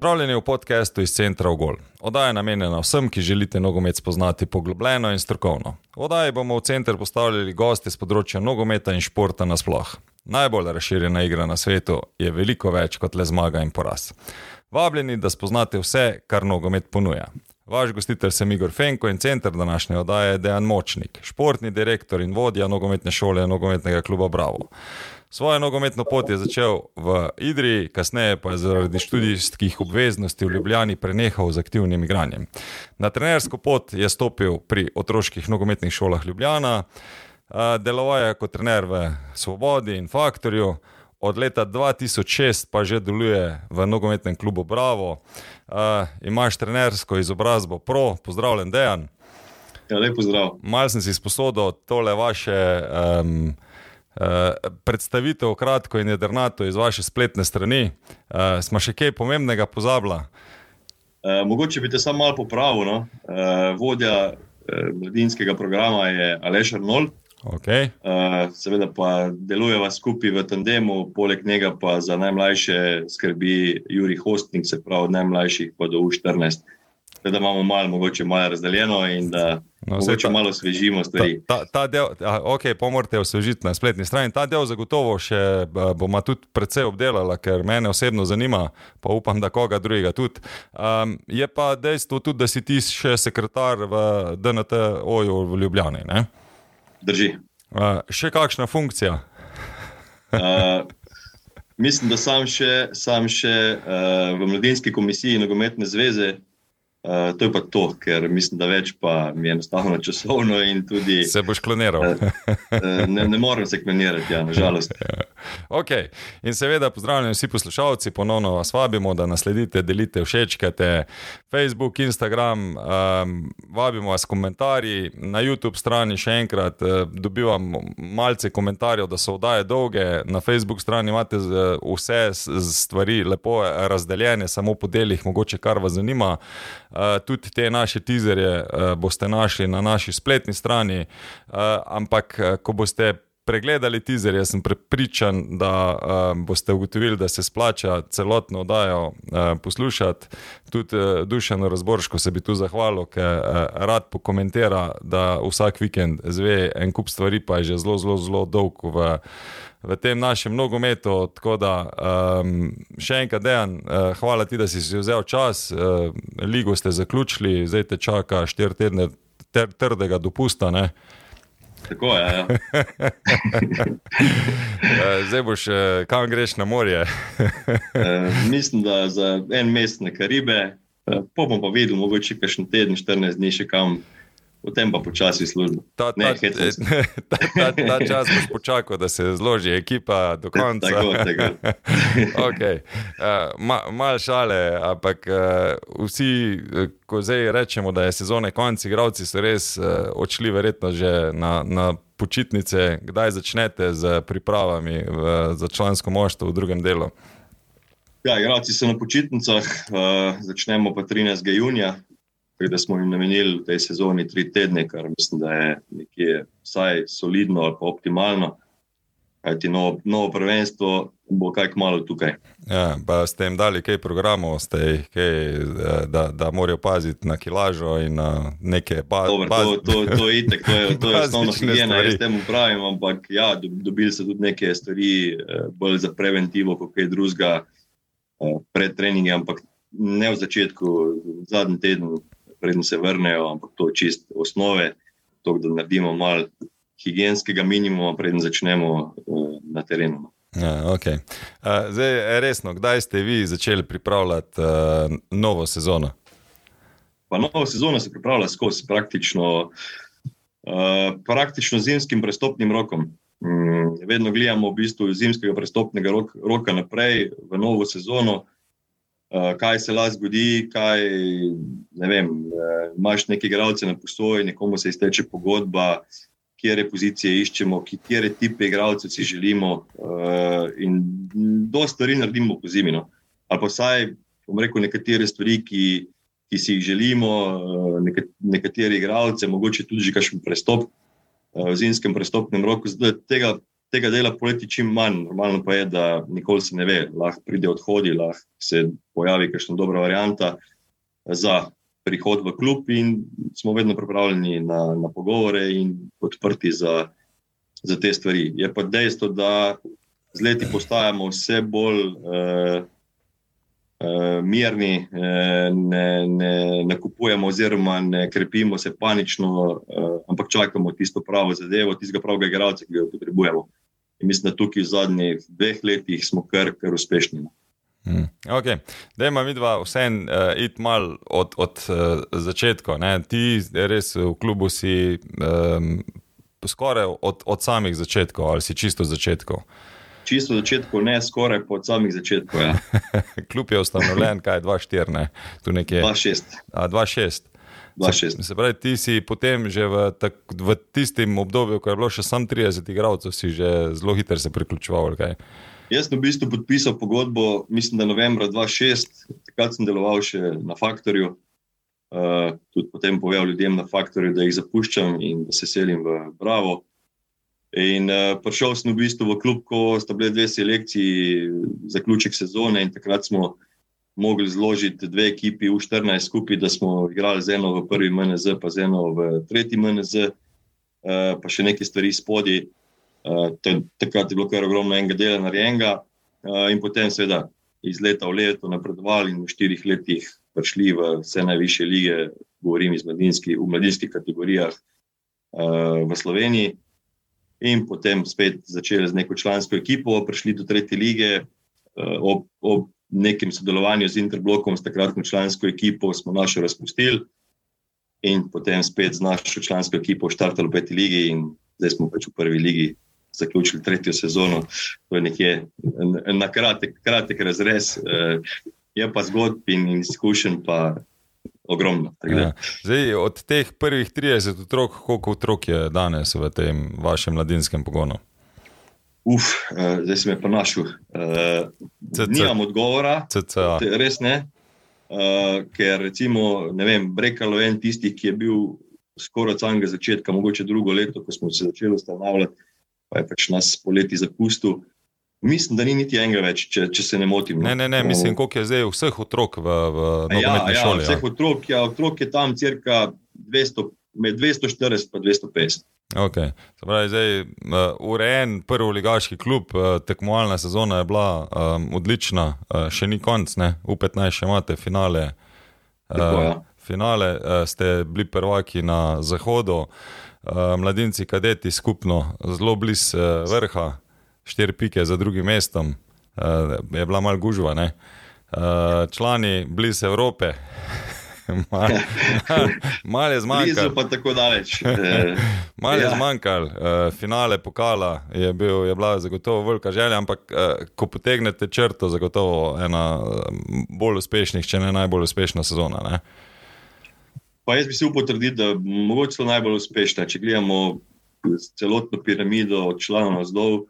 Pravljeni v podkastu iz centra Ogol. Oddaja je namenjena vsem, ki želite nogomet spoznati poglobljeno in strokovno. V oddaji bomo v center postavljali goste z področja nogometa in športa nasploh. Najbolj razširjena igra na svetu je veliko več kot le zmaga in poraz. Vabljeni, da spoznate vse, kar nogomet ponuja. Vaš gostitelj sem Igor Fenko in center današnje oddaje je Dejan Močnik, športni direktor in vodja nogometne šole nogometnega kluba Bravo. Svojo nogometno pot je začel v Idriji, kasneje pa je zaradi študijskih obveznosti v Ljubljani prenehal z aktivnim igranjem. Na trenersko pot je stopil pri otroških nogometnih šolah Ljubljana, deloval je kot trener v Svobodi in Faktorju, od leta 2006 pa že deluje v nogometnem klubu Bravo. Imaš trenersko izobrazbo Pro, pozdravljen, Dejan. Ja, lepo zdrav. Mal sem si sposodil tole vaše. Um, Uh, predstavitev, kratko in jedrnato iz vaše spletne strani. Uh, smo še kaj pomembnega pozabili? Uh, mogoče bi te samo malo popravil. No? Uh, vodja uh, mladinskega programa je Aleš Arnold. Okay. Uh, seveda pa delujeva skupaj v tandemu, poleg njega pa za najmlajše skrbi Juri Hostnik, se pravi od najmlajših pa do U14 da imamo malo, mogoče malo razdeljeno in da no, mogoče ta, malo osvežimo stvari. Ta, ta, ta del, ok, pomorite osvežiti na spletni strani. Ta del zagotovo še bomo tudi precej obdelali, ker mene osebno zanima, pa upam, da koga drugega tudi. Um, je pa dejstvo tudi, da si ti še sekretar v DNT-oju v Ljubljani. Ne? Drži. Uh, še kakšna funkcija? uh, mislim, da sem še, sam še uh, v Mladinski komisiji Nogometne zveze, Uh, to je pa to, ker mislim, da več pa mi je enostavno časovno tudi. Se boš kloniral. uh, ne, ne morem se klonirati, ja, nažalost. okay. In seveda, pozdravljeni vsi poslušalci, ponovno vas vabimo, da nasledite, delite, všečkate Facebook, Instagram, um, vabimo vas komentarji na YouTube strani. Še enkrat uh, dobivam malce komentarjev, da so oddaje dolge. Na Facebook strani imate vse stvari lepo razdeljene, samo po delih, mogoče kar vas zanima. Uh, tudi te naše teaserje uh, boste našli na naši spletni strani, uh, ampak ko boste pregledali teaserje, sem prepričan, da uh, boste ugotovili, da se splača celotno oddajo uh, poslušati. Tudi uh, Dušan Razborško se bi tu zahvalil, ker uh, rad pokomentira, da vsak vikend zve en kup stvari, pa je že zelo, zelo, zelo dolg v v tem našem nogometu. Tako da um, še enkrat, Dejan, uh, hvala ti, da si si vzel čas. Uh, ligo ste zaključili, zdaj te čaka štiri tedne ter, trdega dopusta. Ne? Tako je. Ja. Eh, zdaj boš, kam greš na morje? Mislim, da za en mesec na Karibe, pa bom pa videl, mogoče še teden, 14 dni še kam potem pa počasi službo. Ta, ta, ta, ta, ta čas boš počakal, da se zloži ekipa do konca. Tako, tako. okay. uh, ma, mal šale, ampak uh, vsi, ko zdaj rečemo, da je sezone konec, igravci so res uh, odšli verjetno že na. na Počitnice, kdaj začnete z pripravami v, za člansko moštvo v drugem delu? Ja, igrači so na počitnicah, uh, začnemo pa 13. junija, da smo jim namenili v tej sezoni tri tedne, kar mislim, da je nekje vsaj solidno ali pa optimalno. Kajti novo, novo prvenstvo bo kaj kmalo tukaj. Ja, ste jim dali kaj programov, ste, kaj, da, da morajo paziti na kilažo in na neke baze. To, to, to, itek, to je, to je osnovno higiena, jaz temu pravim, ampak ja, dobili so tudi neke stvari, eh, bolj za preventivo, kot kaj drugega eh, pred treningom, ampak ne v začetku, v zadnjem preden se vrnejo, ampak to je čist osnove, to, da naredimo malo higijenskega minimuma, preden začnemo uh, na terenu. No. Ja, okay. uh, zdaj, resno, kdaj ste vi začeli pripravljati uh, novo sezono? Pa novo sezono se pripravlja skozi praktično, uh, praktično zimskim prestopnim rokom. Um, vedno gledamo v bistvu zimskega prestopnega rok, roka naprej v novo sezono. Uh, kaj se lahko zgodi, kaj ne vem. Uh, imaš neki igralce na posoji, nekomu se izteče pogodba, kje pozicije iščemo, kje tipe igralcev si želimo. Uh, in do stvari naredimo po zimi. No. Ali pa vsaj, bom rekel, nekatere stvari, ki, ki si jih želimo, neka, nekateri igralce, mogoče tudi že kakšen prestop v zimskem prestopnem roku. Zdaj, tega tega dela poleti čim manj. Normalno pa je, da nikoli se ne ve, lahko pride odhodi, lahko se pojavi kakšna dobra varianta za prihod v klub, in smo vedno pripravljeni na, na pogovore in odprti za, za te stvari. Je pa dejstvo, da z leti postajamo vse bolj. Uh, uh, mirni, uh, ne, ne, ne kupujemo, oziroma ne krepimo se panično, uh, ampak čakamo tisto pravo zadevo, tistega pravega igralca, ki ga potrebujemo. In mislim, da tukaj v zadnjih dveh letih smo kar, kar uspešni. Hmm. Okay. Da ima mi dva vsem uh, iti mal od, od uh, začetka. Ne? Ti res v klubu si um, skoraj od, od samih začetkov ali si čisto začetkov. Čisto začetku, ne skoraj po samih začetku. Ja. Kljub je ustanovljen, kaj je 2-4, ne? tu nekje 2-6. Se, se pravi, ti si potem že v, tak, v tistem obdobju, ko je bilo še samo 30 igralcev, si že zelo hitro se priključeval. Kaj? Jaz sem v bistvu podpisal pogodbo, mislim, da novembra 2006, takrat sem deloval še na faktorju. Uh, tudi potem povedal ljudem na faktorju, da jih zapuščam in da se selim v Bravo. In uh, prišel sem v bistvu v klub, ko sta bile dve selekciji, zaključek sezone, in takrat smo mogli zložiti dve ekipi v 14 skupaj, da smo igrali z eno v prvi MNZ, pa z eno v tretji MNZ, eh, pa še nekaj stvari spodaj. Uh, takrat je bilo kar ogromno enega dela narejenega, uh, in potem, seveda, iz leta v leto napredovali in v štirih letih prišli v vse najviše lige, govorim iz mladinskih, v mladinskih kategorijah v Sloveniji in potem spet začeli z neko člansko ekipo, prišli do tretje lige. Eh, ob, ob nekem sodelovanju z Interblokom, s takratno člansko ekipo, smo našo razpustili in potem spet z našo člansko ekipo štartali v peti ligi, in zdaj smo pač v prvi ligi zaključili tretjo sezono. To je nekje na kratek, kratek razrez. Eh, je pa zgodb in izkušen, pa ogromno. Ja. Zdaj, od teh prvih 30 otrok, koliko otrok je danes v tem vašem mladinskem pogonu? Uf, uh, zdaj si me pa našel. Uh, nimam odgovora. CCA. Res ne. Uh, ker recimo, ne vem, Brekalo je en tistih, ki je bil skoraj od samega začetka, mogoče drugo leto, ko smo se začeli ustanavljati, pa je pač nas poleti zapustil. Mislim, da ni niti enega več, če, če se ne motim. No. Ne, ne, ne, mislim, koliko je zdaj vseh otrok v, v nogometni ja, šoli. Ja, vseh otrok, ja, otrok je tam cirka 200, med 240 in 250. Okay. Pravi, zdaj, uh, urejen prvi ligaški klub, uh, tekmovalna sezona je bila um, odlična, uh, še ni konc, ne? v 15 še imate finale. Tako, ja. Finale uh, ste bili prvaki na zahodu, uh, mladinci, kadeti skupno, zelo blizu uh, vrha štiri pike za drugim mestom, uh, je bila mal gužva. Uh, člani blizu Evrope. Malo mal je zmanjkalo. Blizu pa tako daleč. Malo je ja. zmanjkalo, uh, finale pokala je, bil, je bila zagotovo velika želja, ampak uh, ko potegnete črto, zagotovo ena bolj uspešnih, če ne najbolj uspešna sezona. Ne? Pa jaz bi se upal trditi, da mogoče so najbolj uspešne. Če gledamo celotno piramido od članov zdolj,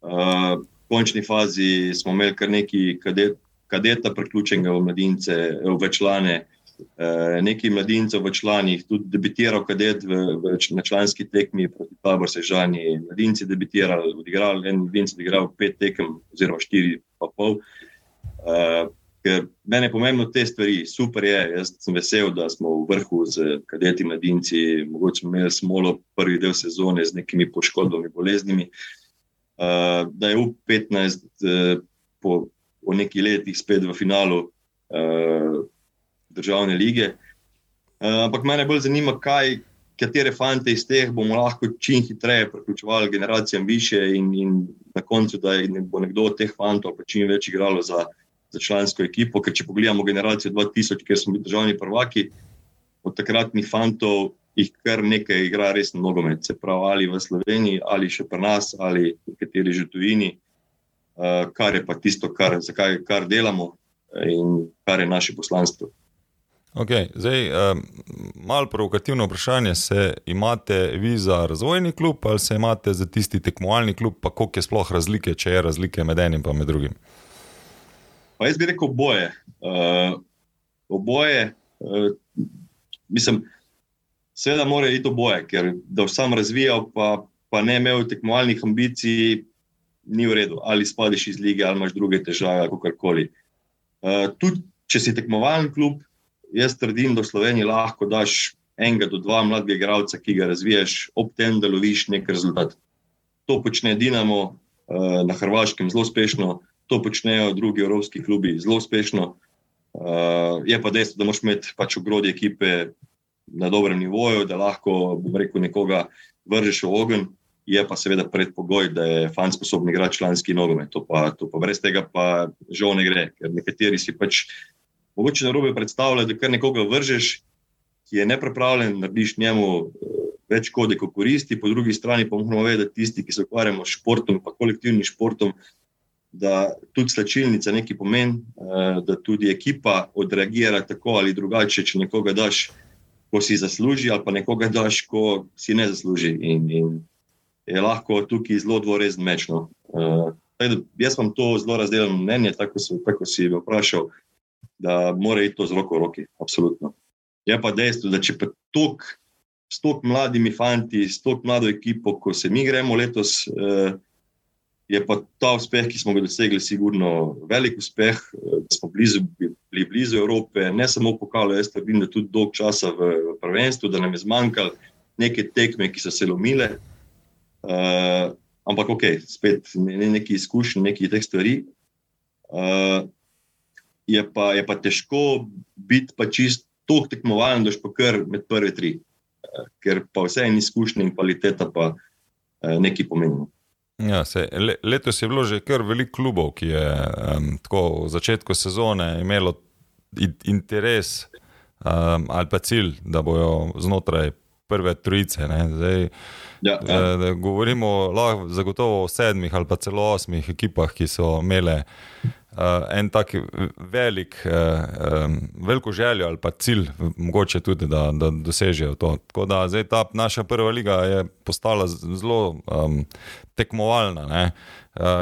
v končni fazi smo imeli kar nekaj kadet, kadeta, priključenega v mladince, v člane, nekaj mladincev v članih, tudi debitiral kadet v, v, na članski tekmi proti Tabor Sežani. Mladinci debitirali, odigrali en mladinec, odigral pet tekem, oziroma štiri pa pol. Uh, ker meni je pomembno te stvari, super je. Jaz sem vesel, da smo v vrhu z kadeti, mladinci. Mogoče smo imeli smolo prvi del sezone z nekimi poškodbami, boleznimi. Uh, da je U15 uh, po, po nekaj letih spet v finalu uh, državne lige. Uh, ampak me bolj zanima, kaj, katere fante iz teh bomo lahko čim hitreje priključevali generacijam više, in, in na koncu, da ne bo nekdo od teh fantov čim več igral za, za člansko ekipo. Ker če pogledamo generacijo 2000, kjer smo bili državni prvaki, od takratnih fantov jih kar nekaj igra res na nogomet, se pravi, ali v Sloveniji, ali še pri nas, ali v kateri že tujini, uh, kar je pa tisto, kar, kar delamo in kar je naše poslanstvo. Okay, zdaj, um, malo provokativno vprašanje. Se imate vi za razvojni klub ali se imate za tisti tekmovalni klub, pa koliko je sploh razlike, če je razlike med enim in med drugim? Pa jaz bi rekel oboje. Uh, oboje, uh, mislim, Seveda, mora iti oboje, ker da vsem razvijal, pa pa ne imel tekmovalnih ambicij, ni v redu. Ali spadiš iz lige, ali imaš druge težave, kako koli. Uh, tudi če si tekmovalen klub, jaz trdim, da v Sloveniji lahko daš enega do dva mladega igralca, ki ga razviješ, ob tem, da loviš nek rezultat. To počne Dinamo uh, na Hrvaškem zelo uspešno, to počnejo drugi evropski klubi zelo uspešno. Uh, je pa dejstvo, da moraš imeti pač ogrodje ekipe na dobrem nivoju, da lahko, bom rekel, nekoga vržeš v ogen. Je pa seveda predpogoj, da je fan sposoben igrati članski nogomet. To, to pa brez tega pa žal ne gre, ker nekateri si pač mogoče na robe predstavljajo, da kar nekoga vržeš, ki je neprepravljen, narediš njemu eh, več kode, kot koristi, po drugi strani pa moramo vedeti, da tisti, ki se ukvarjamo s športom, pa kolektivnim športom, da tudi slačilnica nekaj pomeni, eh, da tudi ekipa odreagira tako ali drugače, če nekoga daš ko si zasluži, ali pa nekoga daš, ko si ne zasluži. In, in je lahko tukaj zelo dvorezen meč. No. Uh, jaz vam to zelo razdelim mnenje, tako, so, tako si me vprašal, da mora iti to z roko v roki. Absolutno. Je pa dejstvo, da če pa tok. S tako mladimi fanti, s tako mlado ekipo, ko se mi gremo letos, eh, je pa ta uspeh, ki smo ga dosegli, sigurno velik uspeh, eh, da smo blizu, bili blizu Evrope, ne samo pokalo, jaz trdim, da tudi dolg časa v, v prvenstvu, da nam je zmanjkalo neke tekme, ki so se lomile. Uh, ampak ok, spet ne, ne neki izkušnji, neki teh stvari. Uh, je, pa, je pa težko biti pa čist toliko tekmovalen, da pa kar med prve tri, uh, ker pa vse en izkušnje in kvaliteta pa uh, nekaj pomeni. Ja, se, le, letos je bilo že kar veliko klubov, ki je um, tako v začetku sezone imelo interes um, ali pa cilj, da bojo znotraj prve trojice. Zdaj, ja, ja. Da, govorimo lahko zagotovo o sedmih ali pa celo osmih ekipah, ki so imele en tak velik, uh, um, veliko željo ali pa cilj, mogoče tudi, da, da dosežejo to. Tako da zdaj ta naša prva liga je postala zelo um, tekmovalna. Ne?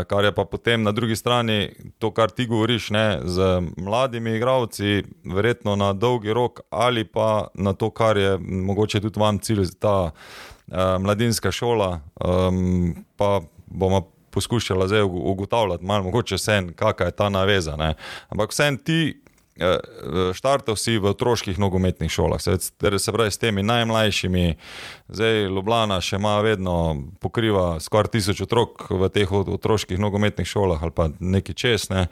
Kar je pa potem na drugi strani to, kar ti govoriš, ne, z mladimi igravci, verjetno na dolgi rok, ali pa na to, kar je mogoče tudi vam cilj, ta uh, mladinska šola. Um, pa bomo poskušala zdaj ugotavljati, malo mogoče vse, kakšna je ta naveza. Ne. Ampak vse ti. Eh, štartal si v otroških nogometnih šolah, se, se pravi s temi najmlajšimi, zdaj Ljubljana še ima vedno pokriva skoraj tisoč otrok v teh otroških nogometnih šolah ali pa neki česne.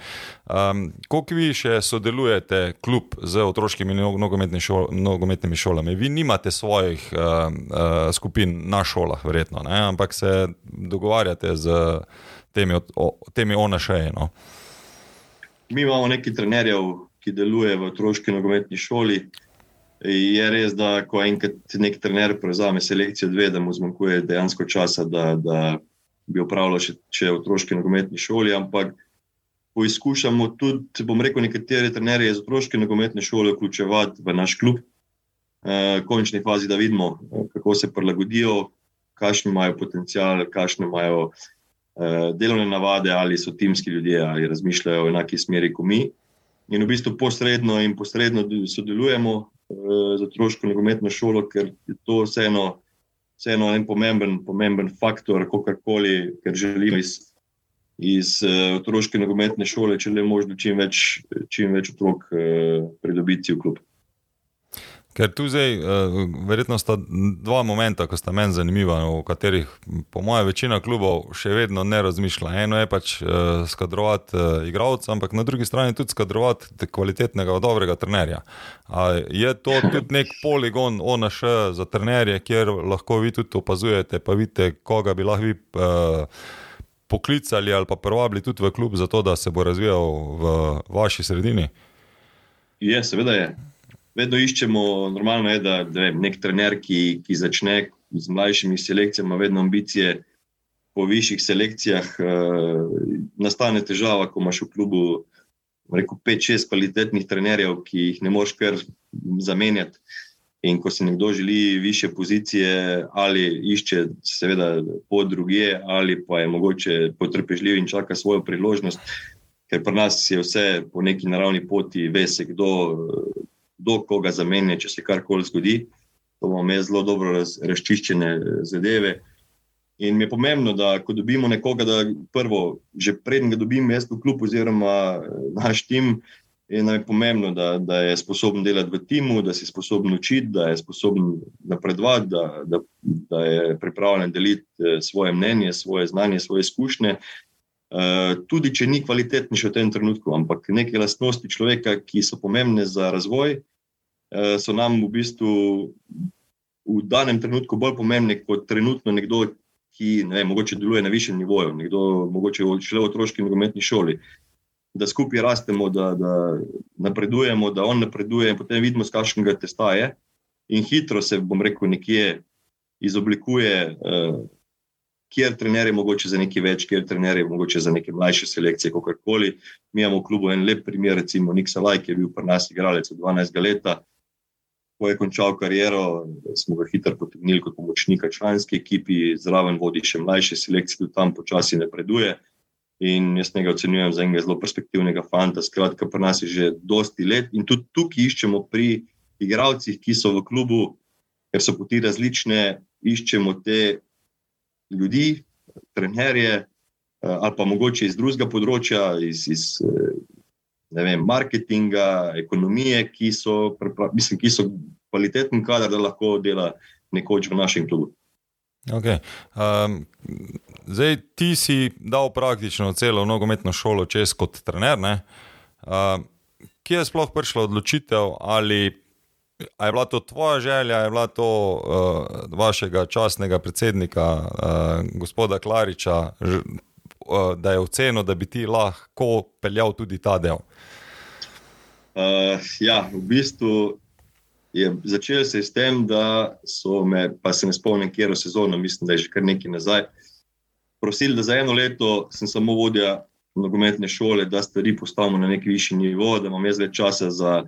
Um, Koliko vi še sodelujete kljub z otroškimi nogometnimi, šol, nogometnimi šolami? Vi nimate svojih uh, uh, skupin na šolah, verjetno, ne? ampak se dogovarjate z temi, o, temi onašeji. No? Mi imamo nekaj trenerjev, ki deluje v otroški nogometni šoli. Je res, da ko enkrat nek trener prevzame selekcijo, dve, da mu zmanjkuje dejansko časa, da, da bi opravljal še, še v otroški nogometni šoli. Ampak poizkušamo tudi, bom rekel, nekatere trenerje iz otroške nogometne šole vključevati v naš klub. V končni fazi, da vidimo, kako se prilagodijo, kakšni imajo potencial, kakšne imajo delovne navade, ali so timski ljudje, ali razmišljajo v enaki smeri kot mi in v bistvu posredno in posredno sodelujemo uh, z otroško nogometno šolo, ker je to vseeno, vseeno en pomemben, pomemben faktor, kako koli, ker želimo iz, iz uh, otroške nogometne šole, če le možno čim več, čim več otrok uh, pridobiti v klub. Ker tu zdaj, uh, verjetno sta dva momenta, ko sta meni zanimiva, v katerih, po mojem, večina klubov še vedno ne razmišlja. Eno je pač uh, skadrovati uh, igralca, ampak na drugi strani tudi skadrovati kvalitetnega, dobrega trenerja. A je to tudi nek poligon ONŠ za trenerje, kjer lahko vi tudi opazujete, pa vidite, koga bi lahko vi. Poklicali ali pa prvabili tudi v klub, zato da se bo razvijal v vaši sredini? Je, seveda je vedno iščemo, normalno je, da, da vem, nek trener, ki, ki začne z mlajšimi selekcijami, vedno ambicije po višjih selekcijah. Uh, nastane težava, ko imaš v klubu rekel, 5-6 kvalitetnih trenerjev, ki jih ne moreš kar zamenjati. In ko si nekdo želi više pozicije, ali išče, seveda, po druge, ali pa je mogoče potrpežljiv in čaka svojo priložnost, ker pri nas je vse po neki naravni poti, ve se, kdo kdo koga zamenja, če se karkoli zgodi. To imamo zelo dobro raz, razčiščene zadeve. In mi je pomembno, da ko dobimo nekoga, da prvo, že predtem, da dobim jaz v klub oziroma naš tim, je nam je pomembno, da, da je sposoben delati v timu, da si sposoben učiti, da je sposoben napredovati, da, da, da je pripravljen deliti eh, svoje mnenje, svoje znanje, svoje izkušnje. Tudi če ni kvalitetni še v tem trenutku, ampak neke lastnosti človeka, ki so pomembne za razvoj, so nam v bistvu v danem trenutku bolj pomembne kot trenutno nekdo, ki ne vem, mogoče deluje na višjem nivoju, nekdo mogoče šele v otroški nogometni šoli. Da skupaj rastemo, da, da napredujemo, da on napreduje, in potem vidimo, z kakšnega testa je. In hitro se, bom rekel, nekje izoblikuje. Uh, kjer trener je mogoče za nekaj več, kjer trener je mogoče za neke mlajše selekcije, kako koli. Mi imamo v klubu en lep primer, recimo Nik Salaj, ki je bil pri nas igralec od 12 let. Ko je končal kariero, smo ga hitro potegnili kot pomočnika članske ekipi, zraven vodi še mlajše selekcije, ki tam počasi napreduje. In jaz njega ocenjujem za enega zelo perspektivnega fanta. Skratka, pri nas je že dosti let in tudi tukaj iščemo pri igravcih, ki so v klubu, ker so poti različne, iščemo te ljudi, trenerje, eh, ali pa mogoče iz drugega področja, iz, iz eh, vem, marketinga, ekonomije, ki so, mislim, ki so kvaliteten kader, da lahko dela nekoč v našem klubu. Okay. Um, zdaj, ti si dal praktično celo nogometno šolo čez kot trener. Um, kje je sploh prišla odločitev, ali je bila to tvoja želja, je bila to uh, vašega časnega predsednika, uh, gospoda Klariča, ž, uh, da je ocenil, da bi ti lahko peljal tudi ta del? Uh, ja, v bistvu je začel se s tem, da so me, pa se ne spomnim, kje je sezono, mislim, da je že kar nekaj nazaj, prosili, da za eno leto sem samo vodja nogometne šole, da stvari postavimo na neki višji nivo, da imam jaz več časa za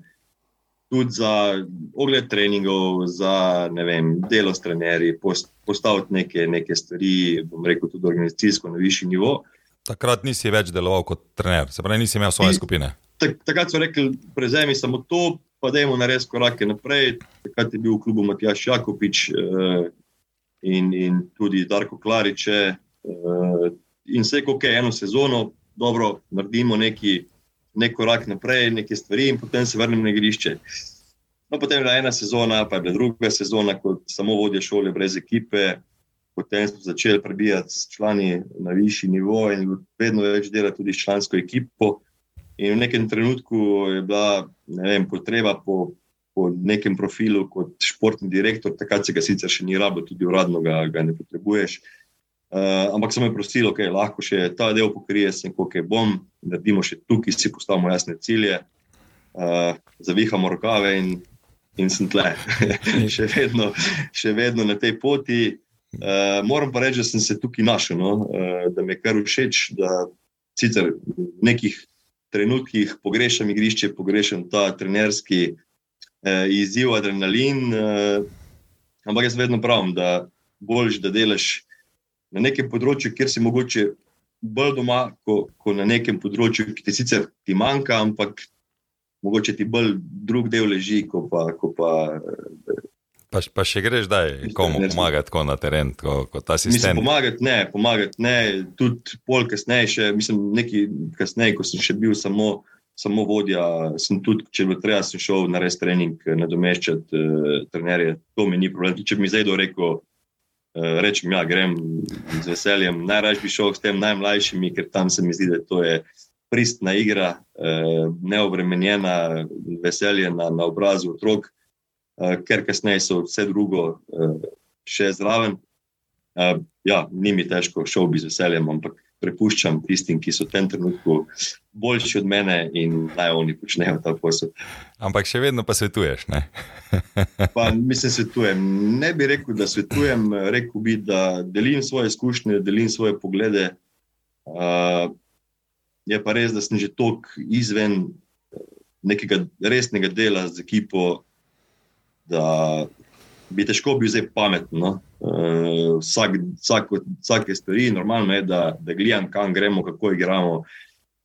tudi za ogled treningov, za vem, delo s trenerji, postaviti neke, neke stvari, bom rekel, tudi organizacijsko na višji nivo. Takrat nisi več deloval kot trener, se pravi, nisi imel svoje In, skupine. Tak, takrat so rekli, prezemi samo to, pa da imamo narediti korake naprej. Takrat je bil v klubu Matjaš Jakopič eh, in, in tudi Darko Klariče. Eh, in vse, kako je eno sezono, dobro, naredimo nekaj nek korak naprej, neke stvari, in potem se vrnem na igrišče. No, potem je bila ena sezona, pa je bila druga sezona, kot samo vodje šole, brez ekipe. Potem smo začeli prebijati s člani na višji nivo in vedno več delati tudi s člansko ekipo. In v nekem trenutku je bila ne vem, potreba po, po nekem profilu kot športni direktor, takrat se ga sicer še ni rabo, tudi uradno ga, ga ne potrebuješ. Uh, ampak sem jih prosil, da lahko še ta del pokrije, sem kot je bom, naredimo še tukaj, si postavimo jasne cilje, uh, zavihamo rokave in, in sem tle, še, vedno, še vedno na tej poti. Uh, moram pa reči, da sem se tukaj našel, no? uh, da mi je kar všeč, da sicer v nekih trenutkih pogrešam igrišče, pogrešam ta trenerski uh, izziv, adrenalin. Uh, ampak jaz vedno pravim, da boljš, da delaš na nekem področju, kjer si mogoče bolj doma, kot ko na nekem področju, ki ti sicer ti manjka, ampak mogoče ti bolj drug del leži, kot pa. Ko pa Pa, pa še greš, da je komu pomagati na teren, kot ko ta sistem. Pomagati ne, pomagati ne, tudi pol kasneje, še, mislim, nekaj kasneje, ko sem še bil samo, samo vodja, sem tudi, če bi treba, sem šel na res trening, nadomeščati uh, trenerje, to mi ni problem. Če bi mi zdaj rekel, Eh, rečem, ja, grem z veseljem. Najraž bi šel s tem najmlajšimi, ker tam se mi zdi, da to je pristna igra, eh, neobremenjena, veselje na, na obrazu otrok, eh, ker kasneje so vse drugo še zraven. Ja, ni mi težko, šel bi z veseljem, ampak prepuščam tistim, ki so v tem trenutku boljši od mene in naj oni počnejo ta posel. Ampak še vedno pa svetuješ. pa, mislim, svetujem. Ne bi rekel, da svetujem, rekel bi, da delim svoje izkušnje, delim svoje poglede. Uh, je pa res, da sem že tok izven nekega resnega dela z ekipo, da bi težko bil zdaj pameten. No? Uh, vsak, vsak, vsake stvari, normalno je, da, da gledam, kam gremo, kako igramo,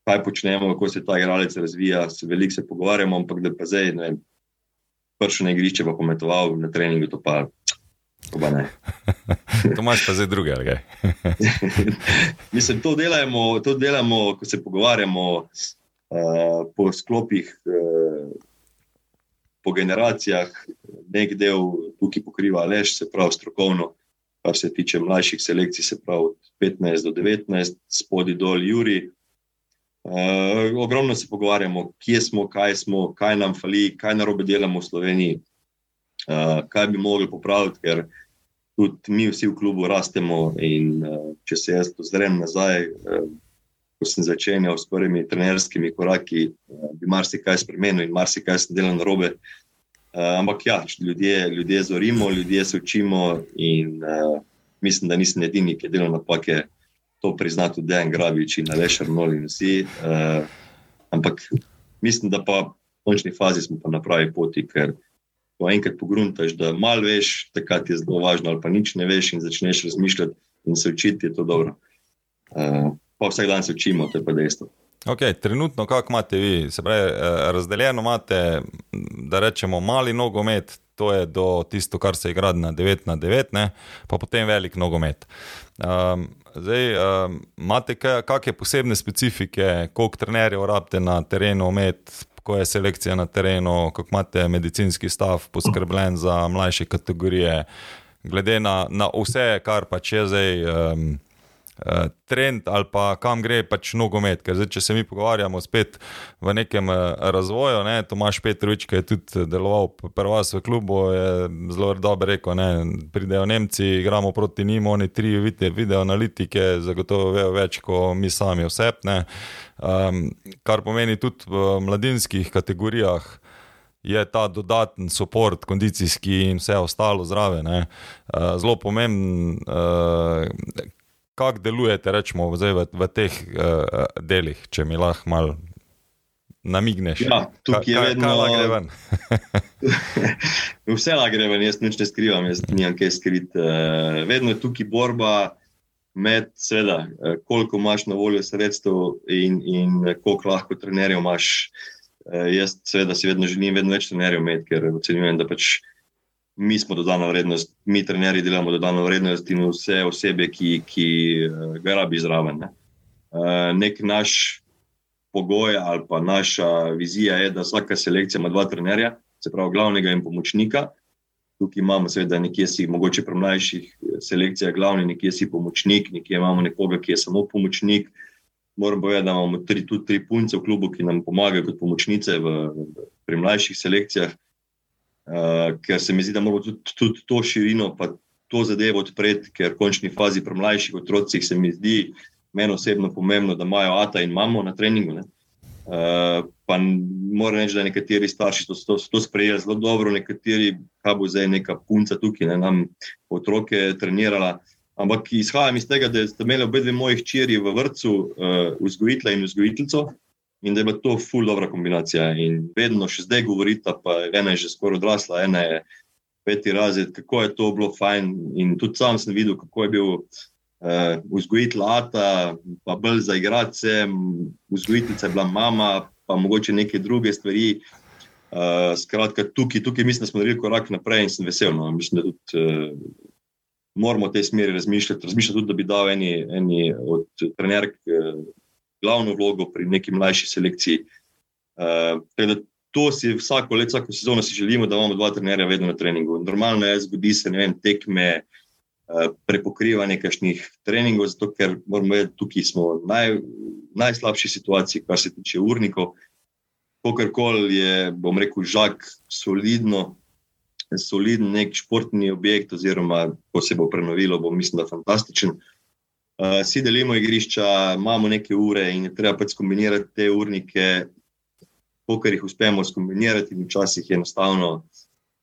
kaj počnemo, kako se ta igralec razvija. Se veliko se pogovarjamo, ampak da pa zdaj, ne vem, prišel na igrišče, pa pometoval na treningu, to pa to imaš pa zdaj druge, ali kaj? Mislim, to delamo, to delamo, ko se pogovarjamo uh, po sklopih, uh, po generacijah. Nek del tukaj pokriva lež, se pravi strokovno, kar se tiče mlajših selekcij, se pravi od 15 do 19, spodi dol Juri. Uh, ogromno se pogovarjamo, kje smo, kaj smo, kaj nam fali, kaj narobe delamo v Sloveniji, uh, kaj bi mogli popraviti, ker tudi mi vsi v klubu rastemo. In, uh, če se jaz ozrem nazaj, uh, ko sem začenjal s prvimi trenerskimi koraki, uh, bi marsikaj spremenil in marsikaj sem delal na robe. Uh, ampak ja, ljudje, ljudje zorimo, ljudje se učimo in uh, mislim, da nisem edini, ki je delal napake. To prizna tudi Dejan Grabič in Aleš Arnold in vsi. Uh, ampak mislim, da pa v končni fazi smo pa na pravi poti, ker ko enkrat pogruntaš, da malo veš, takrat je zelo važno, ali pa nič ne veš in začneš razmišljati in se učiti, je to dobro. Uh, pa vsak dan se učimo, to je pa dejstvo. Okay, trenutno, kako imate vi, se pravi, eh, razdeljeno imate, da rečemo, mali nogomet, to je do tisto, kar se igra na 9 na 9, ne? pa potem velik nogomet. Um, zdaj, um, imate kakšne posebne specifike, koliko trenerjev rabite na terenu, omet, ko je selekcija na terenu, kako imate medicinski stav poskrbljen za mlajše kategorije, glede na, na vse, kar pač je zdaj. Um, Trend ali pa kam gre pač nogomet. Ker zdaj, če se mi pogovarjamo spet v nekem razvoju, ne, Tomaš Petrovič, ki je tudi deloval prvo v klubu, je zelo dobro rekel: ne, pridejo Nemci, igramo proti njim, oni tri video analitike, zagotovo vejo več kot mi sami osebne. Um, kar pomeni tudi v mladinskih kategorijah je ta dodaten podpor, kondicijski in vse ostalo zraven. Zelo pomemben, kako delujete rečemo, v, v teh uh, delih, če mi lahko malo. Namigneš. Ja, tukaj je vedno vedno. Vse gre ven, jaz nič ne skrivam, jaz nimam kaj skriti. Uh, vedno je tukaj borba med, seveda, eh, koliko imaš na voljo sredstev in, in koliko lahko trenerjev imaš. Eh, jaz, seveda, si vedno želim vedno več trenerjev imeti, ker ocenjujem, da pač mi smo dodana vrednost, mi trenerji delamo dodano vrednost in vse osebe, ki, ki eh, ga rabi zraven. Ne. Nek naš pogoj ali pa naša vizija je, da vsaka selekcija ima dva trenerja, se pravi glavnega in pomočnika. Tukaj imamo, seveda, nekje si, mogoče pri mlajših eh, selekcijah, glavni, nekje si pomočnik, nekje imamo nekoga, ki je samo pomočnik. Moram povedati, da imamo tri, tudi tri punce v klubu, ki nam pomagajo kot pomočnice v, pri mlajših selekcijah, ker se mi zdi, da moramo tudi, tudi to širino, pa to zadevo odpreti, ker v končni fazi pri mlajših otrocih se mi zdi meni osebno pomembno, da imajo ata in mamo na treningu. Ne? Uh, pa moram reči, da nekateri starši to, to, to sprejeli zelo dobro, nekateri, kaj bo zdaj neka punca tukaj, ne nam otroke trenirala. Ampak izhajam iz tega, da ste imeli obe dve moji hčeri v vrtu, uh, vzgojitla in vzgojiteljico, in da je bila to ful dobra kombinacija. In vedno še zdaj govorita, pa ena je že skoraj odrasla, ena je peti razred, kako je to bilo fajn. In tudi sam sem videl, kako je bil uh, vzgojitelj Ata, pa bolj za igrače, vzgojiteljica je bila mama, pa mogoče neke druge stvari. Uh, skratka, tukaj, tukaj mislim, da smo naredili korak naprej in sem vesel. No. Mislim, da tudi uh, moramo v tej smeri razmišljati. Razmišljati tudi, da bi dal eni, eni od trenerk uh, glavno vlogo pri neki mlajši selekciji. Uh, to si vsako leto, vsako sezono si želimo, da imamo dva trenerja vedno na treningu. Normalno je, zgodi se, vem, tekme. Uh, prepokrivanje nekakšnih treningov, zato ker moramo vedeti, tukaj smo v naj, najslabši situaciji, kar se tiče urnikov. Kakorkoli je, bom rekel, žak, solidno, soliden nek športni objekt, oziroma ko se bo prenovilo, bo mislim, da fantastičen. Uh, vsi delimo igrišča, imamo neke ure in treba pač kombinirati te urnike, kar jih uspemo skombinirati, in včasih je enostavno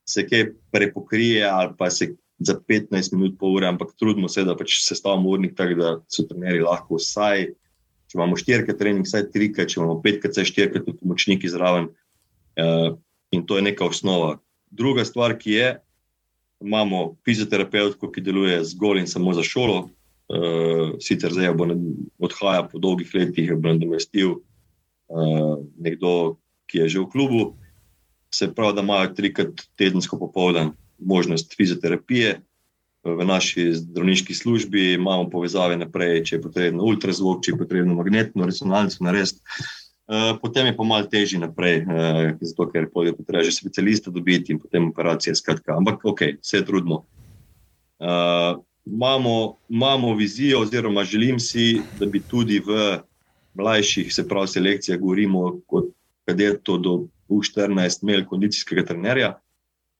se kaj prepokrije ali pa se za 15 minut, pol ure, ampak trudimo se, da pač se stavimo urnik tako, da so trenerji lahko vsaj, če imamo štirikrat trening, vsaj trikrat, če imamo petkrat, vsaj štirikrat tudi pomočniki zraven. Uh, in to je neka osnova. Druga stvar, ki je, imamo fizioterapeutko, ki deluje zgolj in samo za šolo. Uh, sicer zdaj bo odhaja po dolgih letih, bo nadomestil uh, nekdo, ki je že v klubu. Se pravi, da imajo trikrat tedensko popoldan možnost fizioterapije. v naši zdravniški službi, imamo povezave naprej, če je potrebno ultrazvok, če je potrebno magnetno resonanco narediti. Uh, potem je pa malo težje naprej, uh, zato ker je treba že specialista dobiti in potem operacije. Skratka. Ampak ok, vse trudimo. Uh, imamo, imamo vizijo, oziroma želim si, da bi tudi v mlajših, se pravi, selekcijah, govorimo kot kadeto do U14, imeli kondicijskega trenerja.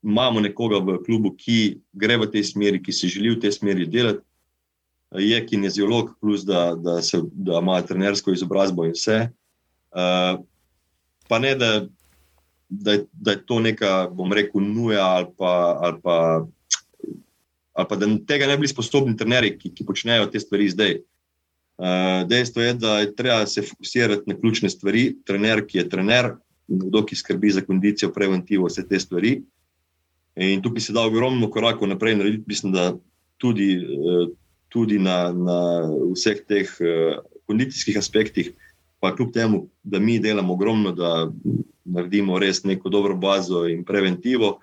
Imamo nekoga v klubu, ki gre v tej smeri, ki se želi v tej smeri delati. Je kineziolog, plus da, da, se, da ima trenersko izobrazbo in vse. Eh, pa ne, da, da, da je to neka, bom rekel, nuja ali pa, ali pa, ali pa da tega ne bi bili sposobni trenerji, ki, ki počnejo te stvari zdaj. Uh, dejstvo je, da je treba se fokusirati na ključne stvari. Trener, ki je trener, kdo ki skrbi za kondicijo, preventivo, vse te stvari. In tukaj se da ogromno korakov naprej narediti, mislim, da tudi, uh, tudi na, na vseh teh uh, kondicijskih aspektih, uh, pa kljub temu, da mi delamo ogromno, da naredimo res neko dobro bazo in preventivo.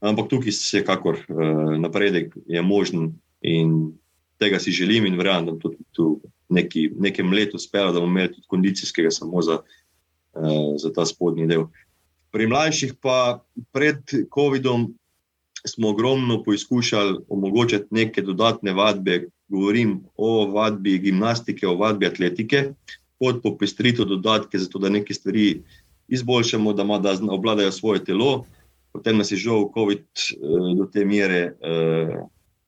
Ampak tukaj se kakor uh, napredek je možen in tega si želim in verjamem, da tudi tu neki, nekem letu uspelo, da bomo imeli tudi kondicijskega samo za, uh, za ta spodnji del. Pri mlajših pa pred COVID-om smo ogromno poizkušali omogočiti neke dodatne vadbe, govorim o vadbi gimnastike, o vadbi atletike, kot popestritev dodatke, zato da neke stvari izboljšamo, da, ima, da obvladajo svoje telo. Potem nas je žal COVID eh, do te mere eh,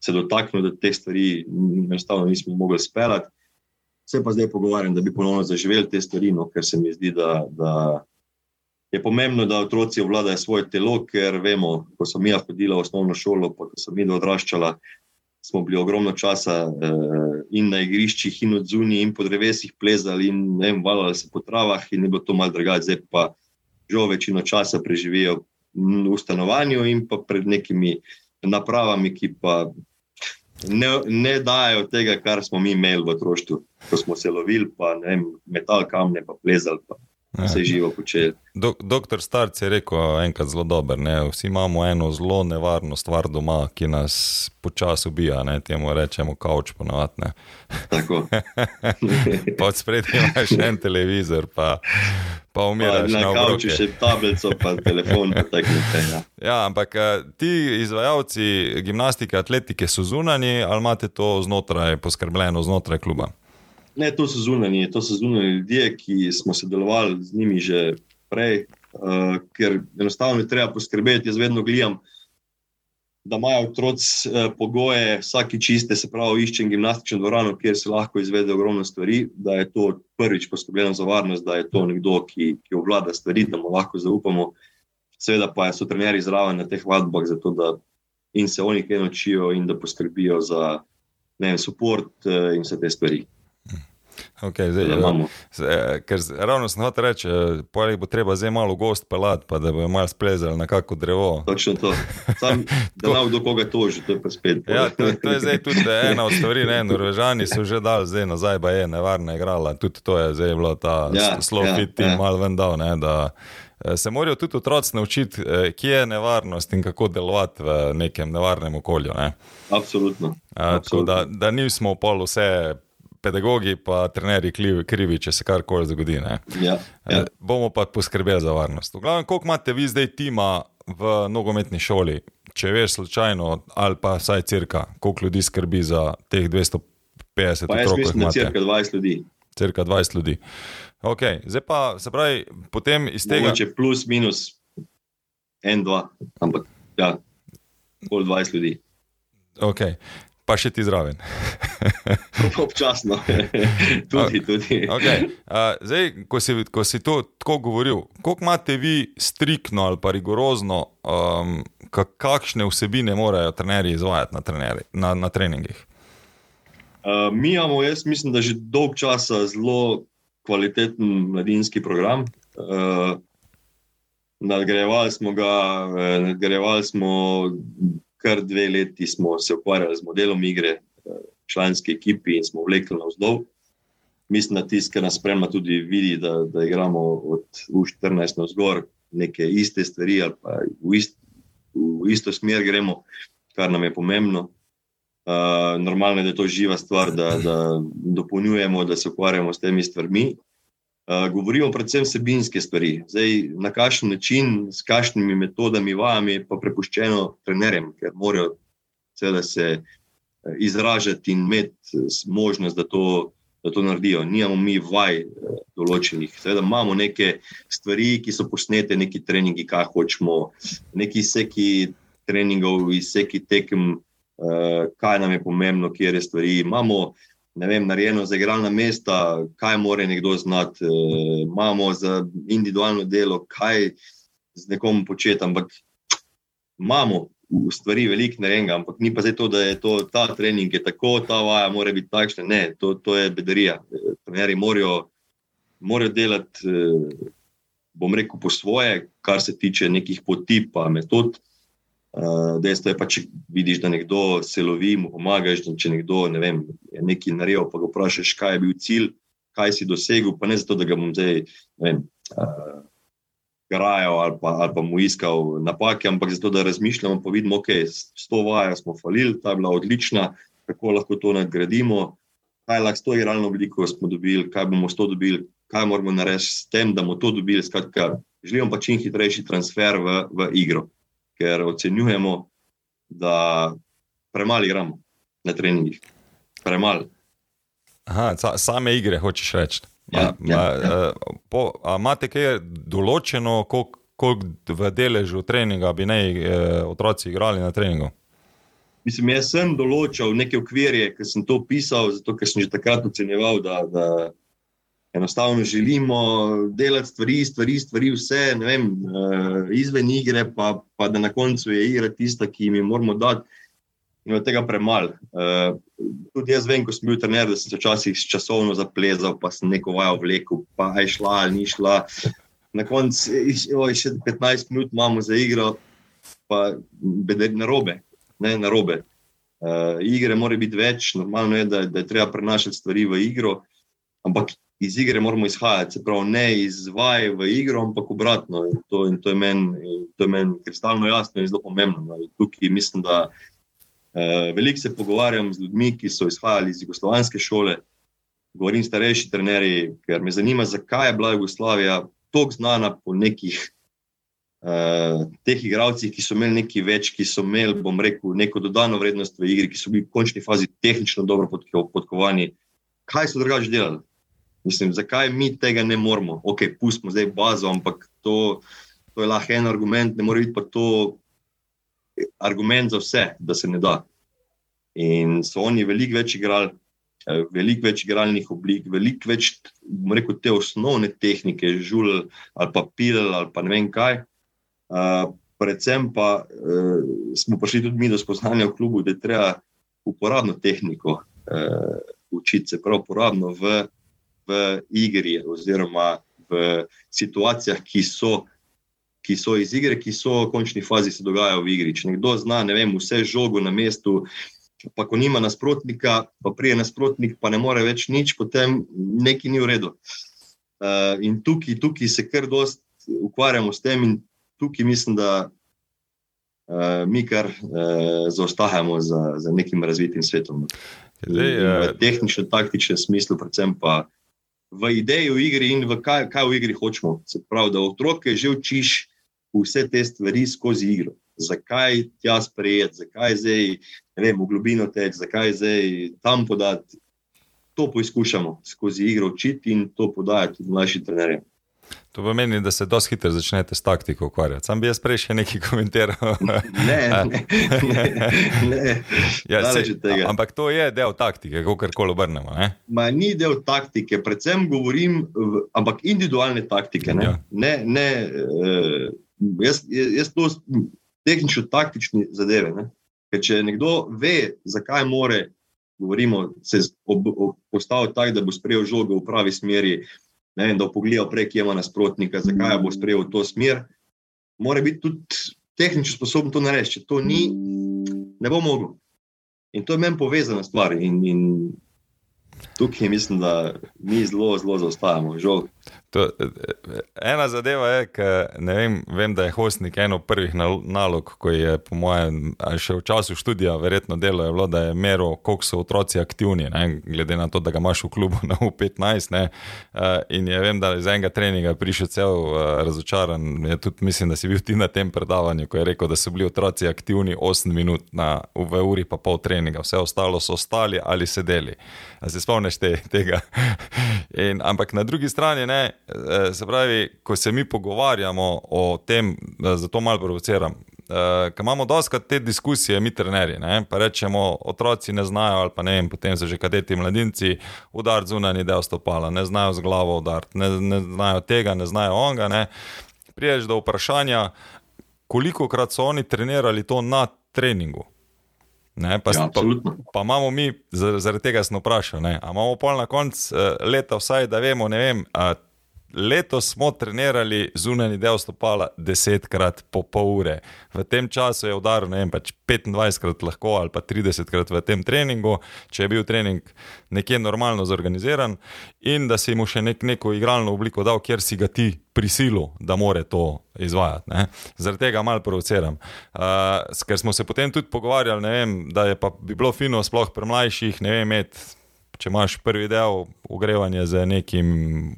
se dotaknil, da te stvari enostavno nismo mogli speljati. Se pa zdaj pogovarjam, da bi ponovno zaživeli te stvari, no, ker se mi zdi, da, da je pomembno, da otroci obvladajo svoje telo, ker vemo, ko so mi hodili v osnovno šolo, pa ko so mi odraščali, smo bili ogromno časa uh, in na igriščih, in od zunaj, in po drevesih plezali, in ne vem, valjali se po travah, in je bilo to malce drugače, zdaj pa žal večino časa preživijo v stanovanju in pa pred nekimi napravami, ki pa ne, ne dajo tega, kar smo mi imeli v otroštvu, ko smo se lovili, pa ne vem, metal kamne, pa plezali. Pa vse živo počeli. Do, doktor Starc je rekel enkrat zelo dober, ne? vsi imamo eno zelo nevarno stvar doma, ki nas počasi ubija, ne? temu rečemo kavč ponovadi. Tako. Pod spredjem imaš en televizor, pa, pa umiraš. Na kavču še tablico, pa telefon, pa tako naprej. Ja. ja, ampak eh, ti izvajalci gimnastike, atletike so zunani ali imate to znotraj, poskrbljeno znotraj kluba? Ne, to so zunani, to so zunani ljudje, ki smo sodelovali z njimi že prej, uh, ker enostavno je treba poskrbeti. Jaz vedno gledam, da imajo otroci uh, pogoje, vsaki čiste, se pravi, iščem gimnastično dvorano, kjer se lahko izvede ogromno stvari, da je to prvič poskrbljeno za varnost, da je to nekdo, ki, ki obvlada stvari, da mu lahko zaupamo. Seveda pa so trenerji zraven na teh vadbah, zato da in se oni kaj naučijo in da poskrbijo za ne vem, support uh, in vse te stvari. Okay, zdaj, imamo. Eh, ker ravno sem hotel reči, eh, da bo treba zdaj malo gost pelat, pa da bo malo splezal na kako drevo. Točno to. Sam, da ne bo do koga toži, to je pa spet. Ja, to, to je zdaj tudi ena od stvari. Ne, Norvežani so že dal, zdaj nazaj pa je nevarna igrala. Tudi to je zdaj bilo ta ja, slow ja, fit in ja. malo ven dal. Ne, da, eh, Se morajo tudi otroci naučiti, kje je nevarnost in kako delovati v nekem nevarnem okolju. Ne? Absolutno. Absolutno. Da, da nismo pol vse pedagogi, pa trenerji krivi, če se karkoli zgodi. Ja, ja. Eh, bomo pa poskrbeli za varnost. V glavnem, koliko imate vi zdaj tima v nogometni šoli, če veš, slučajno ali pa vsaj crka, koliko ljudi skrbi za teh 250 otrok? Mislim, da je crka 20 ljudi. Cirka 20 ljudi. Okay. Zdaj pa se pravi, potem iz tega. Če plus, minus, en, dva, ampak ja, bolj 20 ljudi. Okay pa še ti zraven. Občasno, tudi. tudi. Okay. Uh, zdaj, ko si, ko si to tako govoril, koliko imate vi striktno ali pa rigorozno, um, kakšne vsebine morajo trenerji izvajati na, treneri, na, na treningih? Uh, mi imamo, jaz mislim, da že dolg časa zelo kvaliteten mladinski program. Uh, nadgrajevali smo ga, nadgrajevali smo kar dve leti smo se ukvarjali z modelom igre, članski ekipi in smo vlekli na vzdolj. Mislim, da tisti, ki nas spremlja, tudi vidi, da, da igramo od U14 na vzgor neke iste stvari ali pa v, ist, v isto smer gremo, kar nam je pomembno. Uh, normalno je, da je to živa stvar, da, da dopolnjujemo, da se ukvarjamo s temi stvarmi. Uh, govorimo predvsem vsebinske stvari. Zdaj, na kakšen način, s kakšnimi metodami, vajami, pa prepuščeno trenerjem, ker morajo se izražati in imeti možnost, da to da to naredijo. Nijamo mi vaj eh, določenih. Seveda imamo neke stvari, ki so posnete, neki treningi, kaj hočemo, neki seki treningov, seki tekem, uh, kaj nam je pomembno, kje je stvari. Imamo ne vem, narejeno za igralna mesta, kaj mora nekdo znati, uh, imamo za individualno delo, kaj z nekom početi. Ampak imamo v stvari veliko narejenega, ampak ni pa zdaj to, da je to, ta trening je tako, ta vaja mora biti takšna. Ne, to, to je bedarija. Trenerji morajo, morajo delati, eh, bom rekel, po svoje, kar se tiče nekih poti, pa metod. Uh, dejstvo je pa, če vidiš, da nekdo se lovi, mu pomagaš. Če nekdo ne vem, je nekaj naredil, pa ga vprašaš, kaj je bil cilj, kaj si dosegel, pa ne zato, da ga bom zdaj. Vem, uh, grajal ali pa, ali pa mu iskal napake, ampak zato, da razmišljamo, pa vidimo, ok, s to vajo smo falili, ta je bila odlična, kako lahko to nadgradimo, kaj lahko s to igralno obliko smo dobili, kaj bomo s to dobili, kaj moramo narediti s tem, da bomo to dobili. Skratka, želimo pa čim hitrejši transfer v, v igro, ker ocenjujemo, da premalo igramo na treningih. Premalo. Aha, same igre, hočeš reči. Ja, ja, ja. Imate kaj določeno, koliko v deležu treninga bi naj eh, otroci igrali na treningu? Mislim, jaz sem določil neke okvirje, ki sem to pisal, zato ker sem že takrat ocenjeval, da, da enostavno želimo delati stvari, stvari, stvari vse vem, eh, izven igre, pa, pa da na koncu je igra tista, ki jim moramo dati in od tega premalo. Uh, tudi jaz vem, ko sem bil trener, da sem se včasih časovno zaplezal, pa sem neko vajo vlekel, pa je šla ali ni šla. Na koncu je še 15 minut, imamo za igro, pa je na robe. Ne, na robe. Uh, igre mora biti več, normalno je, da, da je treba prenašati stvari v igro, ampak iz igre moramo izhajati, se pravi, ne iz vaj v igro, ampak obratno. In to, in to je meni men kristalno jasno in zelo pomembno. No. Tukaj mislim, da Uh, Veliko se pogovarjam z ljudmi, ki so izhajali iz jugoslovanske šole, govorim starejši trenerji, ker me zanima, zakaj je bila Jugoslavija tako znana po nekih uh, teh igravcih, ki so imeli nekaj več, ki so imeli, bom rekel, neko dodano vrednost v igri, ki so bili v končni fazi tehnično dobro podkovani. Kaj so drugače delali? Mislim, zakaj mi tega ne moremo? Ok, pustimo zdaj bazo, ampak to, to je lahko en argument, ne more biti pa to argument za vse, da se ne da. In so oni veliko več igrali, eh, veliko več igralnih oblik, veliko več, rekel, te osnovne tehnike, žul ali pa pil ali pa ne vem kaj. Uh, predvsem pa uh, smo prišli tudi mi do spoznanja v klubu, da je treba uporabno tehniko uh, učiti, se pravi, uporabno v, v igri oziroma v situacijah, ki so ki so iz igre, ki so v končni fazi se dogajajo v igri. Če nekdo zna ne vem, vse žogo na mestu, pa ko nima nasprotnika, pa prije nasprotnik, pa ne more več nič, potem nekaj ni v redu. Uh, in tukaj, tukaj se kar dost ukvarjamo s tem, in tukaj mislim, da uh, mi kar uh, zaostajamo za, za nekim razvitim svetom. Zdaj, v tehničnem, taktičnem smislu, predvsem pa v ideji v igri in v kaj, kaj v igri hočemo. Se pravi, da otroke že učiš vse te stvari skozi igro. Zakaj tja sprejeti, zakaj zdaj vem, v globino teči, zakaj zdaj tam podati. To poizkušamo skozi igro učiti in to podajati mlajšim trenerjem. To pomeni, da se dosti hitro začnete s taktiko ukvarjati. Sam bi jaz prej še nekaj komentiral. ne, ne, ne, ne. Ja, se, ampak to je del taktike, kako kar obrnemo. Ma, ni del taktike, predvsem govorim, v, ampak individualne taktike. Ne, ja. ne, ne, uh, jaz, jaz to tehnično-taktične zadeve. Ne? Ker če nekdo ve, zakaj more, govorimo, se postaviti tako, da bo sprejel žogo v pravi smeri, vem, da bo pogledal prek ima nasprotnika, zakaj bo sprejel to smer, mora biti tudi tehnično sposoben to narediti. Če to ni, ne bo mogel. In to je meni povezana stvar. In, in tukaj mislim, da mi zelo, zelo zaostajamo, žal. To, ena zadeva je, da vem, vem, da je Hostnik eno prvih nalog, ko je, po mojem, še v času študija, verjetno delo je bilo, da je meril, koliko so otroci aktivni, ne, glede na to, da ga imaš v klubu na U15. Ne, eh, in je vem, da je iz enega treninga prišel cel eh, razočaran. Tudi, mislim, da si bil ti na tem predavanju, ko je rekel, da so bili otroci aktivni 8 minut na, v uri pa pol treninga, vse ostalo so ostali ali sedeli. Se spomniš te, tega? In, ampak na drugi strani ne. Eh, se pravi, ko se mi pogovarjamo o tem, zato malo provociram. Uh, imamo dosta te diskusije, mi trenerji, ne? pa rečemo, otroci ne znajo, ali pa ne vem, potem so že kadeti mladinci, udar zunanji del stopala, ne znajo z glavo udariti, ne, ne znajo tega, ne znajo onga. Ne? Priješ do vprašanja, koliko krat so oni trenirali to na treningu. Ne, pa, ja, pa, pa imamo mi, zaradi tega smo vprašali, ali imamo pol na koncu leta, vsaj da vemo, ne vem. Uh, letos smo trenirali zunanji del stopala desetkrat po pol ure. V tem času je udaril vem, pač 25krat lahko ali pa 30krat v tem treningu, če je bil trening nekje normalno zorganiziran in da si mu še nek, neko igralno obliko dal, kjer si ga ti prisilil, da more to izvajati. Zaradi tega malo provociram. Uh, ker smo se potem tudi pogovarjali, vem, da je pa bi bilo fino, sploh pri mlajših, ne vem, imeti če imaš prvi del ogrevanja z nekim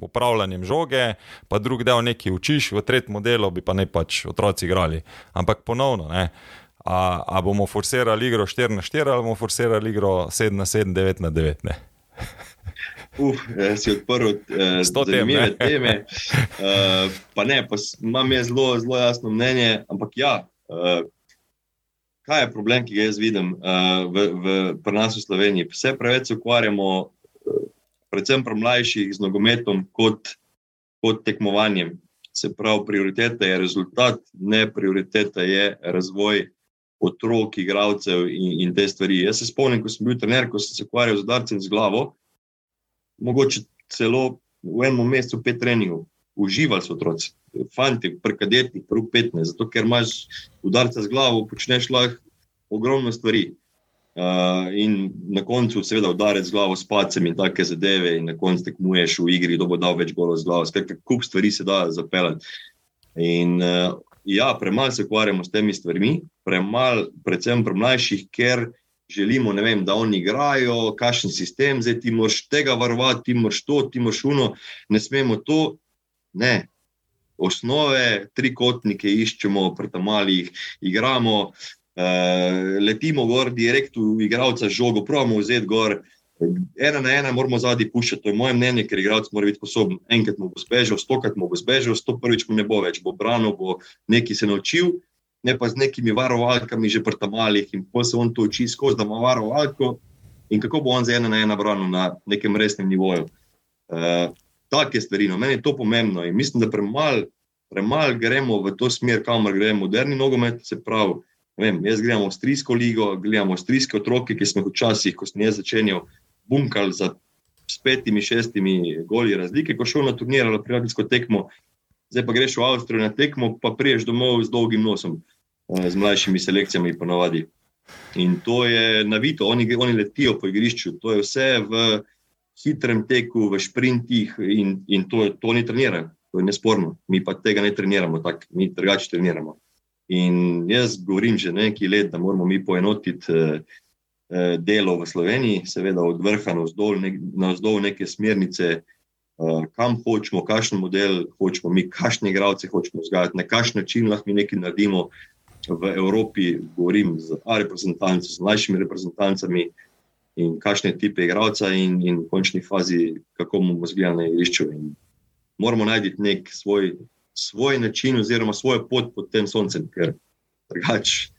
upravljanjem žoge, pa drugi del nekaj učiš, v tretjem delu bi pa ne pač otroci igrali. Ampak ponovno, ne, a, a bomo forsirali igro 4 na 4 ali bomo forsirali igro 7 na 7, 9 na 9. Ne? Uf, eh, si odprl eh, zanimive tem, teme. Uh, pa ne, pa imam zelo, zelo jasno mnenje, ampak ja. Uh, kaj je problem, ki ga jaz vidim uh, v, v, pri nas v Sloveniji? Vse preveč se ukvarjamo, uh, predvsem pri mlajših, z nogometom kot, kot tekmovanjem. Se pravi, prioriteta je rezultat, ne prioriteta je razvoj otrok, igralcev in, in te stvari. Jaz se spomnim, ko sem bil trener, ko sem se ukvarjal z udarcem z glavo, mogoče celo v enem mesecu pet treningov. Uživali so otroci fanti, prekadeti, prvo 15, zato ker imaš udarca z glavo, počneš lahko ogromno stvari. Uh, in na koncu, seveda, udarec z glavo s pacem in take zadeve, in na koncu tekmuješ v igri, kdo bo dal več golov z glavo. Skratka, kup stvari se da zapeljati. In uh, ja, premalo se ukvarjamo s temi stvarmi, premalo, predvsem pri mlajših, ker želimo, vem, da oni igrajo, kakšen sistem, zdaj ti moraš tega varovati, ti moraš to, ti moraš uno, ne smemo to. Ne, osnove, trikotnike iščemo, pretamali jih igramo, uh, letimo gor, direkt v igralca žogo, pravimo vzeti gor. Ena na ena moramo zadnji puščati, to je moje mnenje, ker igralec mora biti sposoben. Enkrat mu bo zbežal, stokrat mu bo zbežal, sto prvič mu ne bo več, bo branil, bo nekaj se naučil, ne pa z nekimi varovalkami že prtamalih in pa se on to uči skozi, da ima varovalko in kako bo on za ena na ena branil na nekem resnem nivoju. Uh, take stvari. No. Meni je to pomembno in mislim, da premalo premal gremo v to smer, kamor gre moderni nogomet. Se pravi, vem, jaz gledam avstrijsko ligo, gledam avstrijske otroke, ki smo jih včasih, ko sem jaz začenjal, bunkali za petimi, šestimi goli razlike, ko šel na turnir ali prijateljsko tekmo. Zdaj pa greš v Avstrijo na tekmo, pa priješ domov z dolgim nosom, eh, z mlajšimi selekcijami, ponovadi. In to je navito, oni, oni letijo po igrišču, to je vse v hitrem teku, v sprintih in, in to, to ni trenirano, to je nesporno. Mi pa tega ne treniramo, tako mi drugače treniramo. In jaz govorim že nekaj let, da moramo mi poenotiti eh, eh delo v Sloveniji, seveda od vrha na vzdolj, vzdolj neke smernice, eh, kam hočemo, kakšen model hočemo, mi kakšne igralce hočemo vzgajati, na kakšen način lahko mi nekaj naredimo. V Evropi govorim z reprezentanci, z mlajšimi reprezentancami, in kakšne tipe igralca, in, in v končni fazi, kako bomo zgledali na igrišču. Moramo najti nek svoj, svoj način, oziroma svojo pot pod tem soncem, ker drugače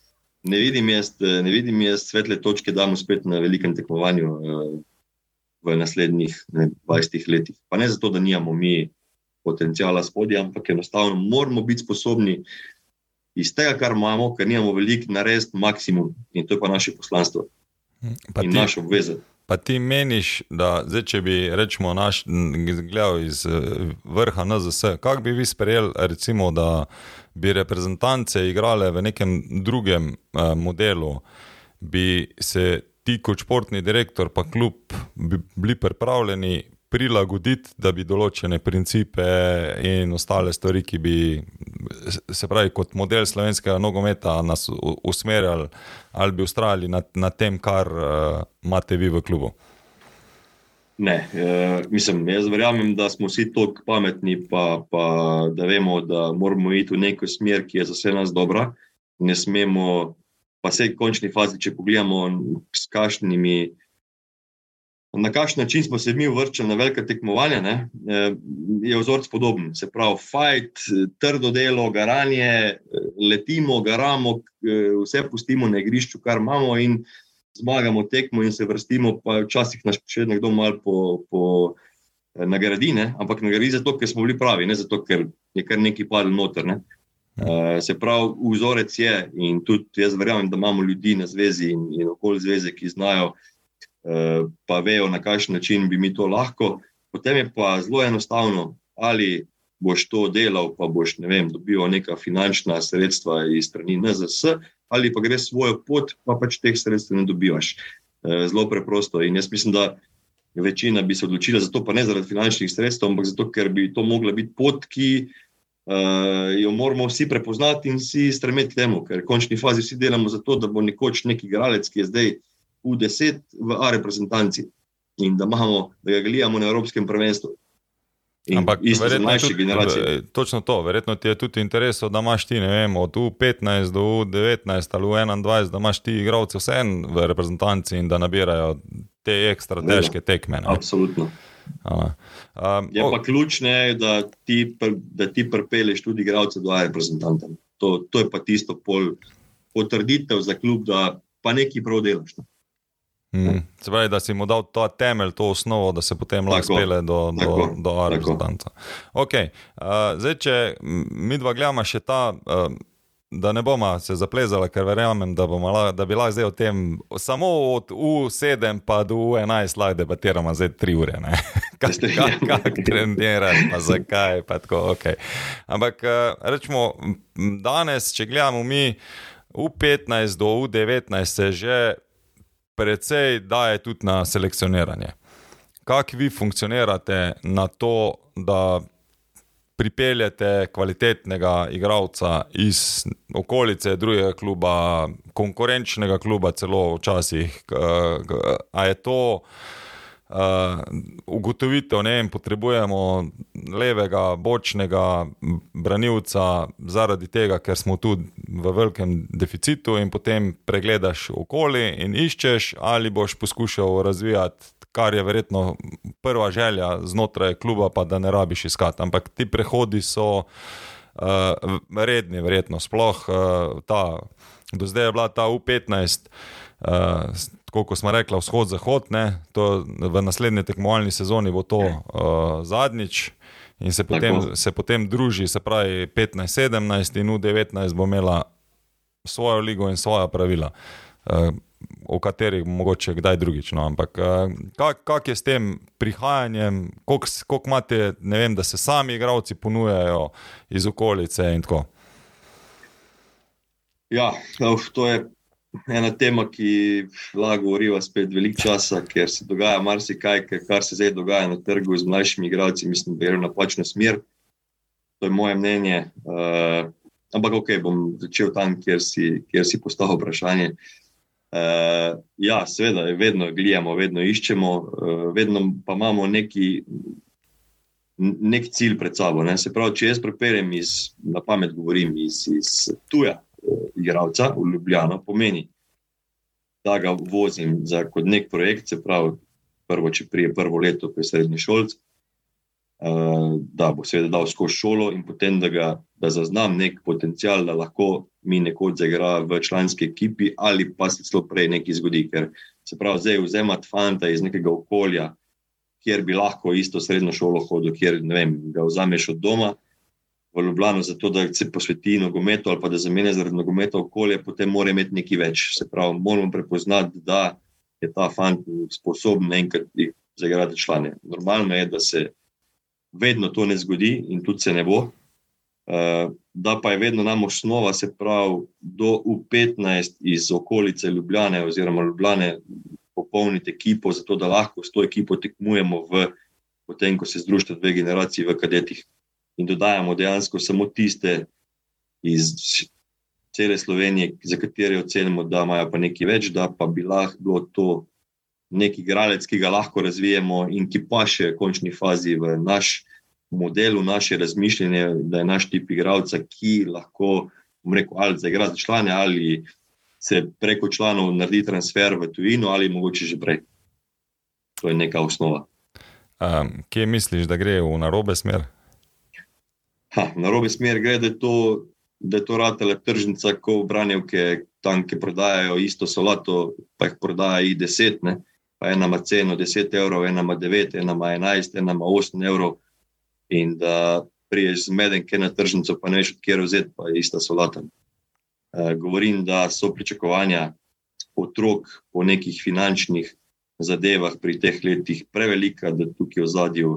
ne vidim jaz, ne vidim jaz svetle točke, da bomo spet na velikem tekmovanju uh, v naslednjih ne, 20 letih. Pa ne zato, da nimamo mi potencijala spodaj, ampak enostavno moramo biti sposobni. Iz tega, kar imamo, ker nimamo veliko, narediti maksimum in to je pa naše poslanstvo. Pa in ti, naš obvezen. Pa ti meniš, da zdaj, če bi rečemo, naš, gledal iz eh, vrha NZS, kako bi vi sprejeli, recimo, da bi reprezentance igrale v nekem drugem uh, modelu, bi se ti kot športni direktor, pa kljub bi bili pripravljeni prilagoditi, da bi določene principe in ostale stvari, ki bi se pravi kot model slovenskega nogometa nas usmerjali ali bi ustrajali na, na tem, kar uh, imate vi v klubu. Ne, uh, mislim, jaz verjamem, da smo vsi tako pametni, pa, pa da vemo, da moramo iti v neko smer, ki je za vse nas dobra. Ne smemo, pa vse v končni fazi, če pogledamo, s kakšnimi na kakšen način smo se mi vrčili na velike tekmovanja, ne, eh, je vzorc podoben. Se pravi, fajt, trdo delo, garanje, letimo, garamo, eh, vse pustimo na igrišču, kar imamo in zmagamo tekmo in se vrstimo, pa včasih nas še nekdo malo po. po eh, Nagradi, ne? ampak nagradi zato, ker smo bili pravi, ne zato, ker je kar nekaj padlo noter. Ne? Uh, se pravi, vzorec je in tudi jaz verjamem, da imamo ljudi na zvezi in, in okoli zveze, ki znajo uh, pa vejo, na kakšen način bi mi to lahko. Potem je pa zelo enostavno, ali boš to delal, pa boš ne vem, dobil neka finančna sredstva iz strani NZS, ali pa greš svojo pot, pa pač teh sredstev ne dobivaš. Eh, zelo preprosto. In jaz mislim, da večina bi se odločila za to, pa ne zaradi finančnih sredstev, ampak zato, ker bi to mogla biti pot, ki. Uh, jo moramo vsi prepoznati in vsi stremeti temu, ker v končni fazi vsi delamo za to, da bo nekoč neki igralec, ki je zdaj uh, v deset v A reprezentanci in da, imamo, da ga gledamo na Evropskem prvenstvu. Ampak, verjetno je tudi, eh, točno to, verjetno ti je tudi interes, da imaš ti, vem, od U15 do U19 ali U21, da imaš ti igralce vse en v reprezentanci in da nabirajo te ekstra težke tekme. Ne? Absolutno. Um, je pa ključno, da ti, da ti prepeleš tudi igralce do reprezentanta. To, to je pa tisto pol potrditev za klub, da pa nekaj prav delaš. Ne? Mm. Se pravi, da si mu dal ta temelj, to osnovo, da se potem lahko spele do, do, do reprezentanta. Okay. Uh, zdaj, če mi dva gledamo še ta, uh, da ne bomo se zaplezali, ker verjamem, da, da bi lahko zdaj o tem samo od U7 pa do U11 lahko debatiramo zdaj tri ure. Kaj ste rekli, trenirati, pa zakaj. Pa tako, okay. Ampak uh, rečemo, danes, če gledamo mi. U15 do U19 se že precej daje tudi na selekcioniranje. Kako vi funkcionirate na to, da pripeljete kvalitetnega igralca iz okolice drugega kluba, konkurenčnega kluba, celo včasih? A je to? Uh, ugotovitev, ne potrebujemo levega, bočnega branilca, zaradi tega, ker smo tu v velikem deficitu, in potem pregledaš okoli in iščeš, ali boš poskušal razvijati. Kar je verjetno prva želja znotraj kluba, pa da ne rabiš iskati. Ampak ti prehodi so uh, redni, verjetno. Sploh uh, ta, do zdaj je bila ta U15, uh, kot smo rekli, vzhod-zahod, v naslednji tekmovalni sezoni bo to uh, zadnjič. In se potem, se potem druži, se pravi 15-17 in U19 bo imela svojo ligo in svoja pravila, uh, o katerih mogoče kdaj drugič. No. Ampak uh, kak, kak je s tem prihajanjem, koliko imate, ne vem, da se sami igravci ponujajo iz okolice in tako. Ja, to je ena tema, ki lahko govoriva spet veliko časa, ker se dogaja marsikaj, kar se zdaj dogaja na trgu z mlajšimi igralci, mislim, da je na pačno smer. To je moje mnenje. Uh, ampak ok, bom začel tam, kjer si, kjer si postavil vprašanje. Uh, ja, seveda, vedno gledamo, vedno iščemo, uh, vedno pa imamo neki. Nek cilj pred sabo. Ne? Se pravi, če jaz prepeljem iz, na pamet, govorim iz, iz tuja, igralca v Ljubljano, pomeni, da ga vozim za kot nek projekt, se pravi, prvo, če prije prvo leto, ko je srednji šolc, uh, da bo seveda dal skozi šolo in potem, da, ga, da zaznam nek potencial, da lahko mi nekoč zaigra v članski ekipi ali pa se celo prej nekaj zgodi. Ker se pravi, zdaj vzemati fanta iz nekega okolja, kjer bi lahko isto srednjo šolo hodil, kjer vem, ga vzameš od doma v Ljubljano, zato da se posveti nogometu ali pa da zamenja zaradi nogometa okolje, potem mora imeti nekaj več. Se pravi, moramo prepoznati, da je ta fant sposoben enkrat zaigrati člane. Normalno je, da se vedno to ne zgodi in tudi se ne bo. Uh, da pa je vedno nam osnova, se pravi, do U15 iz okolice Ljubljane, oziroma Ljubljane, popolniti ekipo, zato da lahko s to ekipo tekmujemo, v, potem, ko se združite dve generaciji v kadetih. In dodajamo dejansko samo tiste iz cele Slovenije, za katere ocenimo, da imajo pa nekaj več, da pa bi lahko to neki igralec, ki ga lahko razvijemo in ki pa še v končni fazi v naš model, v naše razmišljanje, da je naš tip igralca, ki lahko, rekel, ali zaigra za člane, ali se preko članov naredi transfer v tujino, ali mogoče že prej. To je neka osnova. Um, kje misliš, da gre v narobe smer? Ha, narobe smer gre, da je to da je to ratele tržnica, ko branjevke tam, ki prodajajo isto solato, pa jih prodajajo i deset, ne? pa ena ima ceno deset evrov, ena ima devet, ena ima enajst, ena ima osem evrov. In da priješ z medenke na tržnico, pa ne veš, kje vzeti, pa je ista solata. Uh, govorim, da so pričakovanja otrok po nekih finančnih zadevah pri teh letih prevelika, da tukaj v zadju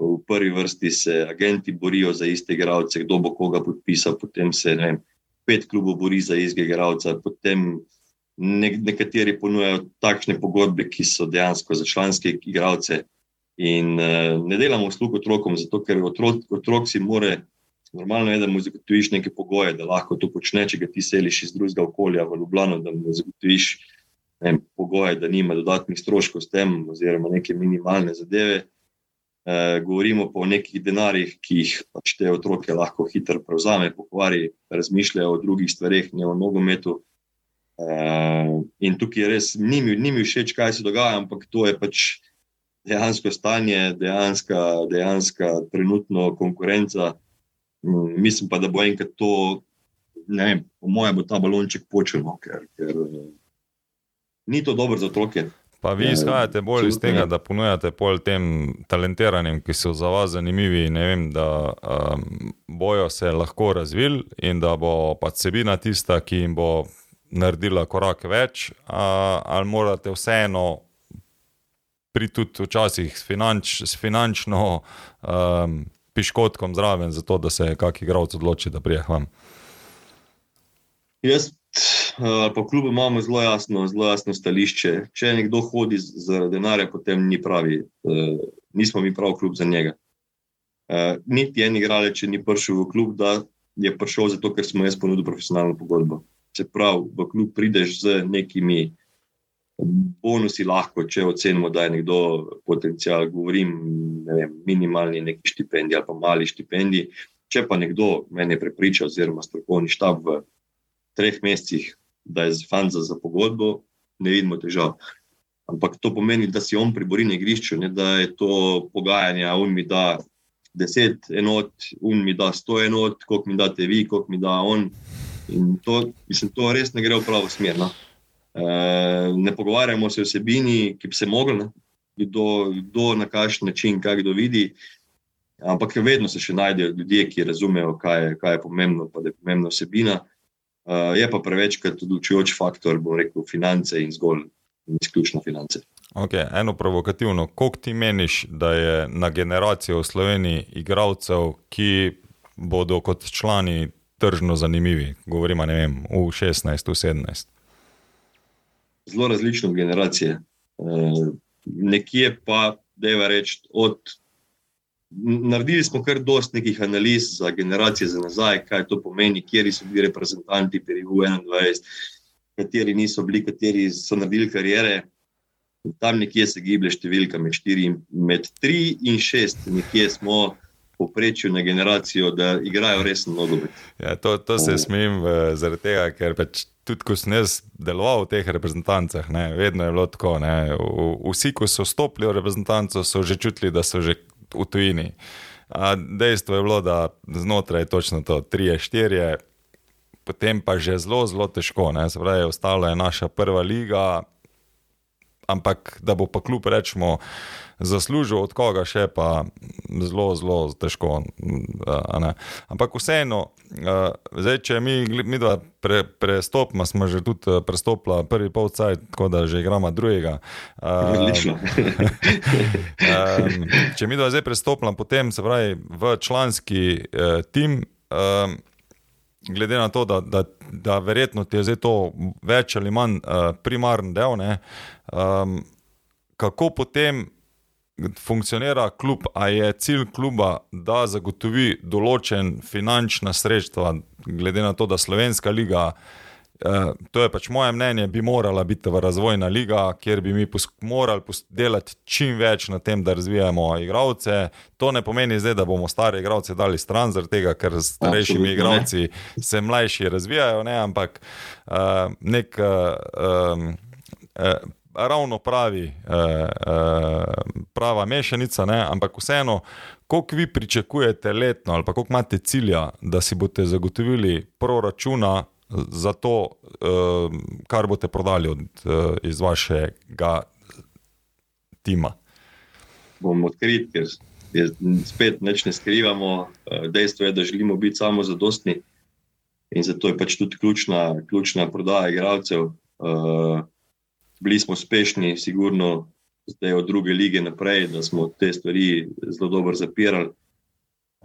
v prvi vrsti se agenti borijo za iste igralce, kdo bo koga podpisal, potem se vem, pet klubov bori za istega igralca, potem nek, nekateri ponujajo takšne pogodbe, ki so dejansko za članske igralce. In uh, ne delamo sluh otrokom, zato ker otrok, otrok si more. Normalno je, da mu zagotoviš neke pogoje, da lahko to počne, če ga ti seliš iz drugega okolja v Ljubljano, da mu zagotoviš ne, pogoje, da nima dodatnih stroškov s tem, oziroma neke minimalne zadeve. Eh, govorimo pa o nekih denarjih, ki jih pač te otroke lahko hitro prevzame, pokvari, razmišljajo o drugih stvareh, ne o nogometu. Eh, in tukaj res, ni mi všeč, kaj se dogaja, ampak to je pač dejansko stanje, dejanska, dejanska trenutno konkurenca. Mm, mislim pa, da bo enkrat to, ne vem, po mojem, bo ta balonček počel, no, ker, ker eh, ni to dobro za otroke. Pa vi ja, izhajate bolj iz tega, da ponujate pol tem talentiranim, ki so za vas zanimivi, vem, da um, bojo se lahko razvili in da bo pač sebina tista, ki jim bo naredila korak več, a, ali morate vseeno priti tudi včasih s, finanč, s finančno um, piškotkom zraven, zato da se kakšen igralec odloči, da prije vam. Jaz ali pa kljub imamo zelo jasno, zelo jasno stališče. Če nekdo hodi zaradi denarja, potem ni pravi, uh, nismo mi pravi klub za njega. Uh, niti en igralec, če ni prišel v klub, da je prišel zato, ker smo jaz ponudili profesionalno pogodbo. Se pravi, v klub prideš z nekimi bonusi, lahko, če ocenimo, da je nekdo potencial, govorim, ne vem, minimalni neki štipendij ali pa mali štipendij. Če pa nekdo mene prepriča, oziroma strokovni štab v treh mesecih, da je fant za, za pogodbo, ne vidimo težav. Ampak to pomeni, da si on pribori na igrišču, ne, da je to pogajanje, un mi da deset enot, un mi da sto enot, koliko mi date vi, koliko mi da on. In to, mislim, to res ne gre v pravo smer. No. E, ne pogovarjamo se o sebini, ki bi se mogli, kdo, kdo na kakšen način, kaj kdo vidi. Ampak vedno se še najdejo ljudje, ki razumejo, kaj je, kaj je pomembno, pa da je pomembna osebina. Uh, je pa prevečkrat odločujoč faktor, bom rekel, finance in zgolj in izključno finance. Okay, eno provokativno, koliko ti meniš, da je na generacijo v Sloveniji igralcev, ki bodo kot člani tržno zanimivi, govorimo vem, v 16, v 17? Zelo različno generacije. Uh, nekje pa, da je reči, od Naredili smo kar dosti nekih analiz za generacije za nazaj, kaj to pomeni, kje so bili reprezentanti pri EU21, kateri niso bili, kateri so naredili karijere. Tam nekje se giblje številka med, štiri, med 3 in 6, nekje smo poprečju na generacijo, da igrajo resno nogomet. Ja, to, to se smem zaradi tega, ker pač tudi ko sem jaz deloval v teh reprezentancah, ne, vedno je bilo tako. Ne, vsi, ko so stopili v reprezentanco, so že čutili, da so že v tujini. A dejstvo je bilo, da znotraj je točno to, tri, štiri, potem pa že zelo, zelo težko. Pravi, ostalo je naša prva liga, ampak da bo pa kljub rečemo zaslužil od koga še, pa zelo, zelo težko. Ampak vseeno, zdaj, če mi, mi dva pre, prestopimo, smo že tudi prestopili prvi polcaj, tako da že igramo drugega. Odlično. če mi dva zdaj prestopimo, potem se pravi v članski tim. um, glede na to, da, da, da verjetno ti je zdaj to več ali manj uh, primarni del, ne, um, kako potem funkcionira klub, a je cilj kluba, da zagotovi določen finančna sredstva, glede na to, da Slovenska liga. Uh, to je pač moje mnenje, bi morala biti razvojna liga, kjer bi mi morali delati čim več na tem, da razvijamo igralce. To ne pomeni zdaj, da bomo stare igralce dali stran, tega, ker s starejšimi igralci se mlajši razvijajo, ne? ampak uh, nek. Uh, um, uh, ravno pravi, eh, eh, prava mešanica, ne? ampak vseeno, koliko vi pričakujete letno, ali pa koliko imate cilja, da si boste zagotovili proračuna za to, eh, kar boste prodali od, eh, iz vašega tima. Bom odkrit, ker spet neč ne skrivamo. Eh, dejstvo je, da želimo biti samo zadostni. In zato je pač tudi ključna, ključna prodaja igralcev. Uh, bili smo uspešni, sigurno, zdaj od druge lige naprej, da smo te stvari zelo dobro zapirali.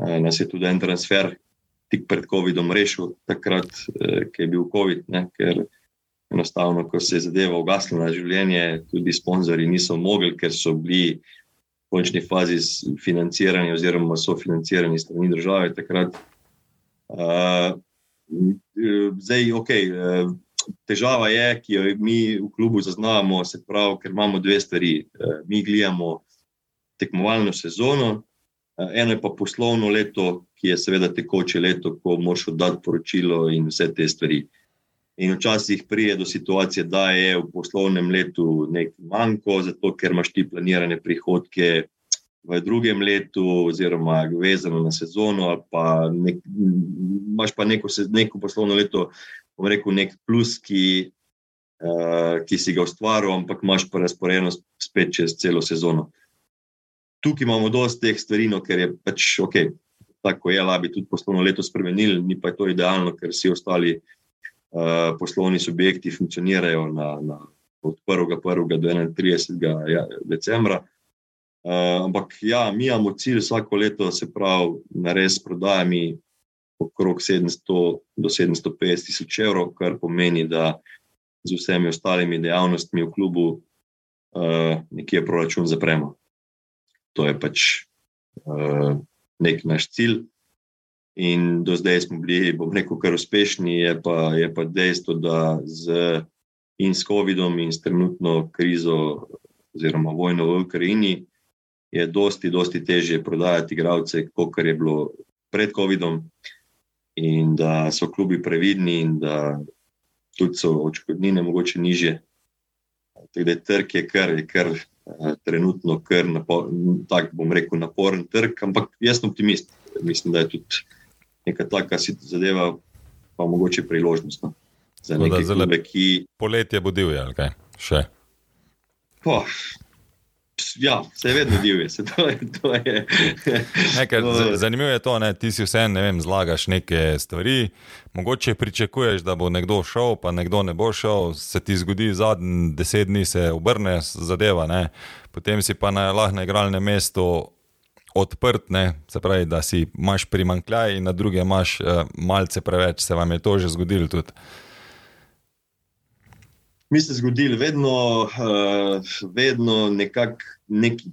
E, nas je tudi en transfer tik pred COVID-om rešil, takrat, e, ki je bil COVID, ne, ker enostavno, ko se je zadeva ugasnila na življenje, tudi sponzorji niso mogli, ker so bili. V končni fazi financiranja, oziroma so financirani strani države. Takrat. Uh, zdaj, ok, uh, težava je, ki jo mi v klubu zaznavamo, se pravi, ker imamo dve stvari. Eh, mi gledamo tekmovalno sezono, eh, eno je pa poslovno leto, ki je seveda tekoče leto, ko moraš oddati poročilo in vse te stvari. In včasih prije do situacije, da je v poslovnem letu nekaj manjko, zato ker imaš ti planirane prihodke. V drugem letu, oziroma vezano na sezono, ali pa nek, imaš pa neko, neko poslovno leto, bom rekel, nek plus, ki, uh, ki si ga ustvaril, ampak imaš pa razporedeno spet čez celo sezono. Tukaj imamo dosti teh stvari, no, ker je pač ok, tako je, da bi tudi poslovno leto spremenili, ni pa to idealno, ker vsi ostali uh, poslovni subjekti funkcionirajo na, na, od 1. 1. do 31. Ja, decembra. Uh, ampak ja, mi imamo cilj vsako leto, se pravi, na res prodajami okrog 700 do 750 tisoč evrov, kar pomeni, da z vsemi ostalimi dejavnostmi v klubu uh, nekje proračun zapremo. To je pač uh, nek naš cilj. In do zdaj smo bili, bom rekel, kar uspešni, je pa, je pa dejstvo, da z in s COVID-om in s trenutno krizo, oziroma vojno v Ukrajini, je dosti, dosti težje prodajati igralce, kot je bilo pred COVID-om. In da so klubi previdni, in da tudi so očkodnine mogoče niže. Tako da trg, je kar, je kar trenutno, kar tako bom rekel, naporen trg, ampak jaz sem optimist. Mislim, da je tudi neka taka zadeva, pa mogoče priložnost. No, za neke klube, ki. Poletje bo divje, ali kaj še. Oh, Ja, se vedno divje, se to je. To je. Nekaj, zanimivo je to, da ti si vse ne vem, zlagaš neke stvari. Mogoče pričakuješ, da bo nekdo šel, pa nekdo ne bo šel, se ti zgodi zadnji deset dni, se obrne zadeva, ne? potem si pa na lahnem igralnem mestu odprt, ne? se pravi, da si imaš primankljaj in na druge imaš uh, malce preveč. Se vam je to že zgodilo tudi? Mi se zgodili, vedno, uh, vedno nekako nekaj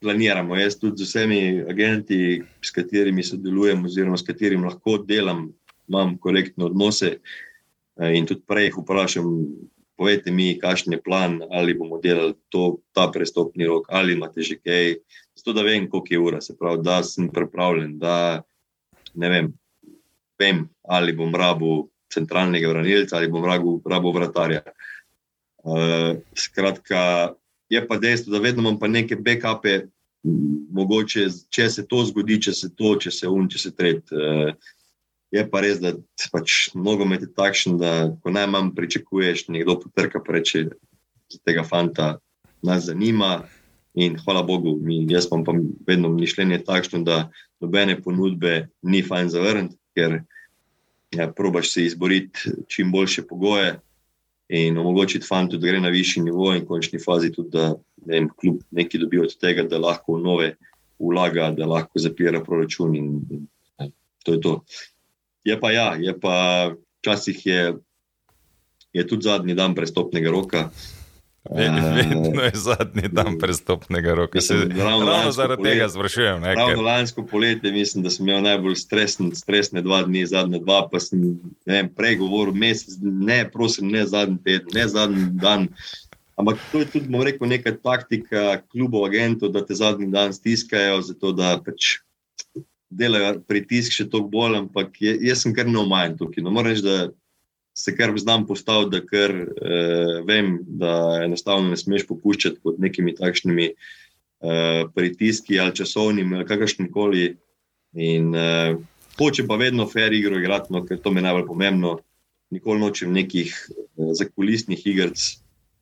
planiramo. Jaz tudi z vsemi agenti, s katerimi sodelujem, oziroma s katerimi lahko delam, imam korektne odnose. Uh, in tudi prej jih vprašam, povejte mi, kakšen je plan, ali bomo delali to, ta prestopni rok, ali imate že kaj. Zato da vem, koliko je ura, se pravi, da sem pripravljen, da ne vem, vem ali bom rabu centralnega branilca ali bom rabu, rabu vratarja. Uh, Uh, skratka, je pa dejstvo, da vedno imam pa neke backupe, mogoče, če se to zgodi, če se to, če se un, če se tret. Uh, je pa res, da pač nogomet je takšen, da ko najmanj pričakuješ, nekdo potrka pa reče, da tega fanta nas zanima. In hvala Bogu, mi, jaz pa vedno mišljenje takšno, da nobene ponudbe ni fajn zavrniti, ker ja, probaš se izboriti čim boljše pogoje in omogočiti fantu, da gre na višji nivo, in v končni fazi tudi, da ne vem, kljub nekaj dobi od tega, da lahko v nove vlaga, da lahko zapira proračun. In, in, to je to. Je pa ja, je pa včasih je, je tudi zadnji dan prestopnega roka. Vedno je zadnji dan prestopnega roka. Se, ravno ravno zaradi polet, tega sprašujem. Ravno lansko poletje mislim, da sem imel najbolj stresne, stresne dva dni, zadnje dva, pa sem vem, prej govoril, mesec, ne, prosim, ne zadnji teden, ne zadnji dan. Ampak to je tudi, bom rekel, neka taktika klubov, agentov, da te zadnji dan stiskajo, zato da pač delajo pritisk še toliko bolj. Ampak jaz sem kar neomajen tukaj. No, moram reči, da se kar znam postaviti, da kar, eh, vem, da enostavno ne smeš popuščati pod nekimi takšnimi eh, pritiski ali časovnimi ali kakršnim koli. In eh, hočem pa vedno fair igro igrati, no, ker to mi je najbolj pomembno. Nikoli nočem nekih eh, zakulisnih igrc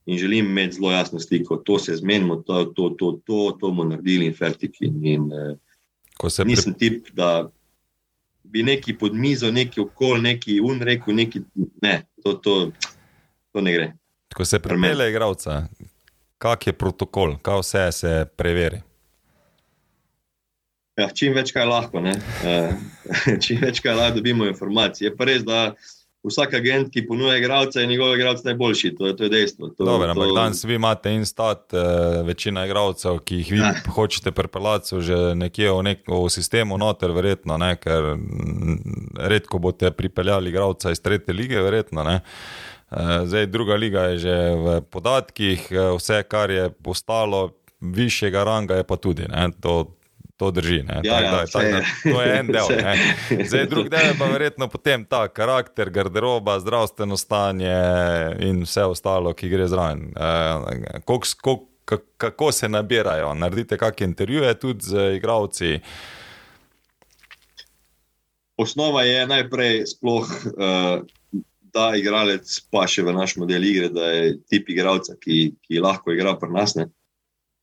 in želim imeti zelo jasno sliko, to se zmenimo, to, to, to, to, to bomo naredili in fertiki. In, eh, nisem tip, da bi neki pod mizo, neki okol, neki un rekel, neki ne, to, to, to ne gre. Ko se premele igravca, kak je protokol, kaj vse se preveri? Ja, čim več kaj lahko, uh, čim več kaj lahko dobimo informacije. Je pa res, da vsak agent, ki ponuja igralce, je njegov igralec najboljši. To, to je dejstvo. To, Dobre, to... Ampak danes vi imate in stat, uh, večina igralcev, ki jih vi ja. hočete prepeljati, že nekje v, nek, v sistemu noter, verjetno, ne? ker redko boste pripeljali igralca iz tretje lige, verjetno. Ne? Eh, zdaj, druga liga je že v podatkih, eh, vse, kar je postalo višjega ranga, je pa tudi. To, to drži. Ja, tak, ja, daj, tak, da, to je en del. Zdaj, drug del je pa verjetno potem ta karakter, garderoba, zdravstveno stanje in vse ostalo, ki gre zraven. Eh, kako se nabirajo? Naredite kakšne intervjuje tudi z igravci? Osnova je najprej sploh. Uh, Da, igralec pa še v naš model igre, da je tip igralca, ki, ki lahko igra pri nas. Ne?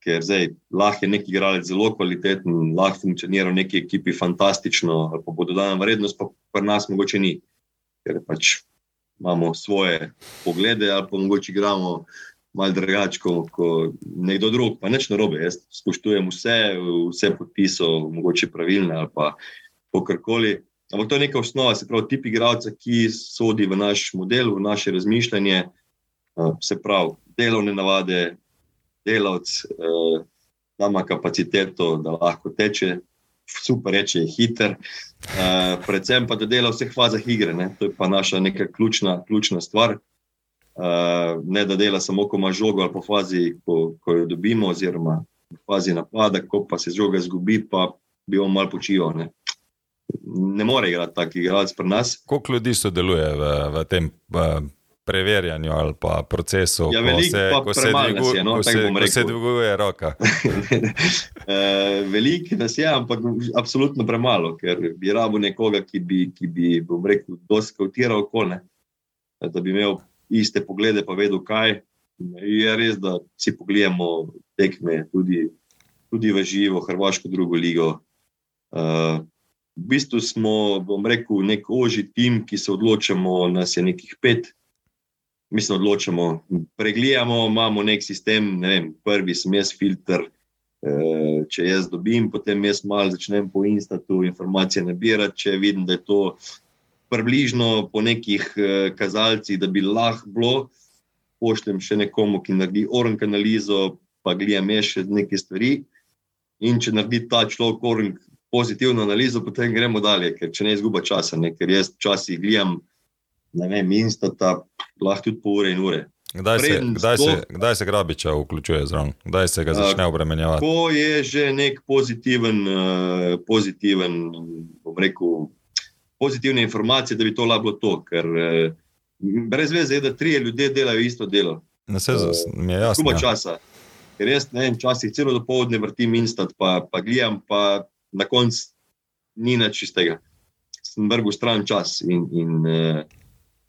Ker zdaj lahko je neki igralec zelo kvaliteten, lahko funkcionira v neki ekipi fantastično, ali pa bodo dana vrednost, pa pri nas mogoče ni, ker pač imamo svoje poglede ali pa mogoče igramo malo drugače kot nekdo drug, pa neč na robe. Jaz spoštujem vse, vse podpisov, mogoče pravilne ali pa kakorkoli. Ampak to je neka osnova, se pravi, tip igralca, ki sodi v naš model, v naše razmišljanje, se pravi, delovne navade, delavc, uh, da ima kapaciteto, da lahko teče, super reče, hiter. Uh, predvsem pa, da dela v vseh fazah igre. Ne? To je pa naša neka ključna, ključna stvar. Uh, ne da dela samo, ko ima žogo ali po fazi, ko, ko jo dobimo, oziroma fazi napada, ko pa se žoga zgubi, pa bi on malo počival. Ne? ne more igrati tako igralec pri nas. Koliko ljudi sodeluje v, v tem v preverjanju ali pa procesu, ja, ko, se, ko, se dvigu, no, ko, se, ko se dviguje roka. Eh, veliko nas je, ampak absolutno premalo, ker bi rabo nekoga, ki bi, ki bi bom rekel, dosti kautiral okolje, da bi imel iste poglede, pa vedel, kaj. Je res, da si pogledamo tekme tudi, tudi v živo, Hrvaško drugo ligo. Uh, v bistvu smo, bom rekel, nek oži tim, ki se odločamo, nas je nekih pet, mi se odločamo, pregledamo, imamo nek sistem, ne vem, prvi sem jaz filter. Eh, če jaz dobim, potem jaz malo začnem po Instatu informacije nabirati, če vidim, da je to približno po nekih eh, kazalcih, da bi lahko bilo, pošljem še nekomu, ki naredi oranž analizo, pa gledam še nekaj stvari. In če naredi ta človek oranž pozitivno analizo, potem gremo dalje, ker če ne izguba časa, ne? ker jaz včasih gledam ne vem, instata, lahko tudi pol ure in ure. Kdaj se, kdaj, se, kdaj se grabiča vključuje zraven, kdaj se ga začne obremenjevati? Ko je že nek pozitiven, uh, pozitiven bom rekel, pozitivne informacije, da bi to lahko to, ker uh, brez veze je, da tri ljudje delajo isto delo. Na vse uh, mi je jasno. Kuba ja. časa. Ker jaz ne vem, včasih celo do povdne vrtim instant, pa, pa gledam, pa na koncu ni nič iz tega. Sem vrgel stran čas in, in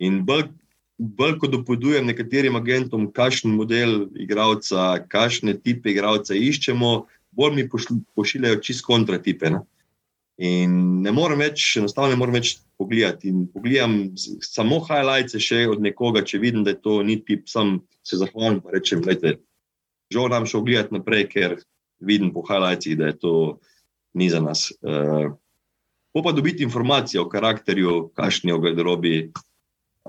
In bolj, bolj ko dopovedujem nekaterim agentom, kakšen model igralca, kakšne tipe igralca iščemo, bolj mi pošiljajo čist kontratipe. Ne? In ne morem več, enostavno ne morem več pogledati. In pogledam samo highlights še od nekoga, če vidim, da je to ni tip, sam se zahvalim in rečem, da žal nam še ogledati naprej, ker vidim po highlightsih, da je to ni za nas. Uh, pa dobiti informacije o karakterju, kakšni je v garderobi.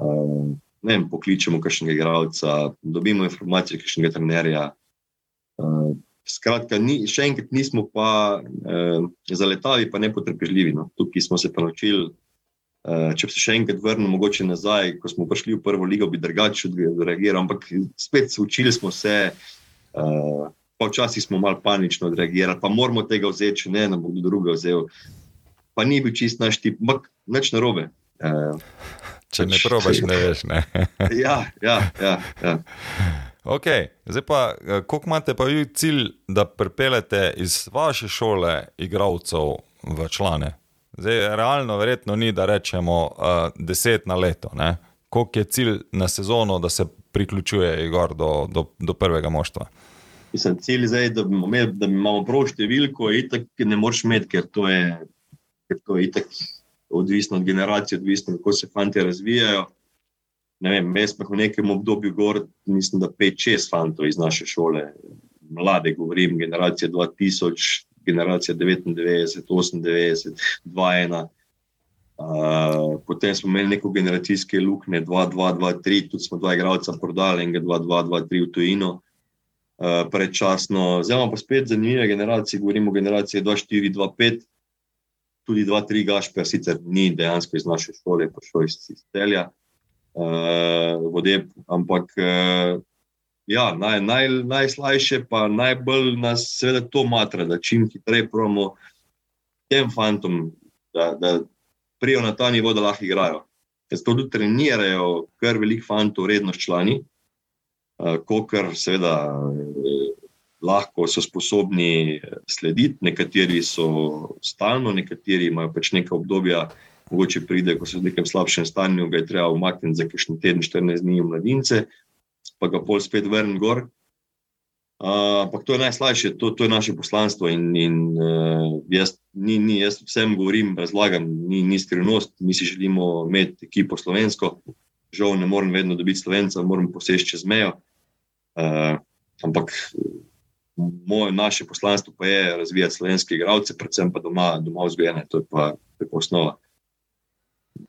Uh, ne vem, pokličemo kakšnega igralca, dobimo informacije kakšnega trenerja. Uh, skratka, ni, še enkrat nismo pa uh, zaletali, pa ne potrpežljivi. No. Tukaj smo se pa naučili. Uh, če se še enkrat vrnemo, mogoče nazaj, ko smo prišli v prvo ligo, bi drugače reagirali, ampak spet učili smo se, uh, pa včasih smo malo panično odreagirali, pa moramo tega vzeti, če ne, da bo kdo drugega vzel. Pa ni bil čist naš tip, ampak nič narobe. Uh, Če ne probaš, ne veš. Ne? ja, ja, ja. ja. Okay. Zdaj pa, eh, koliko imate pa vi cilj, da pripeljete iz vaše šole igralcev v člane? Zdaj, realno, verjetno ni, da rečemo uh, deset na leto. Ne? Koliko je cilj na sezono, da se priključuje Igor do, do, do prvega moštva? Mislim, cilj je, da, da imamo prav številko, itak ne moreš imeti, ker to je, ker to je itak odvisno od generacije, odvisno kako se fanti razvijajo. Ne vem, jaz pa v nekem obdobju, gor, mislim, da 5-6 fantov iz naše šole, mlade, govorim, generacija 2000, generacija 99, 98, 21. Uh, potem smo imeli neko generacijske luknje, 2-2-2-3, tudi smo dva igralca prodali, enega 2-2-2-3 v tujino. Uh, predčasno, zdaj imamo pa spet zanimive generacije, govorimo o generaciji 2-4-2-5 tudi dva, tri gašpe, sicer ni dejansko iz naše šole, pa šlo iz Celja, uh, vode, ampak uh, ja, naj, naj, najslajše, pa najbolj nas seveda to matra, da čim hitreje promo tem fantom, da, da prijo na ta nivo, da lahko igrajo. Ker to tudi trenirajo, kar velik fantov, redno člani, uh, kot seveda. Lahko so sposobni eh, slediti, nekateri so stalno, nekateri imajo pač nekaj obdobja, mogoče pride, ko so v nekem slabšem stanju, ga je treba umakniti za kakšen teden, 14 dni v mladince, pa ga pol spet vrniti gor. Ampak uh, to je najslabše, to, to je naše poslanstvo. In, in, uh, jaz, ni, ni, jaz vsem govorim, razlagam, ni, ni skrivnost, mi si želimo imeti ekipo slovensko. Žal, ne morem vedno dobiti slovenca, moram poseči čez mejo. Uh, ampak moje, naše poslanstvo pa je razvijati slovenske igralce, predvsem pa doma, doma vzgojene, to je pa, pa osnova.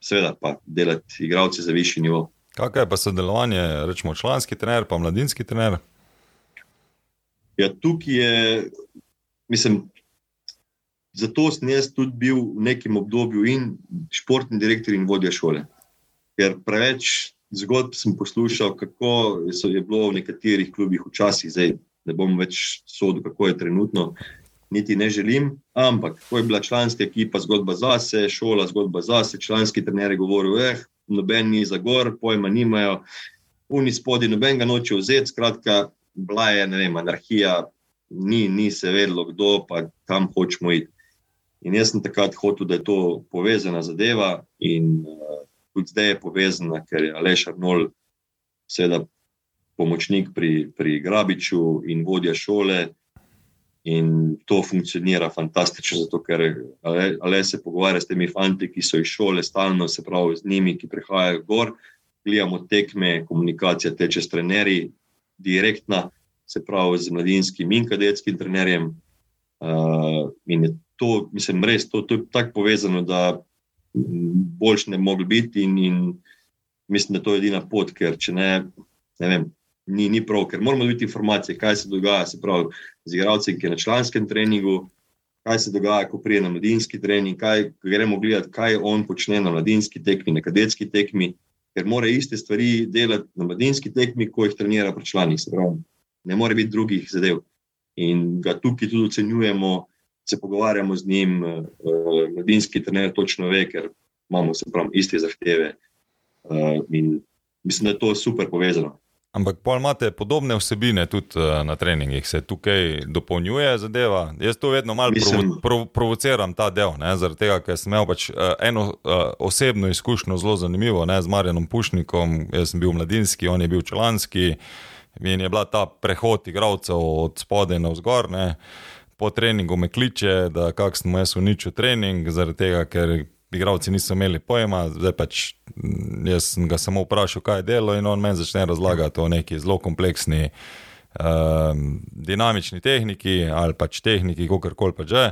Seveda pa delati igralce za višji nivo. Kakšno je pa sodelovanje, rečemo, članski trener, pa mladinski trener? Ja, tukaj je, mislim, zato sem jaz tudi bil v nekem obdobju in športni direktor in vodja šole. Ker preveč zgodb sem poslušal, kako je bilo v nekaterih klubih včasih, zdaj ne bom več sodel, kako je trenutno, niti ne želim. Ampak, ko je bila članska ekipa, zgodba zase, šola, zgodba zase, članski trener je govoril, eh, noben ni za gor, pojma nimajo, puni spodi, noben ga noče vzeti. Skratka, bila je vem, anarhija, ni, ni se vedlo, kdo pa kam hočemo iti. In jaz sem takrat hotel, da je to povezana zadeva, in uh, tudi zdaj je povezana, ker je Aleš Arnold, seveda, pomočnik pri, pri Grabiču in vodja šole. In to funkcionira fantastično, zato ker le se pogovarja s temi fanti, ki so iz šole, stalno se pravi z njimi, ki prihajajo gor, gledamo tekme, komunikacija teče s trenerji, direktna, se pravi z mladinskim in kadetskim trenerjem. Uh, in je to, mislim, res to, to je tako povezano, da boljš ne mogli biti, in, in mislim, da to je edina pot, ker če ne, ne vem ni, ni prav, ker moramo dobiti informacije, kaj se dogaja se pravi, z igralci, ki je na članskem treningu, kaj se dogaja, ko prije na mladinski trening, kaj gremo gledati, kaj on počne na mladinski tekmi, na kadetski tekmi, ker mora iste stvari delati na mladinski tekmi, ko jih trenira pri članih. Ne more biti drugih zadev. In ga tukaj tudi ocenjujemo, se pogovarjamo z njim, uh, mladinski trener točno ve, ker imamo se pravi iste zahteve. Uh, in mislim, da je to super povezano. Ampak pa imate podobne vsebine tudi uh, na treningih, se tukaj dopolnjuje zadeva. Jaz to vedno malo provo provo provociram, ta del, ne, zaradi tega, ker sem imel pač, uh, eno uh, osebno izkušnjo, zelo zanimivo, ne, z Marjanom Pušnikom. Jaz sem bil mladinski, on je bil članski in je bila ta prehod igralcev od spodaj na vzgor. Ne. Po treningu me kliče, da kak sem jaz uničil trening, zaradi tega, ker igravci niso imeli pojma, zdaj pač mm, jaz sem ga samo vprašal, kaj je delo, in on meni začne razlagati o neki zelo kompleksni, um, dinamični tehniki ali pač tehniki, kako koli pač že.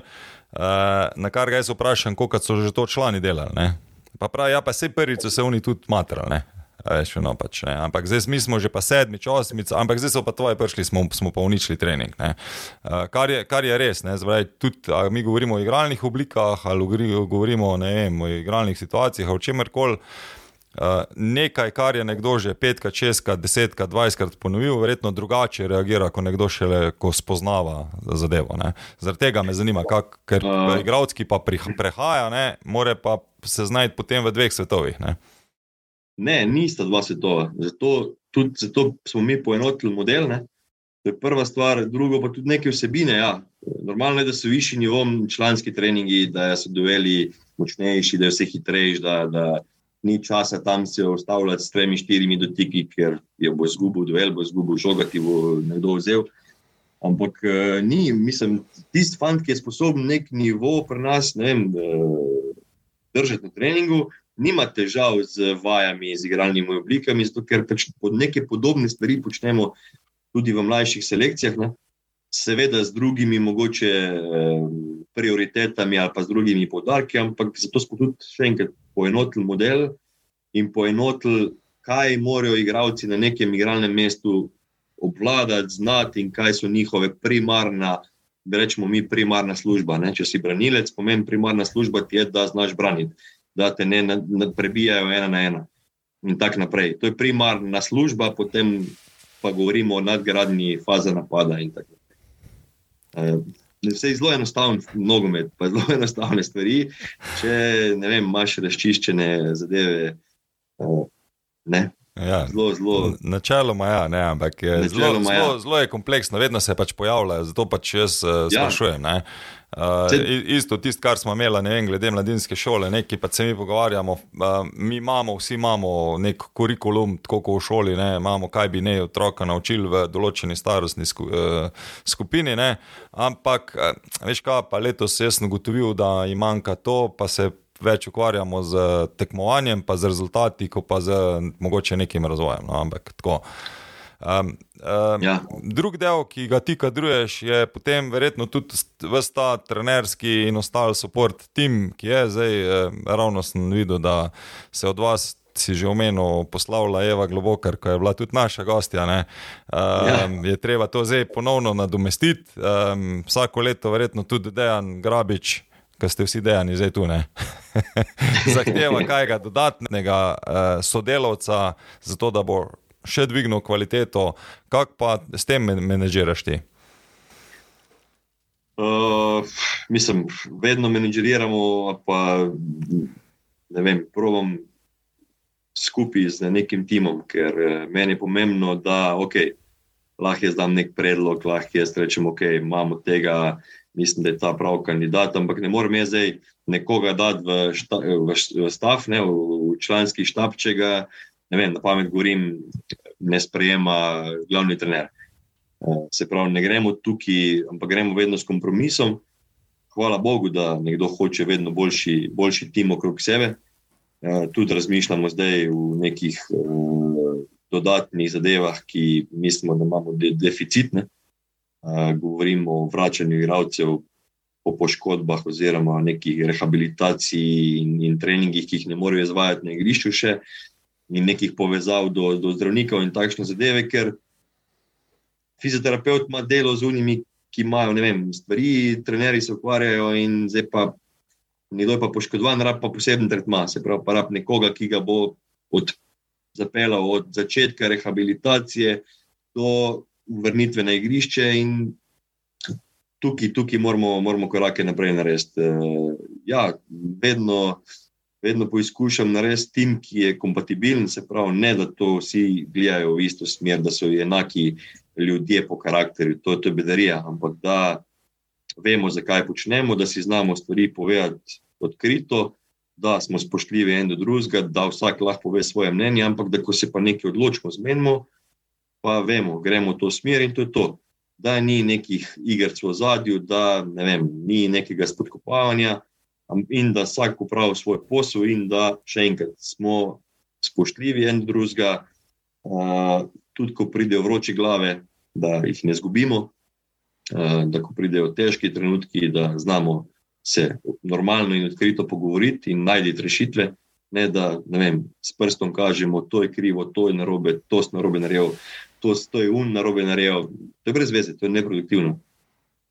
na kar ga jaz vprašam, koliko so že to člani delali. Ne? Pa pravi, ja, pa se prvič so se oni tudi matrali. Veš, no, pač, ampak zdaj mi smo že pa sedmič, osmič, ampak zdaj so pa tvoji prišli, smo, smo pa uničili trening. Uh, kar, je, kar je res, Zdaj, tudi, mi govorimo o igralnih oblikah ali govorimo vem, o igralnih situacijah, o čemer koli. Uh, nekaj, kar je nekdo že petkrat, šestkrat, desetkrat, dvajsetkrat ponovil, verjetno drugače reagira, kot nekdo šele, ko spoznava zadevo. Zaradi tega me zanima, kak, ker uh. igralski pa prehaja, ne, more pa se znajti potem v dveh svetovih. Ne, ne nista dva svetova. Zato, tudi, zato smo mi poenotili model. Ne. To je prva stvar, drugo pa tudi neke vsebine. Ja. Normalno je, da so višji nivo članski treningi, da so doveli močnejši, da je vse hitrejši. Da, da, ni časa tam se ustavljati s tremi, štirimi dotiki, ker je bo izgubil duel, bo izgubil žoga, ki bo nekdo vzel. Ampak ni, mislim, tisti fant, ki je sposoben nek nivo pri nas ne vem, uh, držati na treningu, nima težav z vajami, z igralnimi oblikami, zato ker pač pod neke podobne stvari počnemo tudi v mlajših selekcijah. Ne? Seveda z drugimi mogoče eh, prioritetami ali pa z drugimi podarki, ampak zato smo tudi še enkrat poenotili model in poenotili, kaj morajo igravci na nekem igralnem mestu obvladati, znati in kaj so njihove primarna, rečemo mi, primarna služba. Ne? Če si branilec, pomeni primarna služba ti je, da znaš braniti, da te ne prebijajo ena na ena. In tako naprej. To je primarna služba, potem pa govorimo o nadgradnji faze napada. Vse je zelo enostavno, nogomet, pa zelo enostavne stvari. Če ne vem, imaš razčiščene zadeve. Ne. Ja, zelo, zelo. Načeloma, ja, ne, ampak je zelo, zelo, ja. zelo je kompleksno, vedno se pač pojavlja, zato pač jaz uh, sprašujem. Ja. Uh, isto, tisto, kar smo imeli, ne vem, glede mladinske šole, nekaj pa se mi pogovarjamo. Uh, mi imamo, vsi imamo nek kurikulum, tako kot v šoli, ne, imamo, kaj bi ne otroka naučili v določeni starostni sku, uh, skupini. Ne, ampak, uh, veš kaj, pa letos sem ugotovil, da jim manjka to, pa se več ukvarjamo z tekmovanjem, pa z rezultati, pa z mogoče nekim razvojem. No, ampak tako. Um, um, ja. Drugi del, ki ga ti kadruješ, je potem verjetno tudi vsta trenerski in ostali support tim, ki je zdaj eh, ravno sem videl, da se od vas. Si že omenil, poslavlja Eva Globokar, ki je bila tudi naša gostja. Um, ja. Je treba to zdaj ponovno nadomestiti. Um, vsako leto, verjetno tudi Dejan Grabič, ki ste vsi dejani zdaj tu, zahteva kaj dodatnega uh, sodelavca, zato da bo še dvignil kvaliteto, kako pa s tem menedžiraš ti? Uh, mislim, vedno menedžiramo, pa ne vem, provam skupaj z nekim timom, ker eh, meni je pomembno, da okay, lahko jaz dam nek predlog, lahko jaz rečem, okay, imamo tega, mislim, da je ta pravi kandidat, ampak ne morem jaz zdaj nekoga dati v, šta, v, v stav, ne, v članski štab, če ga ne vem, na pamet govorim, ne sprejema glavni trener. Eh, se pravi, ne gremo tukaj, ampak gremo vedno s kompromisom. Hvala Bogu, da nekdo hoče vedno boljši, boljši tim okrog sebe. Eh, tudi razmišljamo zdaj v nekih uh, dodatnih zadevah, ki mislimo, da imamo de deficitne. Govorimo o vračanju igralcev po poškodbah, oziroma nekih rehabilitacij in, in treningih, ki jih ne morejo izvajati na igrišču še. In nekih povezav do, do zdravnikov in takšne zadeve, ker fizioterapeut ima delo z unimi, ki imajo vem, stvari, trenerji se ukvarjajo in zdaj pa nekdo je pa poškodovan, rab pa poseben tretma, se pravi, pa rab nekoga, ki ga bo od, zapeljal od začetka rehabilitacije do vrnitve na igrišče in tukaj, tukaj moramo, moramo korake naprej narediti. Ja, vedno vedno poizkušam narediti tim, ki je kompatibilen, se pravi, ne da to vsi gledajo v isto smer, da so enaki ljudje po karakterju, to, to je bedarija, ampak da vemo, zakaj počnemo, da si znamo stvari povedati odkrito, da smo spoštljivi en do drugega, da vsak lahko pove svoje mnenje, ampak da ko se pa nekaj odločimo, zmenimo, pa vemo, gremo v to smer in to je to. Da ni nekih iger v zadju, da ne vem, ni nekega spodkopavanja, in da vsak upravi svoj posel, in da še enkrat smo spoštljivi en drugega, uh, tudi ko pridejo vroči glave, da jih ne zgubimo, uh, da ko pridejo težki trenutki, da znamo se normalno in odkrito pogovoriti in najti rešitve, ne da ne vem, s prstom kažemo, to je krivo, to je narobe, to je narobe naredil, to, to je un narobe naredil. To je brez veze, to je neproduktivno.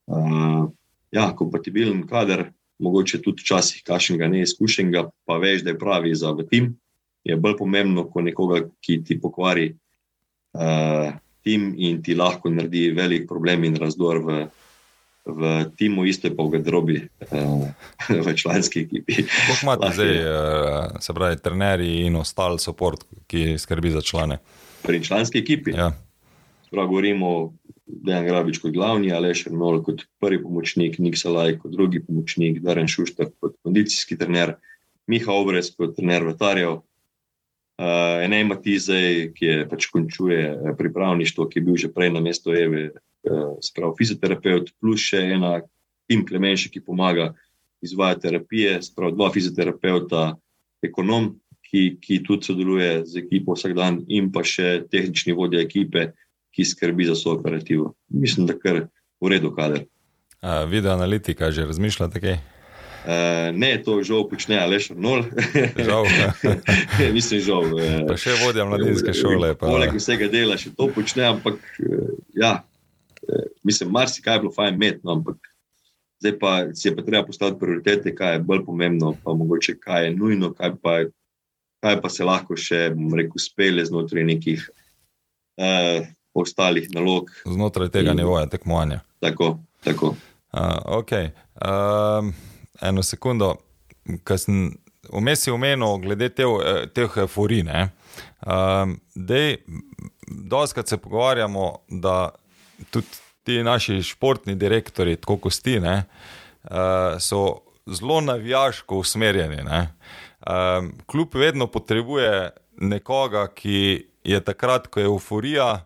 Uh, ja, kompatibilen kader, mogoče tudi včasih kašnega neizkušenega, pa veš, da je pravi za tim, je bolj pomembno kot nekoga, ki ti pokvari uh, tim in ti lahko naredi velik problem in razdor v, v timu, isto je pa v Gadrobi, uh, v članski ekipi. Kako imate zdaj, uh, se pravi, trenerji in ostal support, ki skrbi za člane? Pri članski ekipi. Ja. Prav govorimo Dejan Grabič kot glavni, Aleš Arnold kot prvi pomočnik, Nik Salaj kot drugi pomočnik, Daren Šuštar kot kondicijski trener, Miha Obrez kot trener vrtarjev, uh, Enej Matizej, ki je pač končuje eh, pripravništvo, ki je bil že prej na mestu Eve, uh, spravo fizioterapeut, plus še ena Tim Klemenši, ki pomaga izvajati terapije, spravo dva fizioterapeuta, ekonom, ki, ki tudi sodeluje z ekipo vsak dan in pa še tehnični vodja ekipe, ki skrbi za svojo operativo. Mislim, da kar v redu kader. A, video analitika že razmišlja tako? Uh, ne, to žal počne, ali še nul. Žal. Mislim, žal. Uh, pa še vodja mladinske šole. Pa. Poleg vsega dela še to počne, ampak uh, ja, mislim, marsikaj je bilo fajn imeti, no, ampak zdaj pa si je pa treba postaviti prioritete, kaj je bolj pomembno, pa mogoče kaj je nujno, kaj pa, kaj pa se lahko še, bom rekel, spele znotraj nekih. Uh, ostalih nalog. Znotraj tega nivoja tekmovanja. Tako. tako. Uh, okay. um, eno sekundo, ki sem vmes omenil, glede te, teh euforij. Um, Doskrat se pogovarjamo, da tudi ti naši športni direktori, tako kot ti, ne, uh, so zelo navijaško usmerjeni. Um, kljub vedno potrebuje nekoga, ki je takrat, ko je euforija,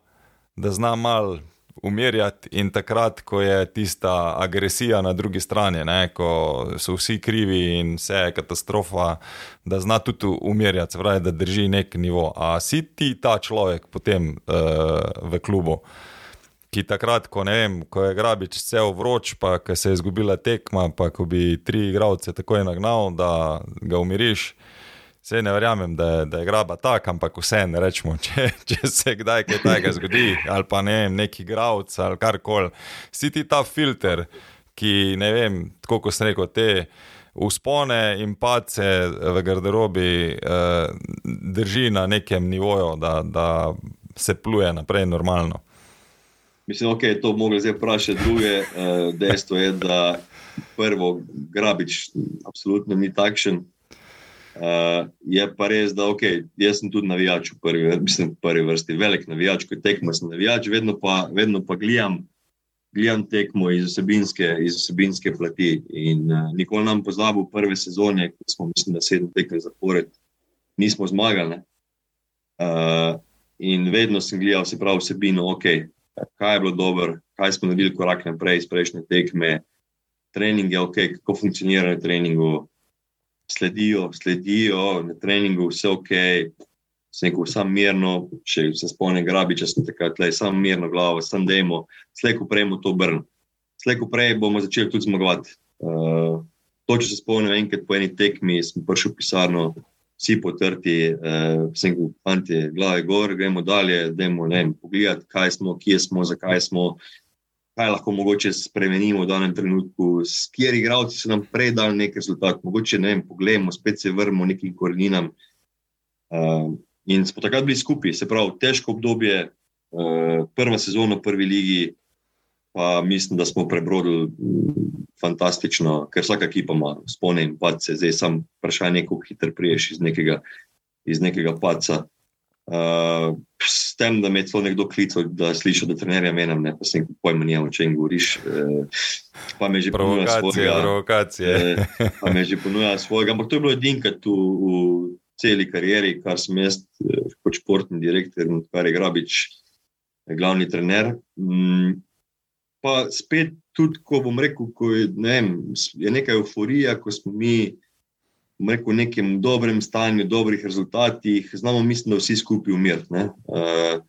da zna mal umirjati, in takrat, ko je tista agresija na drugi strani, ne, ko so vsi krivi in vse je katastrofa, da zna tudi umirjati, pravi, da drži nek nivo. A si ti ta človek potem uh, v klubu? Ki takrat, ko, vem, ko je grabič cel vroč, pa se je izgubila tekma, pa ko bi tri igralce takoj nagnal, da ga umiriš, Vse ne verjamem, da, da je graba tak, ampak vse ne rečemo, če, če se kdaj kaj takega zgodi, ali pa ne neki gravc ali karkoli. Si ti ta filter, ki ne vem, tako kot sem rekel, te uspone in pace v garderobi eh, drži na nekem nivoju, da, da se pluje naprej normalno. Mislim, da okay, je to mogli zdaj vprašati druge. Uh, dejstvo je, da prvo, grabič, absolutno ni takšen. Uh, je pa res, da okay, jaz sem tudi navijač v prvi, mislim, v prvi vrsti, velik navijač, ko tekmo sem navijač, vedno pa, vedno pa gledam, gledam tekmo iz osebinske, iz osebinske plati. In uh, nikoli nam pozabil prve sezone, ko smo, mislim, da sedem tekem zapored, nismo zmagali. Uh, in vedno sem gledal, se pravi, vsebino, okay, kaj je bilo dobro, kaj smo naredili korak naprej iz prejšnje tekme, treninge, okay, kako funkcionirajo treningu sledijo, sledijo na treningu, vse ok, vse neko, samo mirno, če se spomnim, grabi, če sem takrat le, samo mirno glavo, samo dajmo, slejko prejmo to brn. Slejko prej bomo začeli tudi zmagovati. Uh, to, če se spomnim, enkrat po eni tekmi sem prišel v pisarno, vsi potrti, uh, vse neko, fanti, glave gor, gremo dalje, dajmo, ne vem, pogledati, kaj smo, kje smo, zakaj smo kaj lahko mogoče spremenimo v danem trenutku, s kateri igravci so nam prej dali nek rezultat. Mogoče ne vem, pogledamo, spet se vrnemo nekim koreninam. Uh, in smo takrat bili skupaj, se pravi, težko obdobje, uh, prva sezona v prvi ligi. Pa mislim, da smo prebrodili fantastično, ker vsaka ekipa ima spone in pace, zdaj samo vprašanje, kako hitro priješ iz nekega, iz nekega paca. Uh, s tem, da me je celo nekdo klical, da slišiš, da trenerja menim, ne pa se jim pojma, o čem govoriš. Uh, pa me že ponuja svojega. Provokacije. Uh, pa me že ponuja svojega. Ampak to je bilo edinkrat v, v celi karieri, kar sem jaz kot športni direktor in kar je Grabič, glavni trener. Um, pa spet tudi, ko bom rekel, ko je, ne vem, je neka euforija, ko smo mi rekel, nekem dobrem stanju, dobrih rezultatih, znamo, mislim, da vsi skupaj umirati. Ne? Uh,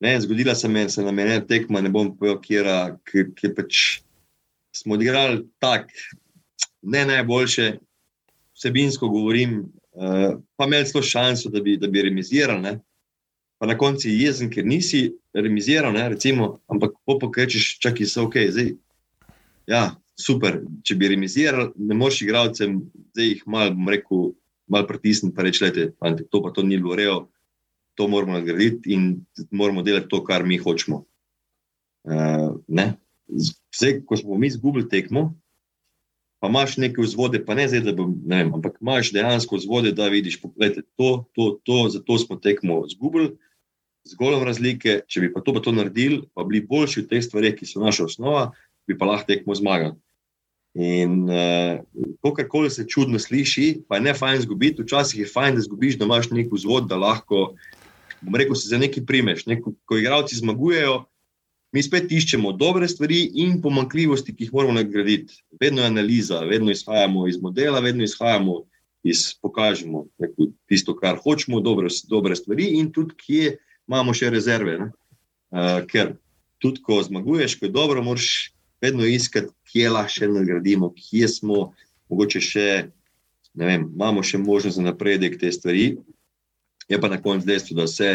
ne, zgodila se, me, se nam je ena tekma, ne bom povedal, kje je pač. Smo odigrali tako, ne najboljše, vsebinsko govorim, uh, pa imeli celo šanso, da bi, da bi remizirali. Ne? Pa na koncu je jezen, ker nisi remiziral, ne, recimo, ampak po pokečeš, čakaj, se ok, zdaj. Ja, super. Če bi remiziral, ne moreš igralcem, zdaj jih malo, bom rekel, malo pritisniti, pa reči, da to pa to ni bilo rejo, to moramo nadgraditi in moramo delati to, kar mi hočemo. Uh, zdaj, ko smo mi izgubili tekmo, pa imaš neke vzvode, pa ne zdaj, da bom, ne vem, ampak imaš dejansko vzvode, da vidiš, pogledaj, to, to, to, zato smo tekmo izgubili. Zgolj razlike, če bi pa to, pa to naredili, pa bili boljši v teh stvareh, ki so naša osnova, bi pa lahko tekmo zmagali. In uh, to, kar koli se čudno sliši, pa je ne fajn izgubiti, včasih je fajn, da izgubiš, da imaš nek vzvod, da lahko, bom rekel, se za nekaj primeš. Neko, ko igravci zmagujejo, mi spet iščemo dobre stvari in pomankljivosti, ki jih moramo nagraditi. Vedno je analiza, vedno izhajamo iz modela, vedno izhajamo iz pokažemo neko, tisto, kar hočemo, dobre, dobre stvari in tudi, kje imamo še rezerve. Uh, ker tudi, ko zmaguješ, ko je dobro, moraš vedno iskati, kje lahko še nagradimo, kje smo, mogoče še, ne vem, imamo še možnost za napredek te stvari. Je pa na koncu dejstvo, da vse,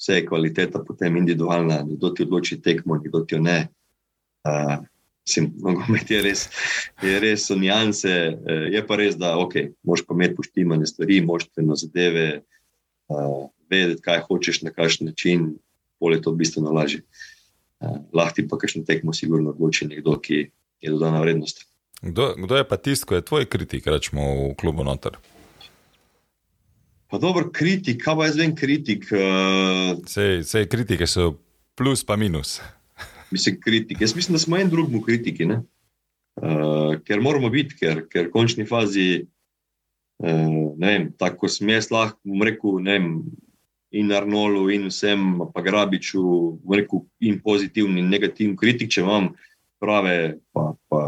vse je kvaliteta potem individualna, kdo ti odloči tekmo, kdo ti jo ne. Uh, Nogomet je res, je res so nijanse, je pa res, da okay, moš pa imeti poštimane stvari, moš te na zadeve, uh, vedeti, kaj hočeš, na kakšen način, bolje to bistveno lažje. Uh, lahko pa kakšno tekmo sigurno odloči nekdo, ki je dodana vrednost. Kdo, kdo je pa tisti, ki je tvoj kritik, rečemo v klubu noter? Pa dobro, kritik, kaj pa jaz vem, kritik. Uh... Vse kritike so plus pa minus. Mislim, kritik. Jaz mislim, da smo en drugemu kritiki, uh, ker moramo biti, ker, ker v končni fazi, uh, ne vem, tako sem jaz lahko, bom rekel, ne vem. In Arnolu, in vsem, pa Grabiču, rekel, in pozitivni, in negativni kritik, če imam prave, pa, pa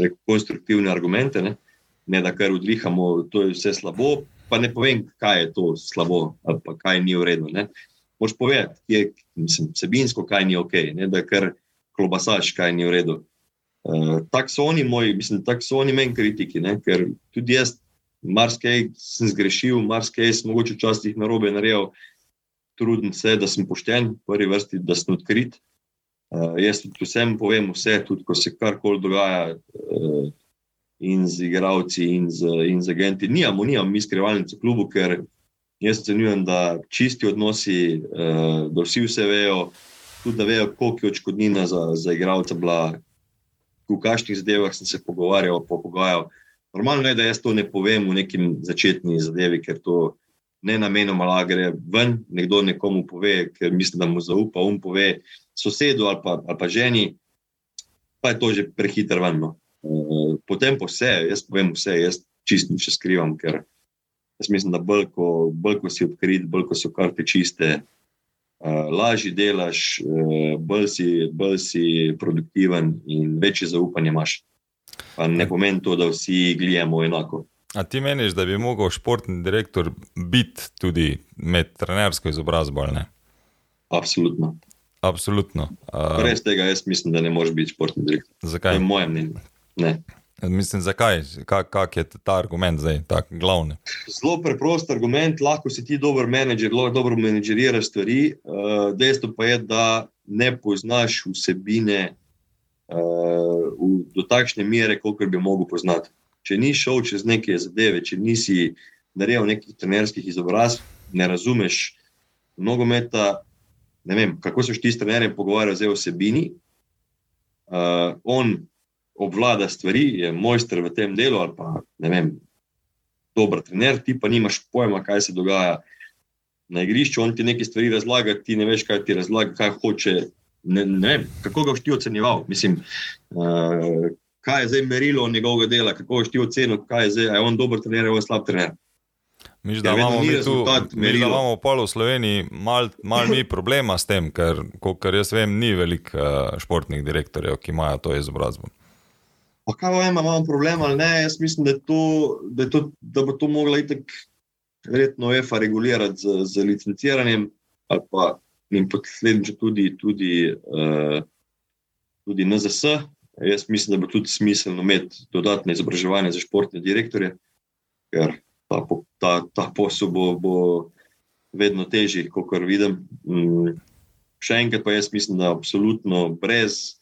rekel, konstruktivne argumente, ne? ne da kar odvihamo, da je vse slabo, pa ne povem, kaj je to slabo ali pa kaj ni v redu. Moš povedati, je, mislim, sebinsko, kaj ni ok, ne? da kar klobasaš, kaj ni v redu. Uh, tako so oni moji, mislim, tako so oni meni kritiki, ne? ker tudi jaz, marsikaj sem zgrešil, marsikaj sem mogoče včasih narobe naredil, trudim se, da sem pošten, v prvi vrsti, da sem odkrit. Uh, jaz tudi vsem povem, vse, tudi ko se karkoli dogaja, uh, in z igravci, in z, in z agenti. Nijamo, nijamo mi skrivalnice klubu, ker jaz ocenjujem, da čisti odnosi, uh, da vsi vse vejo, tudi da vejo, koliko je očkodnina za, za igravca bila, v kakšnih zadevah sem se pogovarjal, pogajal. Normalno je, da jaz to ne povem v neki začetni zadevi, ker to ne namenoma lagre ven, nekdo nekomu pove, ker misli, da mu zaupa, um pove sosedu ali pa, ali pa ženi, pa je to že prehiter ven. No. Uh, potem pa vse, jaz povem vse, jaz čist nič skrivam, ker jaz mislim, da bolj ko, bolj, ko si odkrit, bolj ko so karte čiste, uh, lažje delaš, uh, bolj, si, bolj si produktiven in večje zaupanje imaš. Pa ne pomeni to, da vsi gledamo enako. A ti meniš, da bi lahko športni direktor biti tudi med trenersko izobrazbo? Absolutno. Absolutno. Uh, Brez tega jaz mislim, da ne moreš biti športni direktor. Zakaj? To je moje mnenje. Mislim, zakaj? Kak, kak je ta argument zdaj, ta glavni? Zelo preprost argument, lahko si ti dober menedžer, lahko dobro menedžeriraš stvari. Uh, dejstvo pa je, da ne poznaš vsebine v, do takšne mere, koliko bi mogel poznati. Če nisi šel čez neke zadeve, če nisi naredil nekih trenerskih izobrazb, ne razumeš nogometa, ne vem, kako se ti s trenerjem pogovarjajo o sebini. Uh, on obvlada stvari, je mojster v tem delu, ali pa ne vem, dober trener, ti pa nimaš pojma, kaj se dogaja na igrišču. On ti nekaj stvari razlaga, ti ne veš, kaj ti razlaga, kaj hoče. Ne, ne vem, kako ga boš ti ocenjeval. Mislim, uh, kaj je zdaj merilo njegovega dela, kako boš ti ocenil, kaj je zdaj, je on dober trener ali slab trener. Miš, da, ja, imamo tu, miš, da imamo polo v Sloveniji malo mal mi problema s tem, ker, kar jaz vem, ni veliko uh, športnih direktorjev, ki imajo to izobrazbo. Pa kaj vem, imamo problem ali ne? Jaz mislim, da, to, da, to, da bo to mogla itek verjetno EFA regulirati z, z licenciranjem ali pa in posledično tudi, tudi, uh, tudi NZS, Jaz mislim, da bo tudi smiselno imeti dodatne izobraževanje za športne direktorje, ker ta, ta, ta posel bo, bo vedno težji, kot vidim. Mm, še enkrat pa jaz mislim, da absolutno brez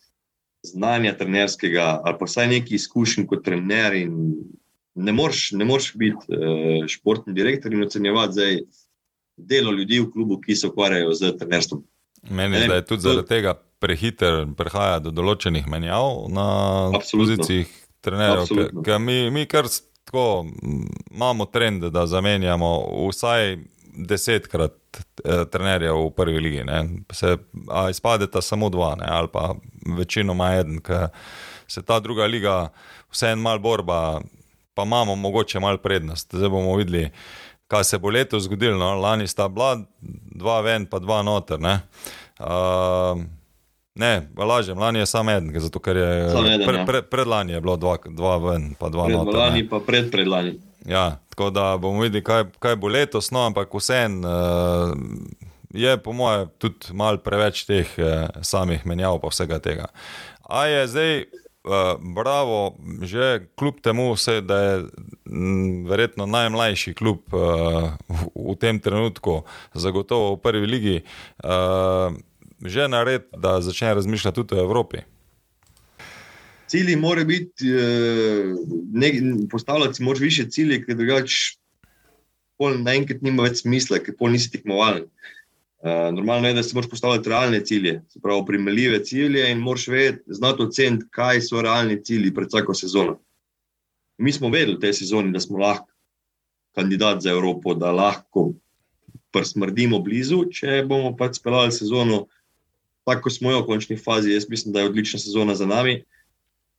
znanja trenerskega ali pa vsaj neki izkušnji kot trener in ne moreš, ne moreš biti uh, športni direktor in ocenjevati zdaj delo ljudi v klubu, ki se ukvarjajo z trenerstvom. Meni je tudi zaradi tega prehiter prihaja do določenih menjav na pozicijah trenerjev. Mi, mi kar tako imamo trend, da zamenjamo vsaj desetkrat eh, trenerjev v prvi ligi. Se, izpadeta samo dva, ne? ali pa večinoma en, ker se ta druga liga vseeno malo borba pa imamo mogoče malo prednost. Zdaj bomo videli, kaj se bo letos zgodilo. No? Lani sta bila dva ven, pa dva noter. Ne, uh, ne lažem, lani je samo en, zato ker je eden, pre, ja. pre, predlani je bilo dva, dva ven, pa dva pred noter. Lani ne. pa pred predlani. Ja, tako da bomo videli, kaj, kaj bo letos, no, ampak vseeno uh, je, po mojem, tudi malo preveč teh uh, samih menjav, pa vsega tega. A je zdaj uh, bravo, že kljub temu, vse, da je m, verjetno najmlajši klub uh, v, v tem trenutku, zagotovo v prvi ligi, uh, že nared, da začne razmišljati tudi o Evropi. Cilji morajo biti, postavljati moraš više cilje, ker drugače naenkrat nima več smisla, ker pol nisi tekmovalen. Uh, normalno je, da si moraš postavljati realne cilje, pravi, primerljive cilje in moraš vedeti, znati oceniti, kaj so realni cilji pred vsako sezono. Mi smo vedeli v tej sezoni, da smo lahko kandidat za Evropo, da lahko prsmrdimo blizu, če bomo pač speljali sezono tako, kot smo jo v končni fazi. Jaz mislim, da je odlična sezona za nami.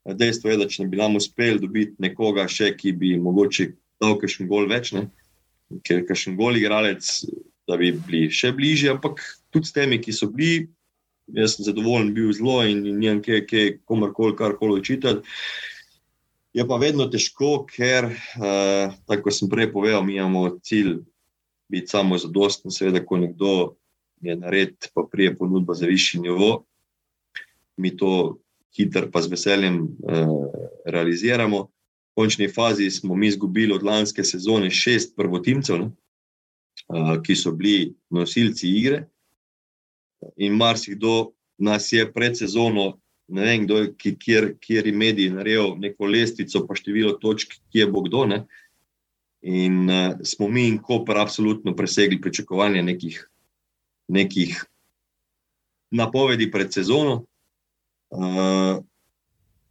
Dejstvo je, da če ne bi nam uspeli dobiti nekoga še, ki bi mogoče dal kakšen gol več, ne? ker kakšen gol igralec da bi bili še bližje, ampak tudi s temi, ki so bili, jaz sem zadovoljen, bil zelo in ni nekaj, ki je komorkoli karkoli učitati. Je pa vedno težko, ker, uh, tako sem prej povedal, mi imamo cilj biti samo zadosten, seveda, ko nekdo je nared, pa prije ponudba za višji nivo, mi to hitro, pa z veseljem uh, realiziramo. V končni fazi smo mi izgubili od lanske sezone šest prvotimcev, ne? Ki so bili nosilci igre. In marsikdo nas je pred sezono, ne vem, kdo, kjer, kjer je medij naredil neko lestvico, pa število točk, kje bo kdo. Ne? In uh, smo mi in Koper absolutno presegli pričakovanja nekih, nekih napovedi pred sezono. Uh,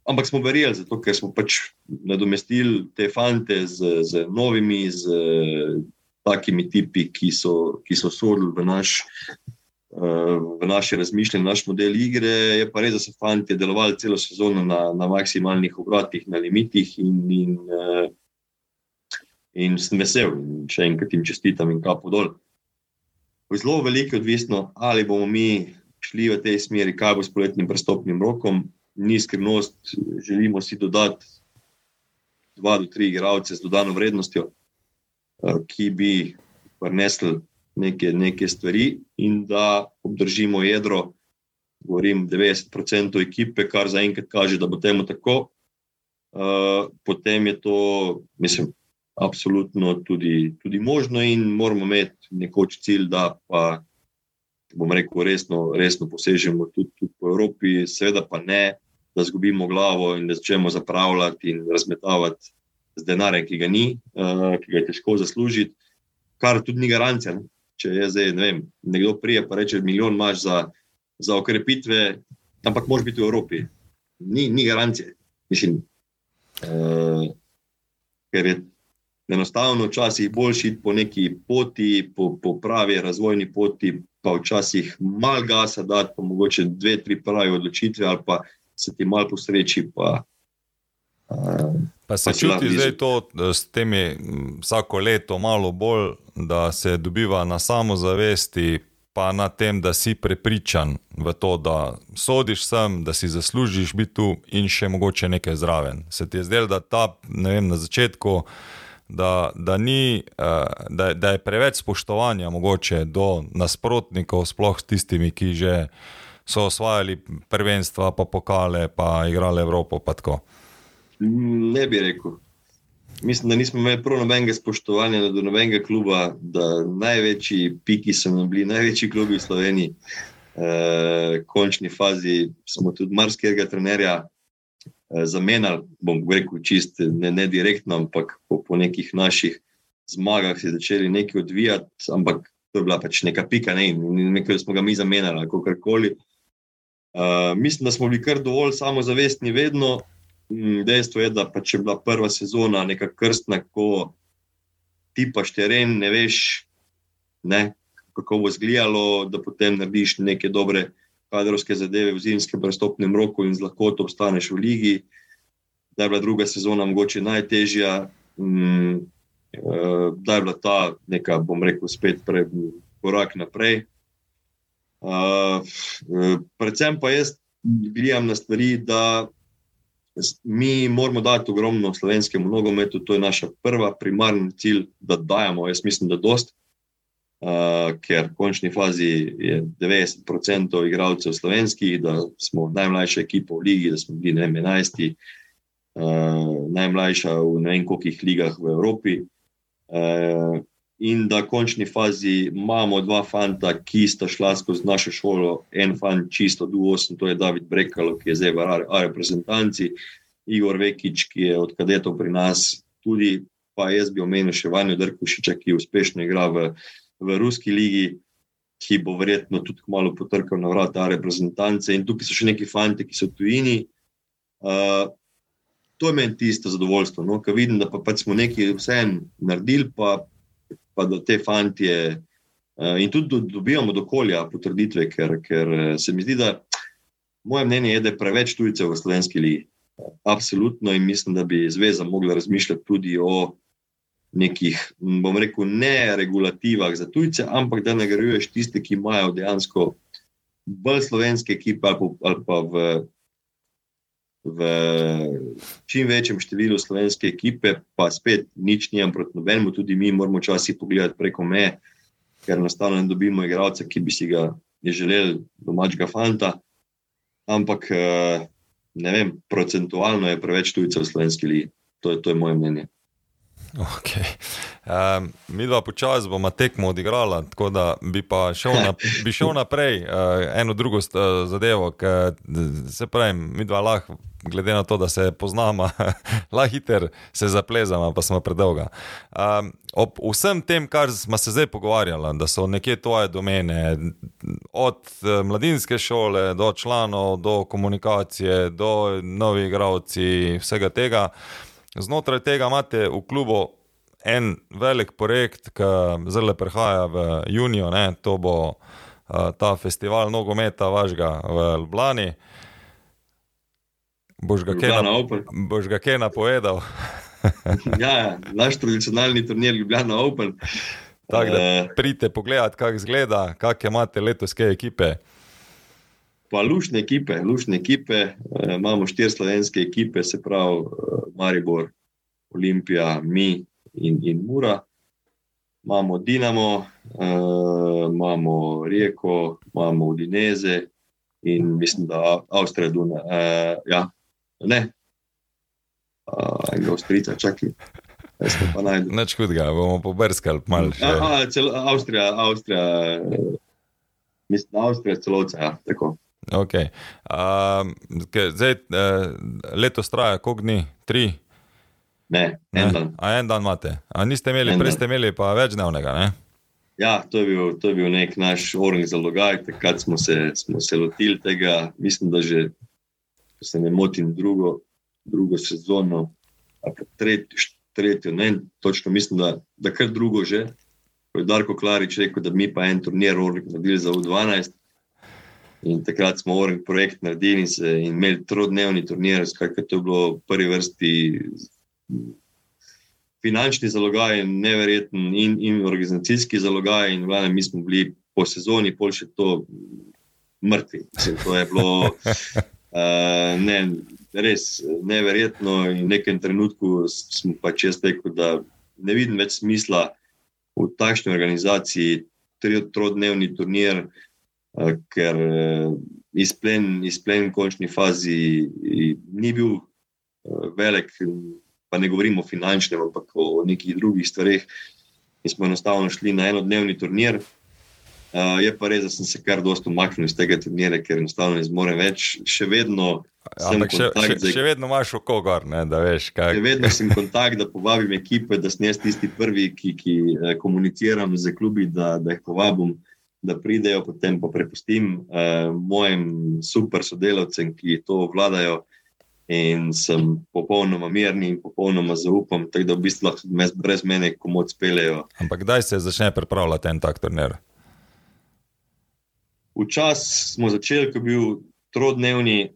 ampak smo verjeli, zato ker smo pač nadomestili te fante z, z novimi, z takimi tipi, ki so, ki so sodili v, naš, uh, v naše razmišljanje, naš model igre. Je pa res, da so fanti delovali celo sezono na, na maksimalnih obratih, na limitih in, in, uh, in sem vesel in še enkrat jim čestitam in kapo dol. Zelo veliko je odvisno, ali bomo mi šli v tej smeri, kaj bo s poletnim prestopnim rokom. Ni skrivnost, želimo si dodati dva do tri igralce z dodano vrednostjo. Eh, ki bi prinesli neke, neke stvari, in da obdržimo jedro, govorim 90% ekipe, kar zaenkrat kaže, da bo temu tako. Uh, potem je to, mislim, absolutno tudi, tudi možno, in moramo imeti nekoč cilj, da pa, bomo rekel, resno, resno posežemo tudi, tudi po Evropi, seveda pa ne, da zgubimo glavo in da začnemo zapravljati in razmetavati z denarjem, ki ga ni, uh, ki ga je težko zaslužiti, kar tudi ni garancija. Ne? Če je zdaj, ne vem, nekdo prije pa reče, milijon imaš za, za okrepitve, ampak moraš biti v Evropi. Ni, ni garancije. Mislim, uh, ker je enostavno včasih boljši iti po neki poti, po, po pravi razvojni poti, pa včasih malo gasa dati, pa mogoče dve, tri pravi odločitve, ali pa se ti malo posreči. Pa, Pa se čuti zdaj to s temi vsako leto malo bolj, da se dobiva na samozavesti, pa na tem, da si prepričan v to, da sodiš sem, da si zaslužiš biti tu in še mogoče nekaj zraven. Se ti je zdelo, da ta, ne vem, na začetku. Da, da, ni, eh, da, da je preveč spoštovanja mogoče do nasprotnikov, sploh s tistimi, ki že so osvajali prvenstva, pa pokale, pa igrali Evropo. Pa ne bi rekel. Mislim, da nismo imeli prav nobenega spoštovanja do nobenega kluba, da največji piki so nam bili, največji klubi v Sloveniji. V e, končni fazi smo tudi marsikega trenerja e, zamenjali, bom rekel, čist ne, ne direktno, ampak po, po nekih naših zmagah si začeli nekaj odvijati, ampak to je bila pač neka pika, ne, nekaj, smo ga mi zamenjali, kako koli. Uh, mislim, da smo bili kar dovolj samozavestni, vedno. Mm, dejstvo je, da pa če je bila prva sezona neka krstna, ko ti paš teren, ne veš, ne, kako bo izgledalo, da potem narediš neke dobre kadrovske zadeve v zimskem prestopnem roku in z lahkoto obstaneš v ligi. Da je bila druga sezona mogoče najtežja. Mm, uh, da je bila ta neka, bom rekel, spet pre, korak naprej. Uh, predvsem pa jaz gledam na stvari, da mi moramo dati ogromno slovenskemu nogometu, to je naša prva primarni cilj, da dajemo, jaz mislim, da dost. Uh, ker v končni fazi je 90% igralcev slovenskih, da smo najmlajša ekipa v Ligi, da smo bili ne, 11, uh, najmlajša v ne vem koliko ligah v Evropi. Uh, in da v končni fazi imamo dva fanta, ki sta šla skozi našo šolo, en fant čisto 8, to je David Brekalo, ki je zdaj v reprezentanci, Igor Vekič, ki je od kadetov pri nas, tudi pa jaz bi omenil še Vanjo Drkušiča, ki uspešno igra v, v ruski ligi. Ki bo verjetno tudi malo potrkal na vrata reprezentance, in tukaj so še neki fanti, ki so tujini. Uh, to je meni tisto zadovoljstvo. No? Ko vidim, da pa, pač smo nekaj vseeno naredili, pa, pa da te fantje uh, in tudi do, dobivamo do okolja potrditve, ker, ker eh, se mi zdi, da moje mnenje je, da je preveč tujcev v slovenski ligi. Absolutno in mislim, da bi zveza mogla razmišljati tudi o nekih, bom rekel, ne regulativah za tujce, ampak da nagrajuješ tiste, ki imajo dejansko bolj slovenske ekipe ali pa, ali pa v v čim večjem številu slovenske ekipe, pa spet nič nimam proti nobenemu, tudi mi moramo včasih pogledati preko meje, ker enostavno ne dobimo igralca, ki bi si ga želeli, domačega fanta. Ampak eh, ne vem, procentualno je preveč tujcev v slovenski ligi. To je, to je moje mnenje. Okay. Um, mi dva počasi bomo tekmo odigrali, tako da bi pa šel, na, bi šel naprej, uh, eno drugo uh, zadevo. Se pravi, mi dva lahko, glede na to, da se poznamo, lahko hiter se zaplezamo, pa smo predolga. Um, ob vsem tem, kar smo se zdaj pogovarjali, da so nekje tvoje domene, od uh, mladinske šole do članov, do komunikacije, do novih igravci, vsega tega. Znotraj tega imate v klubu en velik projekt, ki zelo prehaja v junijo, ne? to bo uh, ta festival nogometa vašega v Ljubljani. Boš ga kaj napovedal? ja, ja, naš tradicionalni turnir Ljubljana Open. Tako da uh, pridite pogledat, kako izgleda, kakšne imate letoske ekipe. Pa lušne ekipe, lušne ekipe. Uh, imamo štiri slovenske ekipe, se pravi uh, Maribor, Olimpija, mi in, in Mura. Imamo Dinamo, uh, imamo Rijeko, imamo Udineze in mislim, da Avstrija, Duna. Uh, ja, ne, uh, Avstrija, čakaj. Neč hudega, bomo pobrskali malo. Aha, cel, Avstrija, Avstrija, mislim, Avstrija celovca, ja, tako. Okay. Um, zdaj, uh, letos traja, koliko dni? Tri? Ne, en ne. dan. A en dan imate. A niste imeli, prej ste imeli pa več dnevnega? Ne? Ja, to je, bil, to je bil nek naš orang za logaj, takrat smo se, smo se lotili tega. Mislim, da že, če se ne motim, drugo, drugo sezono, ali tretjo, tretjo, ne točno, mislim, da, da kar drugo že. Ko je Darko Klarič rekel, da mi pa en turnir naredili za U12. In takrat smo orang projekt naredili in, se, in imeli trodnevni turnir, skratka, to je bilo v prvi vrsti finančni zalogaj, neverjeten, in, in organizacijski zalogaj. In vladne, mi smo bili po sezoni, pol še to mrtvi. Mislim, to je bilo uh, ne, res neverjetno. In v nekem trenutku smo pač jaz rekel, da ne vidim več smisla v takšni organizaciji, trodnevni turnir. Uh, ker uh, izplen, izplen v končni fazi ni bil uh, velik, pa ne govorimo o finančnem, ampak o nekih drugih stvareh. In smo enostavno šli na enodnevni turnir. Uh, je pa res, da sem se kar dosto umaknil iz tega turnira, ker enostavno ne zmorem več. Še vedno Ampak še, še, zdaj, še vedno imaš oko gor, ne, da veš, kaj. Še vedno sem kontakt, da povabim ekipe, da sem jaz tisti prvi, ki, ki eh, komuniciram z klubi, da, da jih povabim, da pridejo, potem pa prepustim uh, mojim super sodelavcem, ki to vladajo. In sem popolnoma mirni in popolnoma zaupam, tako da v bistvu lahko brez mene komod speljejo. Ampak kdaj se začne pripravljati en tak turnir? Včasih smo začeli, ko je bil trodnevni,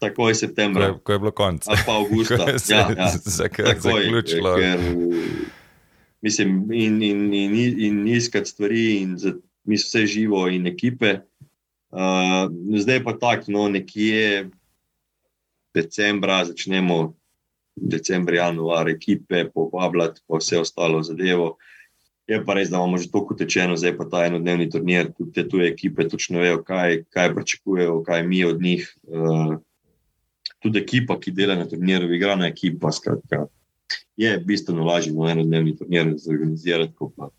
takoj septembra. Ko je bilo konec. Ali pa avgusta. ja, ja. Zaključilo. Ker, mislim, in, in, in, in iskati stvari, in mislim, vse živo, in ekipe. Uh, zdaj pa tako, no, nekje decembra začnemo, decembr, januar, ekipe, povabljati, pa vse ostalo zadevo. Je pa res, da imamo že toliko tečeno, zdaj pa ta enodnevni turnir, tudi te tuje ekipe točno vejo, kaj, kaj pričakujejo, kaj mi od njih. Uh, tudi ekipa, ki dela na turnirju, igrana ekipa. Skratka, je bistveno lažje na enodnevni turnir zorganizirati, kot pa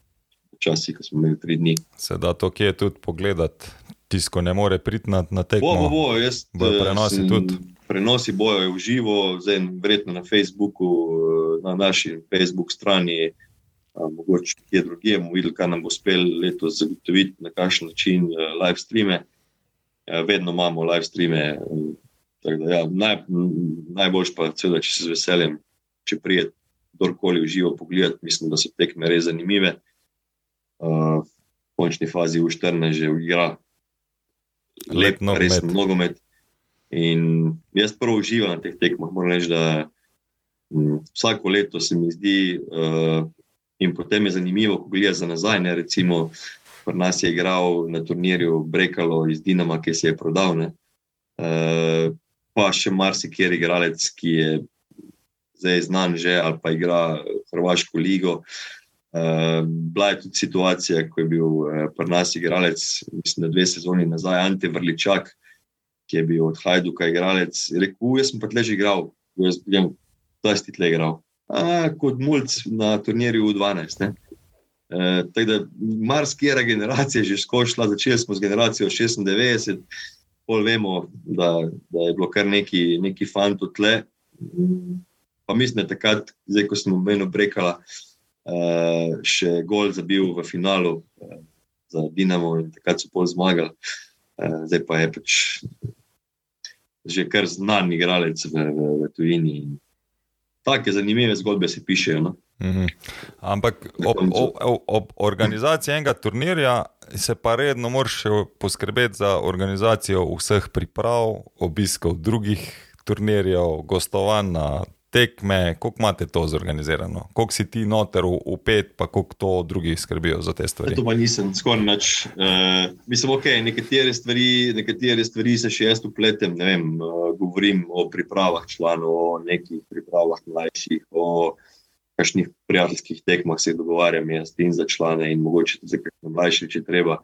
včasih, ko smo imeli tri dni. Se da to, ki je tudi pogledati, tisto ne more priti na, na tekmo. Bo, bo, bo, jaz bo prenosi tudi. Prenosi bojo v živo, zdaj verjetno na Facebooku, na naši Facebook strani. Mogoče kje drugje, bomo videli, kaj nam bo uspelo letos zagotoviti, na kakšen način live streame. Vedno imamo live streame, Da, ja, naj, najboljš pa je, če se z veseljem, če prijete kdorkoli v živo pogled, mislim, da so tekme res zanimive. Uh, v končni fazi v Štrne že igra lep, res nogomet. In jaz prvo uživam na teh tekmah. Moram reči, da m, vsako leto se mi zdi, uh, in potem je zanimivo, ko gledaš za nazaj. Ne, recimo, pri nas je igral na turnirju Brekalo iz Dinama, ki se je prodal. Ne, uh, pa še marsikjer igralec, ki je zdaj znan že ali pa igra Hrvaško ligo. Uh, bila je tudi situacija, ko je bil uh, pri nas igralec, mislim, da dve sezoni nazaj, Ante Vrličak, ki je bil od Hajduka igralec. Rekel, jaz sem pa tle že igral, jaz sem tudi ti tle igral. A, kot mulj na turnirju U12. Uh, tako da marsikera generacija je že skošla, začeli smo z generacijo 96 pol vemo, da, da je bilo kar neki, neki fanto tle. Pa mislim, da takrat, zdaj, ko smo meni brekali, uh, še gol zabil v finalu uh, za Dinamo in takrat so pol zmagali. Uh, zdaj pa je pač že kar znan igralec v, v, v tujini. Take zanimive zgodbe se pišejo. No? Mm -hmm. Ampak ob, ob, ob, ob organizaciji enega turnirja se pa redno moraš poskrbeti za organizacijo vseh priprav, obiskov drugih turnirjev, gostovanj na tekme. Kako imate to zorganizirano? Kako si ti noter upet, pa kako to drugi skrbijo za te stvari? Ja, to pa nisem skoraj nič. Uh, mislim, ok, nekatere stvari, nekatere stvari se še jaz upletem. Vem, uh, govorim o pripravah članov, o nekih pripravah mlajših kakšnih prijateljskih tekmah se dogovarjam jaz in za člane, in mogoče tudi za kakšne mlajše, če treba,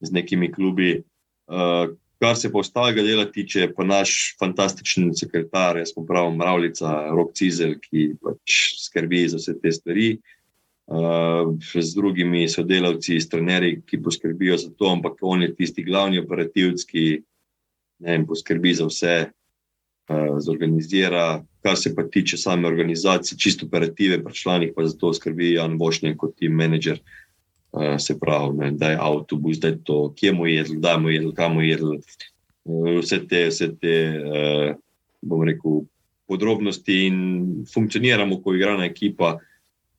z nekimi klubi. Uh, kar se pa ostalega dela tiče, pa naš fantastičen sekretar, jaz smo pravi Mravljica, Rok Cizel, ki pač skrbi za vse te stvari. Uh, z drugimi sodelavci, trenerji, ki poskrbijo za to, ampak on je tisti glavni operativc, ki vem, poskrbi za vse, uh, zorganizira, Kar se pa tiče same organizacije, čisto operative, pri članih pa za to skrbi Jan Bošnjak kot tim menedžer. Uh, se pravi, ne, da je avtobus, da je to, kje je, kdaj mu je, kam mu je. Uh, vse te, vse te uh, bom rekel, podrobnosti in funkcioniramo, ko igra na ekipa.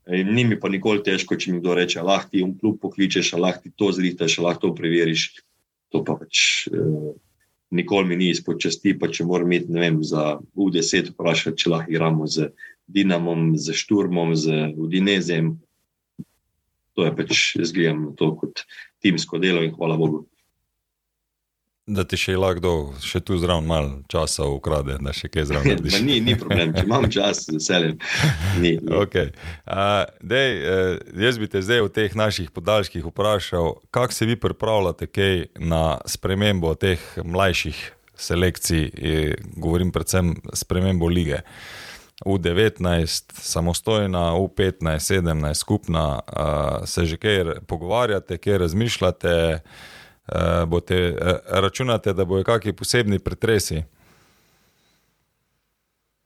Ni mi pa nikoli težko, če mi kdo reče, lahko ti v klub pokličeš, lahko ti to zritaš, lahko to preveriš. To pa pač. Uh, nikoli mi ni izpod časti, pa če moram imeti vem, za U10, vprašati, če lahko igramo z Dinamom, z Šturmom, z Udinezem. To je pač, jaz gledam to kot timsko delo in hvala Bogu. Da ti še lahko, še tu zraven, malo časa ukrade, da še kaj zraven. ni, ni problem, če imam čas, veselim. Ni, ni. Okay. Uh, dej, uh, jaz bi te zdaj v teh naših podaljških vprašal, kako se vi pripravljate na spremembo teh mlajših selekcij, govorim predvsem spremembo lige. U19, samostojna, U15, 17, skupna, uh, se že kaj pogovarjate, kaj razmišljate uh, boste, uh, računate, da bojo kakšni posebni pretresi?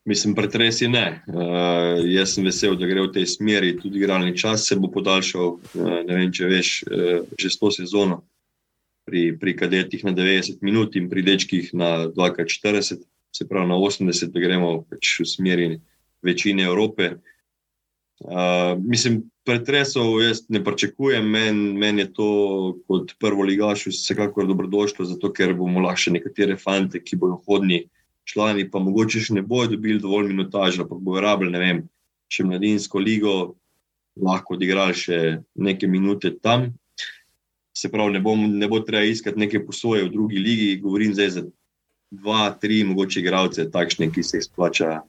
Mislim, pretresi ne. Uh, jaz sem vesel, da gre v tej smeri. Tudi igralni čas se bo podaljšal. Uh, ne vem, če veš, uh, že s to sezono pri, pri kadetih na 90 minut in pri dečkih na 240, se pravi na 80, da gremo pač v smeri večine Evrope. Uh, mislim, pretresov jaz ne pričakujem, meni men je to kot prvo ligaš, vsekakor dobrodošlo, zato ker bomo lahko še nekatere fante, ki bodo hodni člani, pa mogoče še ne bodo dobili dovolj minutaža, pa bodo rabili, ne vem, še mladinsko ligo, lahko odigrali še neke minute tam. Se pravi, ne, bom, ne bo treba iskati neke posoje v drugi ligi, govorim zdaj za dva, tri mogoče igralce, takšne, ki se jih splača.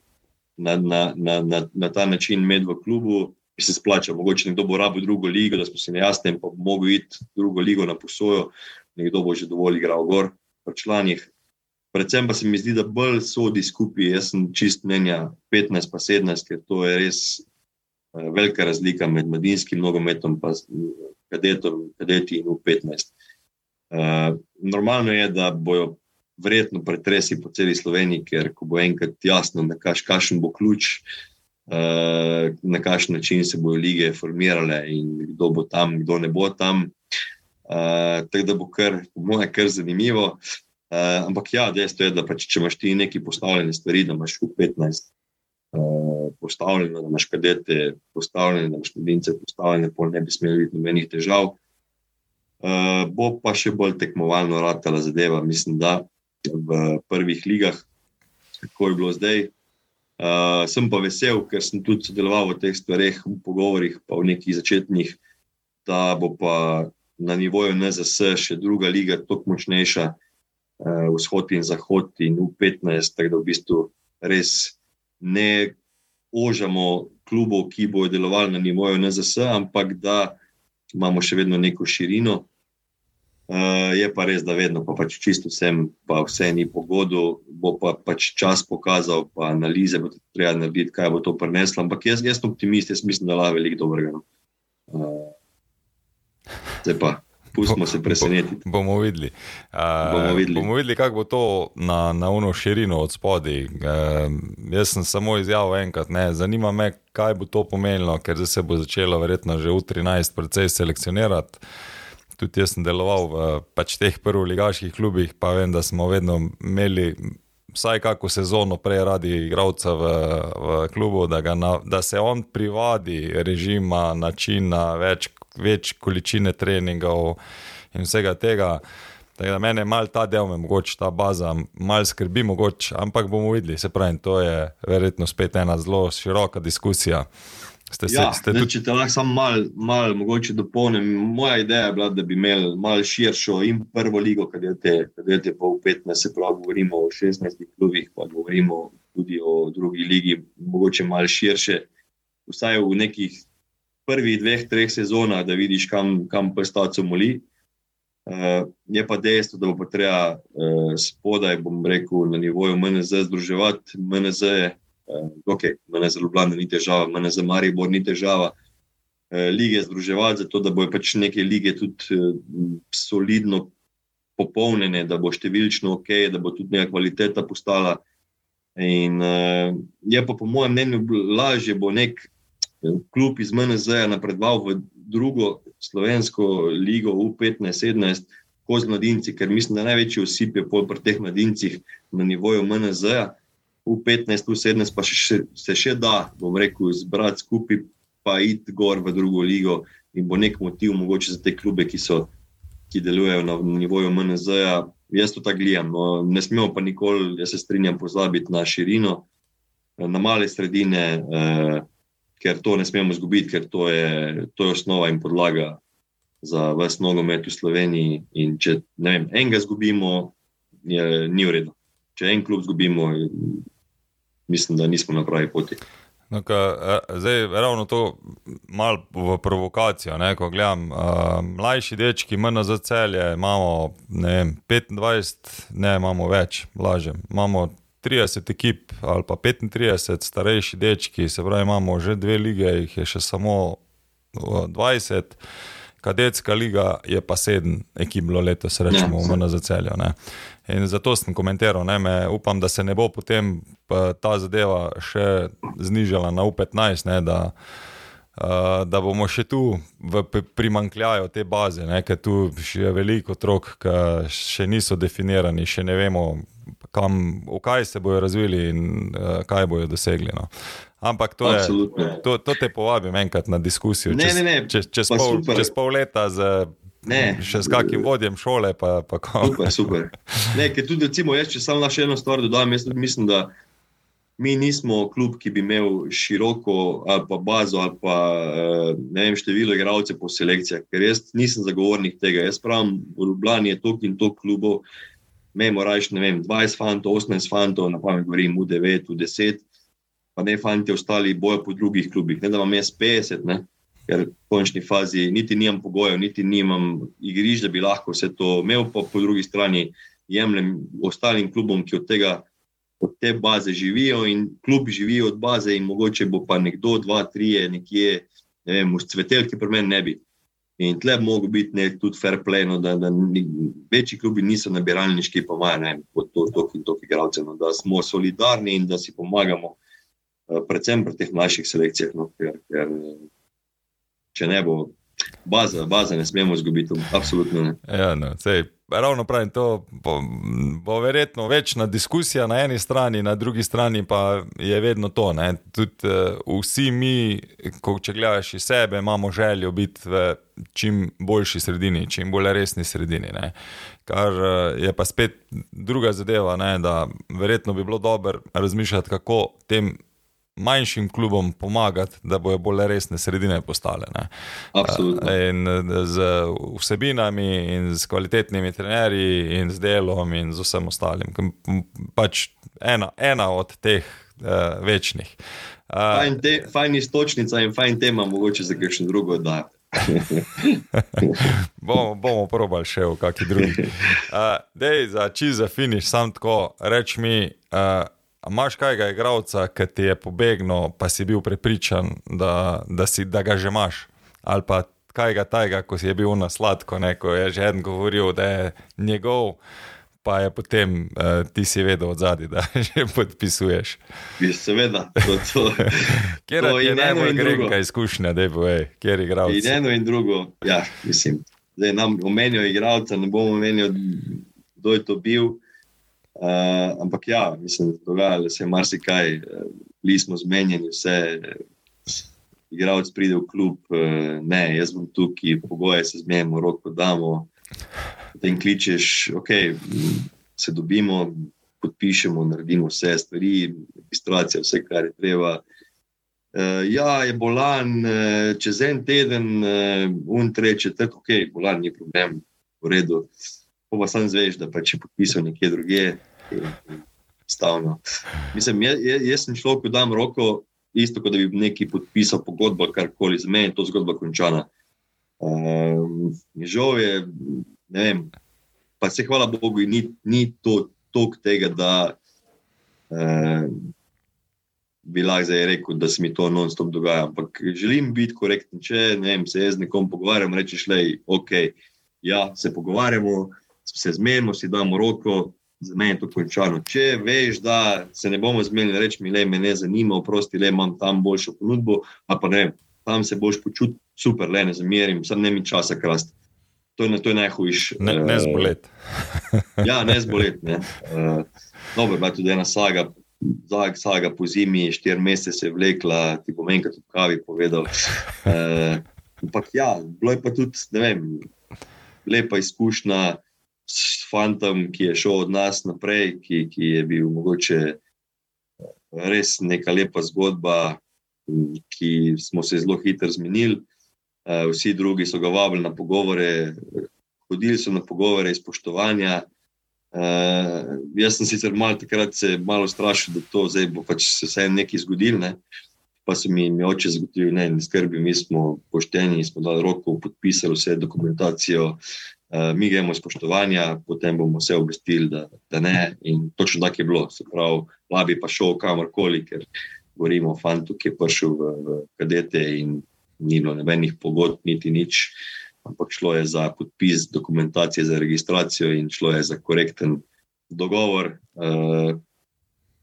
Na, na, na, na, na ta način med v klubu, bi se splačal. Mogoče nekdo bo rabil drugo ligo, da smo se nejasni, pa bo mogel iti drugo ligo na posojo, nekdo bo že dovolj igral gor v članih. Predvsem pa se mi zdi, da bolj sodi skupaj. Jaz sem čist mnenja 15 pa 17, ker to je res uh, velika razlika med mladinskim nogometom in kadetom, kadeti in 15. Uh, eh, normalno je, da bojo verjetno pretresi po celi Sloveniji, ker ko bo enkrat jasno, da kaš, kakšen bo ključ, uh, na kakšen način se bodo lige formirale in kdo bo tam, kdo ne bo tam. Uh, tako da bo kar, po mojem, kar zanimivo. Uh, ampak ja, dejstvo je, da pač, če imaš ti neki postavljene stvari, da imaš v 15 uh, postavljeno, da imaš kadete postavljene, da imaš mladince postavljene, pol ne bi smeli biti nobenih težav. Uh, bo pa še bolj tekmovalno ratala zadeva, mislim, da v prvih ligah, kako je bilo zdaj, Uh, sem pa vesel, ker sem tudi sodeloval v teh stvareh, v pogovorih, pa v nekih začetnih, da bo pa na nivoju NZS še druga liga, tako močnejša, uh, vzhod in zahod, in U15, tako da v bistvu res ne ožamo klubov, ki bodo delovali na nivoju NZS, ampak da imamo še vedno neko širino. Uh, je pa res, da vedno, pa pač čisto vsem, pa vse ni pogodu, bo pa pač čas pokazal, pa analize bo treba narediti, kaj bo to prineslo. Ampak jaz, jaz sem optimist, jaz mislim, da lahko veliko dobrega. Uh, zdaj pa. Pustimo se presenetiti. Bo, bomo videli. Uh, bomo videli, videli kako bo to na, na uno širino od spodaj. Uh, jaz sem samo izjavil enkrat, ne, zanima me, kaj bo to pomenilo, ker se bo začelo verjetno že v 13. precej selekcionirati tudi jaz sem deloval v pač teh prvoligaških klubih, pa vem, da smo vedno imeli vsaj kako sezono prej radi igralca v, v klubu, da, na, da se on privadi režima, načina, več, več količine treningov in vsega tega. Da mene malo ta del, mogoče ta baza, malo skrbi, mogoče, ampak bomo videli. Se pravi, to je verjetno spet ena zelo široka diskusija. Ste se, ja, ste ne, tudi... Če te lahko samo malo mal, dopolnim, moja ideja je bila, da bi imeli malo širšo in prvo ligo, kaj je te pol 15, se pravi, govorimo o 16 klubih, pa govorimo tudi o drugi ligi, mogoče malo širše, vsaj v nekih prvih dveh, treh sezonah, da vidiš, kam, kam prstaco moli. Uh, je pa dejstvo, da bo treba uh, spodaj, bom rekel, na nivoju MNZ združevati. MNZ je okay, meni za Ljubljana ni težava, meni za Maribor ni težava. Lige združevati, zato da bojo pač neke lige tudi solidno popolnjene, da bo številčno ok, da bo tudi neka kvaliteta postala. In je pa, po mojem mnenju, lažje bo nek klub iz MNZ napredoval v drugo slovensko ligo, U15-17, kot z mladinci, ker mislim, da največji osip je pri teh mladincih na nivoju MNZ-a v 15, v 17, pa še, se še da, bom rekel, zbrati skupaj, pa iti gor v drugo ligo in bo nek motiv mogoče za te klube, ki, so, ki delujejo na nivoju MNZ-ja. Jaz to tako gledam. No, ne smemo pa nikoli, jaz se strinjam, pozabiti na širino, na male sredine, eh, ker to ne smemo izgubiti, ker to je, to je osnova in podlaga za vse nogomet v Sloveniji. In če vem, enega izgubimo, je, ni v redu. Če en klub izgubimo, mislim, da nismo na pravi poti. No, ka, zdaj, ravno to malo v provokacijo. Ne, ko gledam, uh, mlajši dečki, mrna za celje, imamo vem, 25, ne imamo več, lažem. Imamo 30 ekip ali pa 35 starejši dečki, se pravi, imamo že dve lige, jih je še samo 20. Kadetska liga je pa sedem ekip bilo letos, rečemo, ja, v NZC-ju. In zato sem komentiral, ne, me, upam, da se ne bo potem ta zadeva še znižala na U15, ne, da, uh, da bomo še tu v primankljaju te baze, ne, ker tu je veliko otrok, ki še niso definirani, še ne vemo, kam, v kaj se bodo razvili in uh, kaj bodo dosegli. No. Ampak to, je, to, to te povabim enkrat na diskusijo. Ne, čez, ne, ne. Čez, čez, pol, čez pol leta z ne. še s kakim vodjem šole. Pa, pa super, super. Ne, tudi, recimo, jaz, če samo na še eno stvar dodam, jaz mislim, da mi nismo klub, ki bi imel široko ali pa bazo ali pa eh, vem, število igralcev po selekcijah, ker jaz nisem zagovornik tega. Jaz pravim, v Ljubljani je tok in tok klubov. Memo rajš, ne vem, 20 fantov, 18 fantov, na pamet govorim, v 9, v 10 pa ne fanti ostali bojo po drugih klubih. Ne da imam jaz 50, ne? ker v končni fazi niti nimam pogojev, niti nimam igrišč, da bi lahko vse to imel, pa po drugi strani jemljem ostalim klubom, ki od tega. Od te baze živijo in klub živi od baze, in mogoče bo pa nekdo, dva, tri, nekje, ne vem, v cvetelki, pri meni ne bi. In tle bi mogel biti nek tudi fair play, no, da, da večji klubi niso nabiralniški, pa imajo ne kot to, to in to, igralce, no, da smo solidarni in da si pomagamo. Eh, predvsem pri teh mlajših selekcijah, no, ker, ker če ne bo. Baza, baza ne smemo izgubiti, absolutno ne. Ja, no, sej, ravno pravim, to bo, bo verjetno večna diskusija na eni strani, na drugi strani pa je vedno to. Tud, uh, vsi mi, ko če gledaš iz sebe, imamo željo biti v čim boljši sredini, čim bolj resni sredini. Ne? Kar uh, je pa spet druga zadeva, ne? da verjetno bi bilo dobro razmišljati, kako tem manjšim klubom pomagati, da bojo bolj resne sredine postale. In z vsebinami, in z kvalitetnimi trenerji, in z delom, in z vsem ostalim. Pač ena, ena od teh uh, večnih. Uh, fajn, te, fajn istočnica in fajn tema, mogoče za kakšno drugo oddajo. bomo, bomo probali še v kakšni drugi. Uh, dej, za čez za finiš, sam tako, reč mi. Uh, Imáš kajega igralca, ki ti je pobegnil, pa si bil prepričan, da, da, si, da ga že imaš? Ali pa kajega tajega, ko si je bil na sladko, ko je že en govoril, da je njegov, pa je potem uh, ti si vedel od zadaj, da že podpisuješ. Seveda, to, to, kjer to je najbolj grenka izkušnja, da je boj, kjer igraš. In eno in drugo, ja, mislim. Zdaj nam omenijo igralca, ne bomo omenili, kdo je to bil. Uh, ampak ja, mislim, dogajalo se je marsikaj, bili smo zmenjeni, vse. Igravec pride v klub, uh, ne, jaz bom tukaj, pogoje se zmenimo, roko damo. Potem kličeš, ok, se dobimo, podpišemo, naredimo vse stvari, registracija, vse, kar je treba. Uh, ja, je bolan, uh, čez en teden, uh, un treče, tako, ok, bolan ni problem, v redu. Uh, pa sam zveš, da pa če podpisal nekje drugje. Stavno. Mislim, jaz, jaz sem človek, ki dam roko, isto kot da bi neki podpisal pogodbo, karkoli za mene, to zgodba končana. Um, žal je, ne vem, pa se hvala Bogu, ni, ni to tok tega, da um, bi lahko zdaj rekel, da se mi to non-stop dogaja. Ampak želim biti korekten, če ne vem, se jaz z nekom pogovarjam, rečeš, le, ok, ja, se pogovarjamo se zmenimo, si damo roko, za me je to končano. Če veš, da se ne bomo zmenili, reči mi, le me ne zanima, oprosti, le imam tam boljšo ponudbo, a pa ne, tam se boš počutil super, le ne zmerim, sem ne mi časa krast. To je, to je najhujše. Ne, ne zbolet. ja, ne zbolet. Ne. Uh, dobro, bila tudi ena saga. Zag, saga po zimi, štiri mesece se je vlekla, ti bom enkrat v kavi povedal. Uh, ampak ja, bilo je pa tudi, ne vem, lepa izkušnja s fantom, ki je šel od nas naprej, ki, ki je bil mogoče res neka lepa zgodba, ki smo se zelo hitro zmenili. Eh, vsi drugi so ga vabili na pogovore, hodili so na pogovore iz spoštovanja. Uh, jaz sem sicer malo takrat se malo strašil, da to zdaj bo pač se vse nekaj zgodilo, ne? pa so mi, mi oče zagotovili, da ne skrbi, mi smo pošteni, smo dali roko, podpisali vse dokumentacijo, mi gremo spoštovanja, potem bomo vse obvestili, da, da ne. In točno tako je bilo, se pravi, labi pa šel kamorkoli, ker govorimo o fantu, ki je prišel v, v kadete in ni bilo nobenih pogodb, niti nič. Ampak šlo je za podpis dokumentacije za registracijo in šlo je za korekten dogovor. Uh,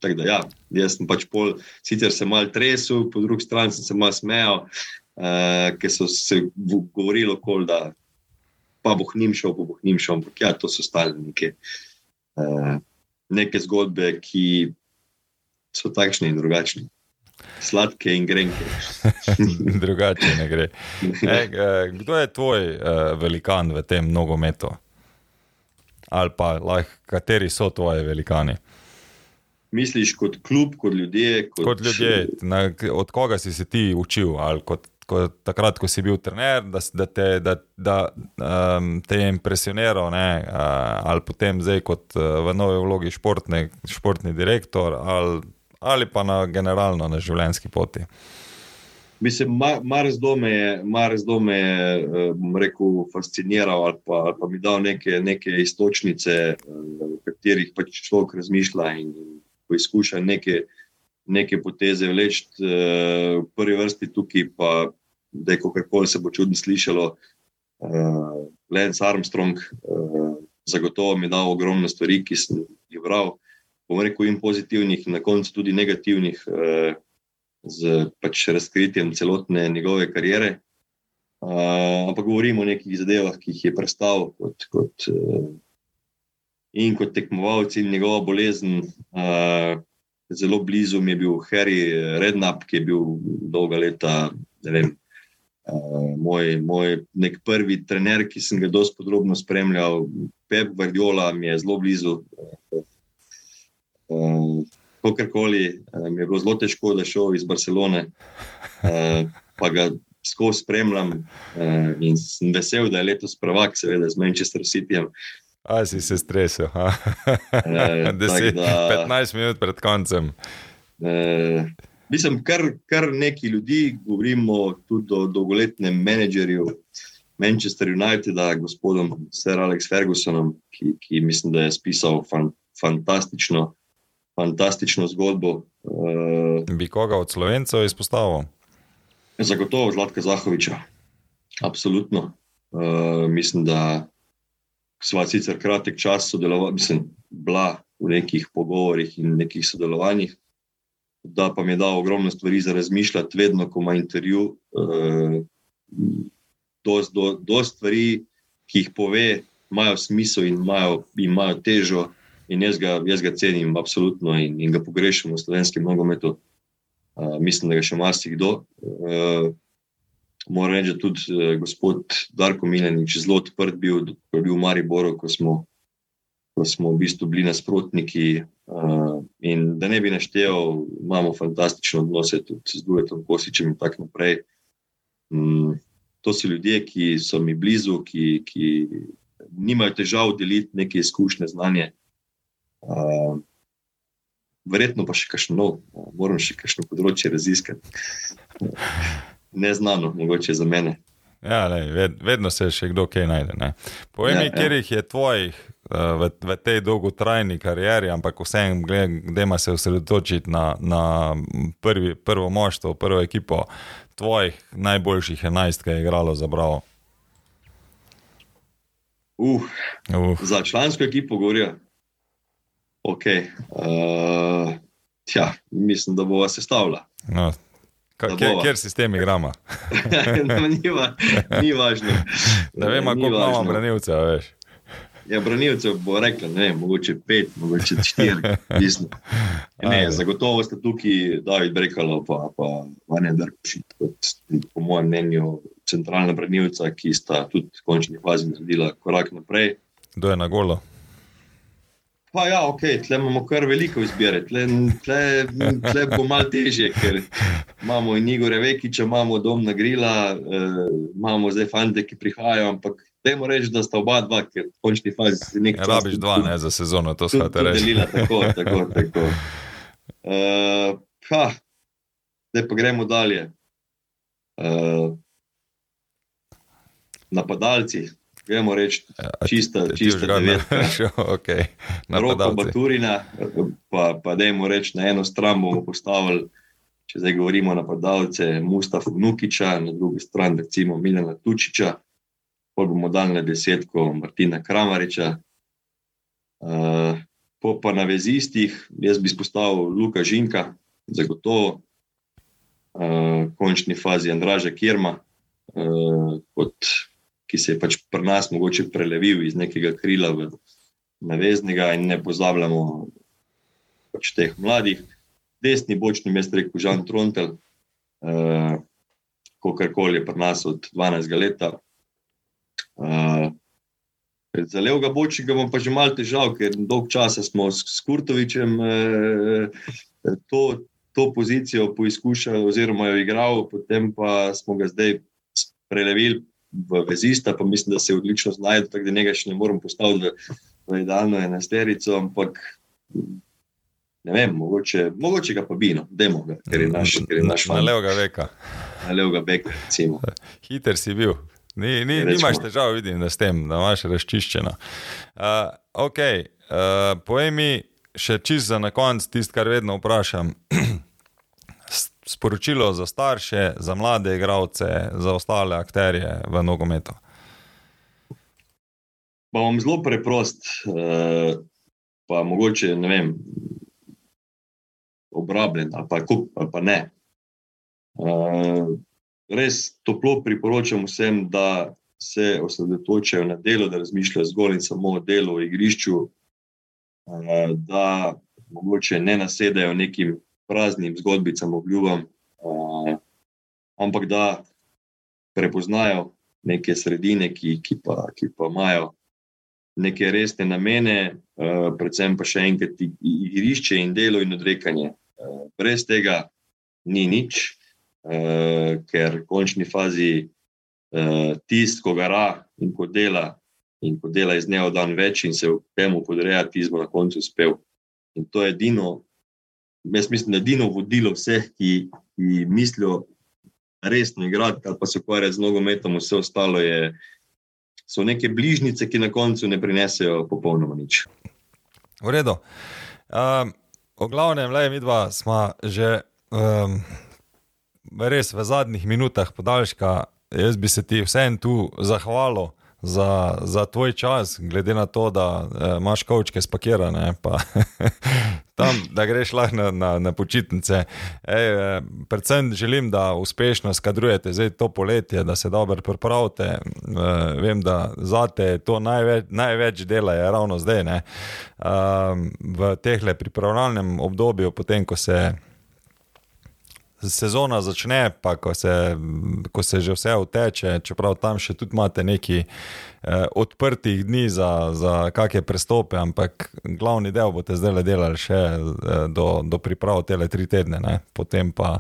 Tako da, ja, jaz sem pač pol, sicer se mal tresel, po drugi strani sem se mal smejal, uh, ker so se govorili okoli, da pa boh njim šel, pa boh njim šel, ampak ja, to so stale neke, uh, neke zgodbe, ki so takšne in drugačne. Sladke in grenke. Drugače ne gre. E, kdo je tvoj uh, velikan v tem nogometu? Ali pa, like, kateri so tvoji velikani? misliš kot klub, kot ljudje? Kot, kot ljudje, na, od koga si se ti učil? Kot, kot, takrat, ko si bil trener, da, da, te, da, da um, te je impresioniral, ne, uh, ali potem zdaj kot uh, v novi vlogi športne, športni direktor, ali, ali pa na generalno na življenjski poti. Mislim, mar zdo me je, mar zdo me je, bom rekel, fasciniral ali pa, ali pa mi dal neke, neke istočnice, v katerih pač človek razmišlja in, poizkuša neke, neke poteze vleči, uh, v prvi vrsti tukaj, pa da je kako se bo čudno slišalo. Uh, Lance Armstrong, uh, zagotovo mi je dal ogromno stvari, ki sem jih bral, bom rekel, in pozitivnih, in na koncu tudi negativnih, uh, z pač razkritjem celotne njegove kariere. Uh, ampak govorimo o nekih zadevah, ki jih je predstavil kot, kot in kot tekmovalec in njegova bolezen. Uh, zelo blizu mi je bil Harry Rednap, ki je bil dolga leta, ne vem. Uh, moj, moj nek prvi trener, ki sem ga dosti podrobno spremljal, Pep Guardiola, mi je zelo blizu. Uh, Kakorkoli, uh, mi je bilo zelo težko, da šel iz Barcelone, uh, pa ga skozi spremljam uh, in sem vesel, da je letos prvak, seveda, z Manchester Cityjem. A si se stresel, e, 10, da, 15 minut pred koncem. E, mislim, kar, kar nekaj ljudi, govorimo tudi o dolgoletnem menedžerju Manchester Uniteda, gospodom Sir Alex Fergusonom, ki, ki mislim, da je spisal fan, fantastično, fantastično zgodbo. E, Bi koga od slovencev izpostavil? Zagotovo Zlatka Zahoviča. Absolutno. E, mislim, da sva sicer kratek čas sodelovala, mislim, bila v nekih pogovorih in nekih sodelovanjih, da pa mi je dal ogromno stvari za razmišljati, vedno, ko ima intervju. Eh, dost, do, dost stvari, ki jih pove, imajo smisel in imajo, imajo težo, in jaz ga, jaz ga cenim, absolutno, in, in ga pogrešam v slovenskem nogometu. Uh, mislim, da ga še marsikdo. Uh, Moram reči, da tudi eh, gospod Darko Milenič zelo odprt bil, ko je bil v Mariboru, ko smo, ko smo v bistvu bili nasprotniki. Uh, in da ne bi naštel, imamo fantastične odnose tudi z Duetom Kosičem in tako naprej. Um, to so ljudje, ki so mi blizu, ki, ki nimajo težav deliti neke izkušnje, znanje. Uh, verjetno pa še kakšno moram še kakšno področje raziskati neznano, mogoče za mene. Ja, lej, ved, vedno se še kdo kaj najde. Povej mi, ja, kjer jih ja. je tvojih uh, v, v tej dolgotrajni karieri, ampak vsem, gremo se osredotočiti na, na prvi, prvo moštvo, prvo ekipo tvojih najboljših enajst, ki je igralo za Bravo. Uh, uh. Za člansko ekipo govorijo. Okay. Uh, eh, tja, mislim, da bo se stavila. No, Kjer, kjer sistem igramo? no, ni, ni važno. Ne vem, kako imamo branilce. Ja, branilce bo rekel, ne, mogoče pet, mogoče štiri. Ne, zagotovo ste tukaj, David Brekalo, pa, pa Vanja Drkši, po mojem mnenju, centralna branilca, ki sta tudi v končni fazi naredila korak naprej. Kdo je na golo? Pa ja, ok, tle imamo kar veliko izbire, tle, tle, tle bo malo težje, ker imamo in Igor Revekič, imamo dom na grila, eh, imamo zdaj fante, ki prihajajo, ampak temu reči, da sta oba dva, ker v končni fazi si nekaj. Ja, rabiš dva, ne za sezono, to shate reči. Delila, tako, tako, tako. Uh, ha, zdaj pa gremo dalje. Uh, napadalci, gremo reči, čista, čista devetka. okay. Roko Baturina, pa, pa dajmo reči, na eno stran bomo postavili, če zdaj govorimo o napadalce, Mustafa Nukiča, na drugi strani recimo Milena Tučiča, pa bomo dali na desetko Martina Kramariča. Uh, po pa na vezistih, jaz bi spostavil Luka Žinka, zagotovo, uh, v končni fazi Andraža Kirma, uh, kot ki se je pač pri nas mogoče prelevil iz nekega krila v naveznega, in ne pozabljamo pač teh mladih. Desni bočni mest, rekel Žan Trontel, uh, kar koli je pri nas od 12 let. Uh, za levega bočnega imam pa že malo težav, ker dolg časa smo s, Kurtovičem uh, to, to pozicijo poizkušali, oziroma jo igral, potem pa smo ga zdaj prelevili v vezista, pa mislim, da se odlično znajde, tako da njega še ne morem postaviti v, v idealno enesterico, ampak ne vem, mogoče, mogoče ga pa bino, demo ga, ker je naš, ker je naš fan. Na levega veka. Na levega veka, recimo. Hiter si bil. Ni, ni, nimaš težav, vidim, da s tem, da imaš razčiščeno. Uh, ok, uh, povej mi še čist za na konec tisto, kar vedno vprašam. sporočilo za starše, za mlade igralce, za ostale akterje v nogometu? Pa bom zelo preprost, eh, pa mogoče ne vem, obrabljen ali pa, kup, ali pa ne. Eh, res toplo priporočam vsem, da se osredotočajo na delo, da razmišljajo zgolj in samo o delu v igrišču, eh, da mogoče ne nasedajo nekim praznim zgodbicam, obljubam, uh, ampak da prepoznajo neke sredine, ki, ki, pa, ki pa imajo neke resne namene, uh, predvsem pa še enkrat igrišče in delo in odrekanje. Uh, brez tega ni nič, uh, ker v končni fazi uh, tisti, ko gara in ko dela. In ko dela iz dneva v dan več, in se v tem podreja, ti smo na koncu uspel. In to je edino, jaz mislim, da je edino vodilo vseh, ki, ki mislijo resno igrati, ali pa se ukvarjati z nogometom, vse ostalo je, so neke bližnjice, ki na koncu ne prinesejo popolnoma nič. V redu. Um, o glavnem, le mi dva smo že um, res v zadnjih minutah podaljška. Jaz bi se ti vsem tu zahvalil za, za tvoj čas, glede na to, da eh, imaš kavčke spakirane, pa tam, da greš lahko na, na, na počitnice. Ej, eh, predvsem želim, da uspešno skadrujete zdaj to poletje, da se dobro pripravite. Eh, vem, da za te to največ, največ dela je ravno zdaj, eh, v tehle pripravljalnem obdobju, potem ko se sezona začne, pa ko se, ko se že vse uteče, čeprav tam še tudi imate neki eh, odprtih dni za, za kakšne prestope, ampak glavni del boste zdaj le delali še eh, do, do priprav tele tri tedne, ne? potem pa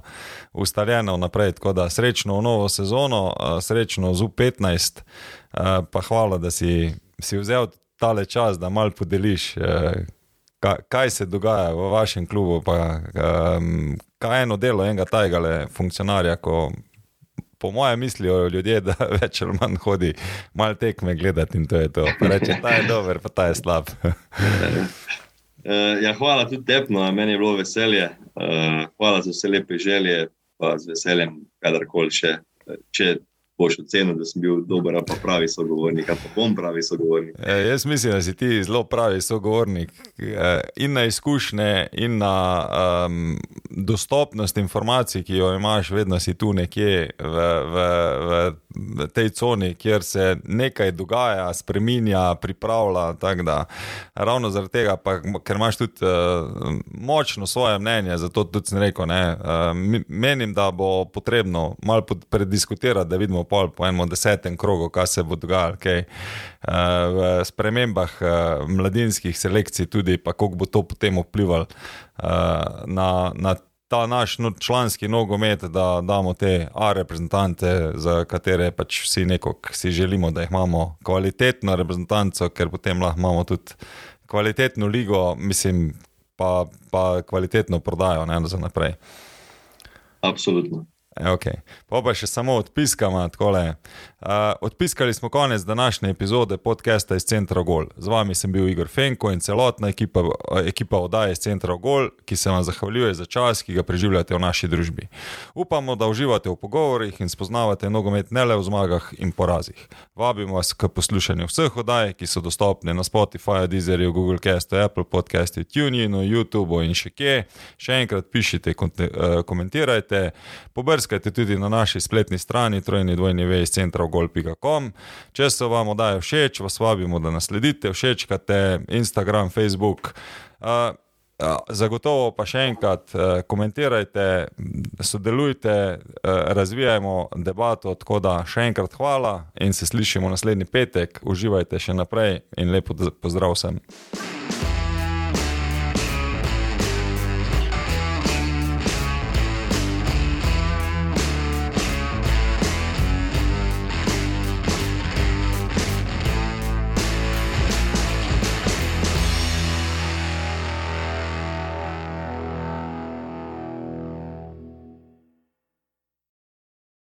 ustaljeno naprej. Tako da srečno v novo sezono, eh, srečno z U15, eh, pa hvala, da si, si vzel tale čas, da mal podeliš. Eh, Kaj se dogaja v vašem klubu, pa um, kaj eno delo enega tajega funkcionarja, ko po mojem mislijo ljudje, da več ali manj hodi malo tekme gledati in to je to. Pa reče, ta je dober, pa ta je slab. ja, hvala tudi tepno, meni je bilo veselje. Uh, hvala za vse lepe želje, pa z veseljem, kadarkoli še. Če boš ocenil, da sem bil dober, pa pravi sogovornik, pa bom pravi sogovornik. E, jaz mislim, da si ti zelo pravi sogovornik. E, in na izkušnje, in na um, dostopnost informacij, ki jo imaš, vedno si tu nekje v, v, v tej coni, kjer se nekaj dogaja, spremenja, pripravlja. Da, ravno zaradi tega, pa, ker imaš tudi uh, močno svoje mnenje, zato tudi sem rekel, ne, uh, menim, da bo potrebno malo prediskutirati, da vidimo pol po enem desetem krogu, kaj se bo dogajalo. Okay. Uh, v spremembah uh, mladinskih selekcij, tudi pa kako bo to potem vplivalo uh, na, na ta naš no, članski nogomet, da damo te A reprezentante, za katere pač vsi neko si želimo, da jih imamo kvalitetno reprezentanco, ker potem lahko imamo tudi kvalitetno ligo, mislim, pa, pa kvalitetno prodajo ne, za naprej. Absolutno. E, okay. Pa pa še samo odpiskamo. Uh, odpiskali smo konec današnje epizode podcasta iz Centra Gol. Z vami sem bil Igor Fenko in celotna ekipa, ekipa oddaje iz Centra Gol, ki se vam zahvaljuje za čas, ki ga preživljate v naši družbi. Upamo, da uživate v pogovorih in spoznavate nogomet ne le v zmagah in porazih. Vabimo vas k poslušanju vseh oddaj, ki so dostopne na Spotify, Deezerju, Google Castu, Apple Podcastu, TuneIn, YouTube in še kje. Še enkrat pišite, komentirajte. Pobrz pobrskajte tudi na naši spletni strani trojni dvojni vej centra golf.com. Če se vam oddaje všeč, vas vabimo, da nas sledite, všečkate Instagram, Facebook. Uh, Zagotovo pa še enkrat komentirajte, sodelujte, razvijajmo debato. Tako da še enkrat hvala in se slišimo naslednji petek. Uživajte še naprej in lepo pozdrav vsem.